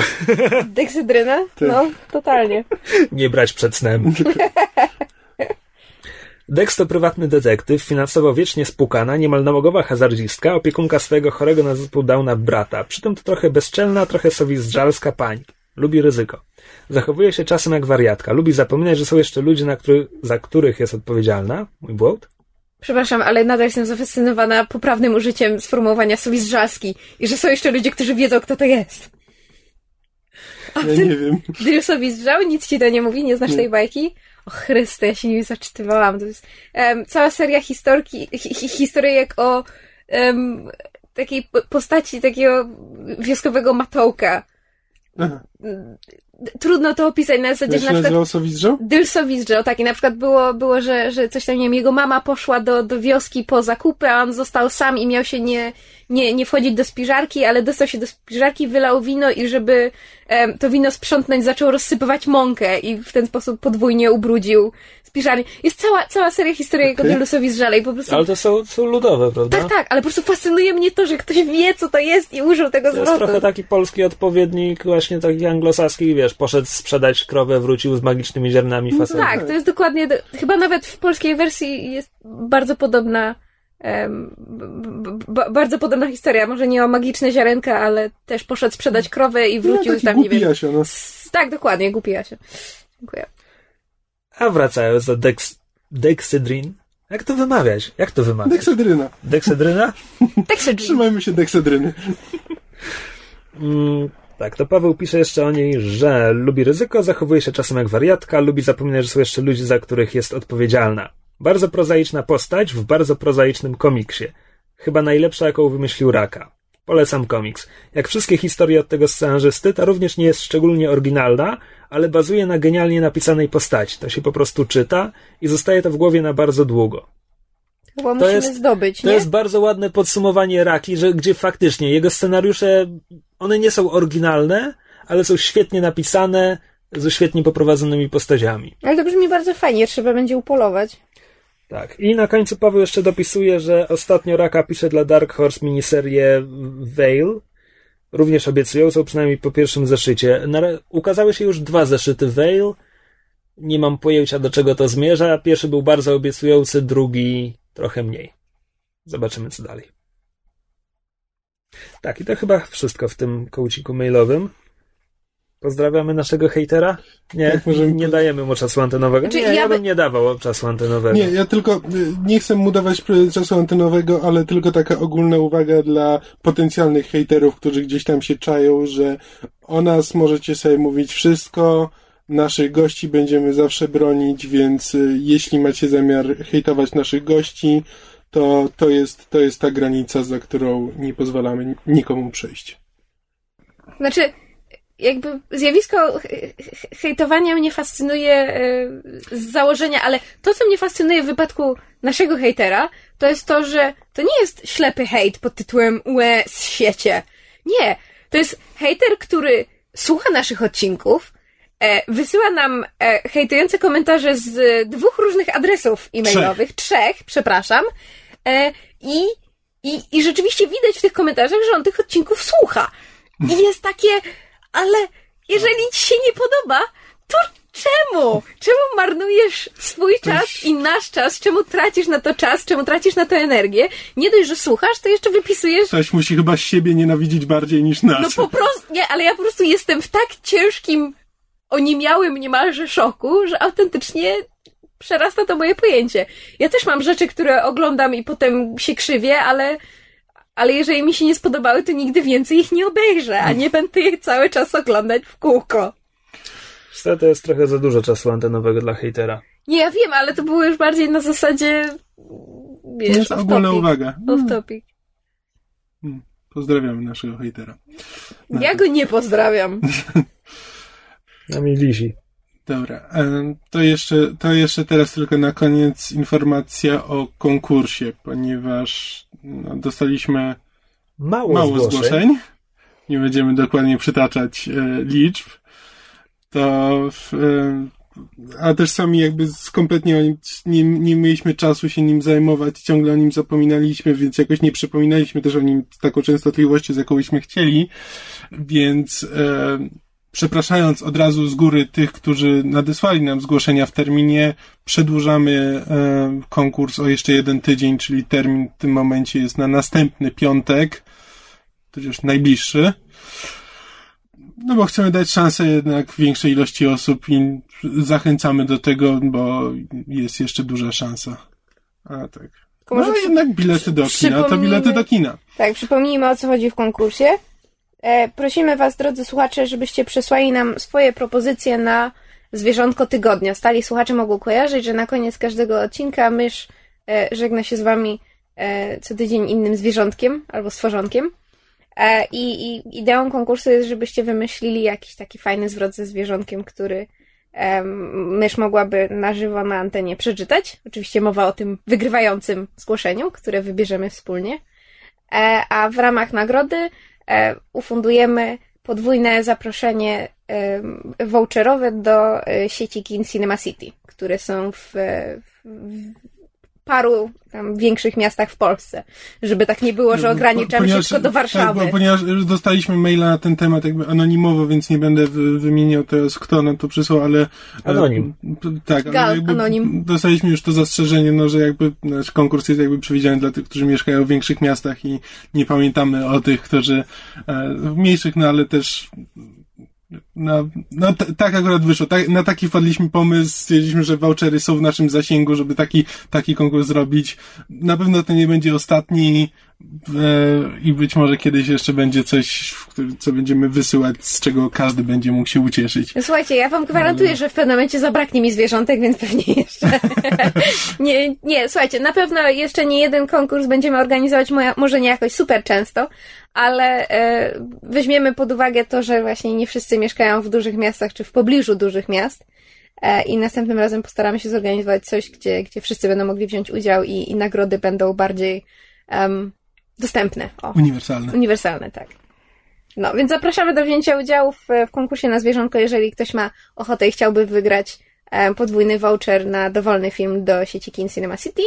C: Deksydryna? No, totalnie.
A: Nie brać przed snem. Dex to prywatny detektyw, finansowo wiecznie spłukana, niemal nałogowa hazardzistka, opiekunka swojego chorego na zespół Downa brata. Przy tym to trochę bezczelna, trochę sowizdżalska pań. Lubi ryzyko. Zachowuje się czasem jak wariatka. Lubi zapominać, że są jeszcze ludzie, na który, za których jest odpowiedzialna. Mój błąd?
C: Przepraszam, ale nadal jestem zafascynowana poprawnym użyciem sformułowania sowizdżalski i że są jeszcze ludzie, którzy wiedzą, kto to jest. A
B: Ja
C: ty,
B: nie wiem.
C: Dyl sowizdżał? Nic ci to nie mówi? Nie znasz tej bajki? O Chryste, ja się nimi zaczytywałam. To jest em, cała seria historki, hi, hi, historyjek o em, takiej po- postaci takiego wioskowego matołka.
B: Aha.
C: Trudno to opisać na zasadzie, że na przykład
B: Sowizdżał?
C: Dylsowizdżał, tak. I na przykład było, było że, że coś tam, nie wiem, jego mama poszła do, do wioski po zakupy, a on został sam i miał się nie, nie, nie wchodzić do spiżarki, ale dostał się do spiżarki, wylał wino i żeby em, to wino sprzątnąć, zaczął rozsypywać mąkę i w ten sposób podwójnie ubrudził spiżarnię. Jest cała, cała seria historii
B: Okej.
C: o Dylsowizdżale i po prostu...
A: Ale to są, są ludowe, prawda?
C: Tak, tak, ale po prostu fascynuje mnie to, że ktoś wie, co to jest i użył tego
A: To jest
C: zwrotu.
A: trochę taki polski odpowiednik, właśnie taki anglosaski, wiesz, poszedł sprzedać krowę, wrócił z magicznymi ziarnami fasoli.
C: Tak, to jest dokładnie. Do, chyba nawet w polskiej wersji jest bardzo podobna. bardzo podobna historia. Może nie o magiczne ziarenka, ale też poszedł sprzedać krowę i wrócił
B: no,
C: tam, nie wiem.
B: Jasio, no.
C: Tak, dokładnie, głupi Jasio. Dziękuję.
A: A wracając do Dex, Dexedrin. Jak to wymawiać? Jak to wymawiać?
B: Deksedryna.
A: Dexedryna?
C: Texas
B: Trzymajmy się deksedryny.
A: Mm, tak, to Paweł pisze jeszcze o niej, że lubi ryzyko, zachowuje się czasem jak wariatka, lubi zapominać, że są jeszcze ludzie, za których jest odpowiedzialna. Bardzo prozaiczna postać w bardzo prozaicznym komiksie. Chyba najlepsza, jaką wymyślił Raka. Polecam komiks. Jak wszystkie historie od tego scenarzysty, ta również nie jest szczególnie oryginalna, ale bazuje na genialnie napisanej postaci. To się po prostu czyta i zostaje to w głowie na bardzo długo.
C: Chyba musimy
A: jest-
C: zdobyć,
A: To
C: nie?
A: jest bardzo ładne podsumowanie Raki, że gdzie faktycznie jego scenariusze, one nie są oryginalne, ale są świetnie napisane, ze świetnie poprowadzonymi postaciami.
C: Ale to brzmi bardzo fajnie, trzeba będzie upolować.
A: Tak. I na końcu Paweł jeszcze dopisuje, że ostatnio Raka pisze dla Dark Horse miniserię Veil. Również obiecują, są przynajmniej po pierwszym zeszycie. Ukazały się już dwa zeszyty Veil. Nie mam pojęcia, do czego to zmierza. Pierwszy był bardzo obiecujący, drugi trochę mniej. Zobaczymy, co dalej. Tak, i to chyba wszystko w tym kołciku mailowym. Pozdrawiamy naszego hejtera? Nie,
B: Tak, możemy
A: nie dajemy mu czasu antenowego.
C: Znaczy,
A: nie,
C: ja
A: ja
C: by-
A: bym nie dawał czasu antenowego.
B: Nie, ja tylko y, nie chcę mu dawać czasu antenowego, ale tylko taka ogólna uwaga dla potencjalnych hejterów, którzy gdzieś tam się czają, że o nas możecie sobie mówić wszystko, naszych gości będziemy zawsze bronić, więc y, jeśli macie zamiar hejtować naszych gości, to, to, jest, to jest ta granica, za którą nie pozwalamy nikomu przejść.
C: Znaczy, jakby zjawisko he- he- hejtowania mnie fascynuje e, z założenia, ale to, co mnie fascynuje w wypadku naszego hejtera, to jest to, że to nie jest ślepy hejt pod tytułem łe z siecie. Nie. To jest hejter, który słucha naszych odcinków, e, wysyła nam e, hejtujące komentarze z dwóch różnych adresów e-mailowych, trzech, przepraszam, e, i, i, i rzeczywiście widać w tych komentarzach, że on tych odcinków słucha. I jest takie, ale jeżeli ci się nie podoba, to czemu? Czemu marnujesz swój czas i nasz czas? Czemu tracisz na to czas? Czemu tracisz na to energię? Nie dość, że słuchasz, to jeszcze wypisujesz
B: Ktoś musi chyba siebie nienawidzić bardziej niż nas.
C: no po prostu, nie, ale ja po prostu jestem w tak ciężkim, oniemiałym niemalże szoku, że autentycznie przerasta to moje pojęcie. Ja też mam rzeczy, które oglądam i potem się krzywię, ale, ale jeżeli mi się nie spodobały, to nigdy więcej ich nie obejrzę, a nie będę ich cały czas oglądać w kółko.
A: To jest trochę za dużo czasu antenowego dla hejtera.
C: Nie, ja wiem, ale to było już bardziej na zasadzie
B: To
C: wiesz,
B: jest
C: off
B: ogólna
C: topic.
B: uwaga.
C: Off topic.
B: Pozdrawiamy naszego hejtera.
C: Ja go nie pozdrawiam.
A: Na mnie wisi.
B: Dobra, em, to jeszcze, to jeszcze teraz tylko na koniec informacja o konkursie, ponieważ no, dostaliśmy
A: Mało,
B: mało
A: zgłoszeń.
B: zgłoszeń. Nie będziemy dokładnie przytaczać e, liczb. To e, a też sami jakby kompletnie nie, nie mieliśmy czasu się nim zajmować, ciągle o nim zapominaliśmy, więc jakoś nie przypominaliśmy też o nim z taką częstotliwością, z jaką byśmy chcieli, więc e, przepraszając od razu z góry tych, którzy nadesłali nam zgłoszenia w terminie, przedłużamy e, konkurs o jeszcze jeden tydzień, czyli termin w tym momencie jest na następny piątek, tudzież najbliższy. No bo chcemy dać szansę jednak większej ilości osób i zachęcamy do tego, bo jest jeszcze duża szansa. A tak.
C: Tylko
B: No
C: może
B: jednak bilety do kina, to bilety do kina.
C: Tak, przypomnijmy o co chodzi w konkursie. E, prosimy Was, drodzy słuchacze, żebyście przesłali nam swoje propozycje na zwierzątko tygodnia. Stali słuchacze mogą kojarzyć, że na koniec każdego odcinka mysz e, żegna się z Wami e, co tydzień innym zwierzątkiem albo stworzonkiem. I, ideą konkursu jest, żebyście wymyślili jakiś taki fajny zwrot ze zwierzątkiem, który mysz mogłaby na żywo na antenie przeczytać. Oczywiście mowa o tym wygrywającym zgłoszeniu, które wybierzemy wspólnie. A w ramach nagrody ufundujemy podwójne zaproszenie em, voucherowe do e, sieci kin Cinema City, które są w, w paru tam większych miastach w Polsce, żeby tak nie było, że ograniczamy się tylko do Warszawy.
B: Tak, bo, ponieważ dostaliśmy maila na ten temat jakby anonimowo, więc nie będę wy, wymieniał teraz, kto nam to przysłał, ale...
A: Anonim.
B: E, p- tak, ale
C: Gal,
B: jakby
C: anonim.
B: dostaliśmy już to zastrzeżenie, no, że jakby nasz konkurs jest jakby przewidziany dla tych, którzy mieszkają w większych miastach i nie pamiętamy o tych, którzy e, w mniejszych, no ale też no, no t- tak akurat wyszło. Tak, na taki wpadliśmy pomysł, stwierdziliśmy, że vouchery są w naszym zasięgu, żeby taki, taki konkurs zrobić. Na pewno to nie będzie ostatni i być może kiedyś jeszcze będzie coś, co będziemy wysyłać, z czego każdy będzie mógł się ucieszyć.
C: Słuchajcie, ja wam gwarantuję, że w pewnym momencie zabraknie mi zwierzątek, więc pewnie jeszcze. nie, nie, słuchajcie, na pewno jeszcze nie jeden konkurs będziemy organizować, może nie jakoś super często, ale e, weźmiemy pod uwagę to, że właśnie nie wszyscy mieszkają w dużych miastach czy w pobliżu dużych miast. E, I następnym razem postaramy się zorganizować coś, gdzie, gdzie wszyscy będą mogli wziąć udział i, i nagrody będą bardziej em, dostępne. O.
B: Uniwersalne.
C: Uniwersalne, tak. No, więc zapraszamy do wzięcia udziału w, w konkursie na zwierzątko, jeżeli ktoś ma ochotę i chciałby wygrać e, podwójny voucher na dowolny film do sieci Kin Cinema City.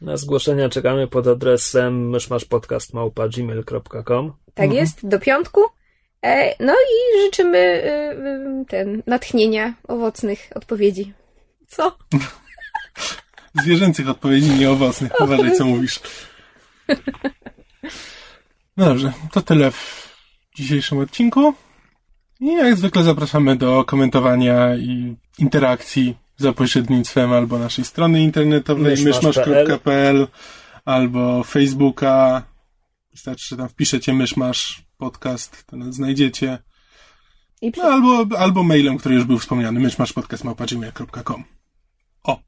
A: Na zgłoszenia czekamy pod adresem myszmaszpodcast.gmail.com
C: Tak jest, do piątku. E, no i życzymy e, ten natchnienia, owocnych odpowiedzi. Co?
B: Zwierzęcych odpowiedzi, nie owocnych. Uważaj, co mówisz. No dobrze, to tyle w dzisiejszym odcinku. I jak zwykle zapraszamy do komentowania i interakcji za pośrednictwem albo naszej strony internetowej
A: myszmasz.pl
B: albo Facebooka. Wystarczy, że tam wpiszecie myszmasz podcast, to nas znajdziecie.
C: I przy...
B: No, albo, albo mailem, który już był wspomniany, myszmaszpodcast.gmail.com O!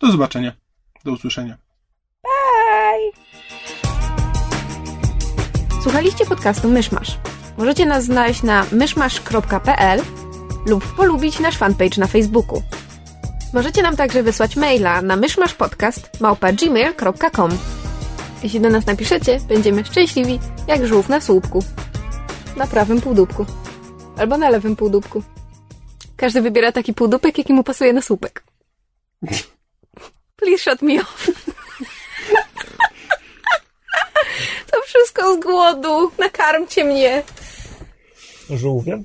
B: Do zobaczenia. Do usłyszenia.
C: Słuchaliście podcastu Myszmasz. Możecie nas znaleźć na myszmasz.pl lub polubić nasz fanpage na Facebooku. Możecie nam także wysłać maila na myszmaszpodcast.gmail.com Jeśli do nas napiszecie, będziemy szczęśliwi jak żółw na słupku. Na prawym półdubku. Albo na lewym półdubku. Każdy wybiera taki półdupek, jaki mu pasuje na słupek. Please shut me off. To wszystko z głodu. Nakarmcie mnie.
A: Żółwiem?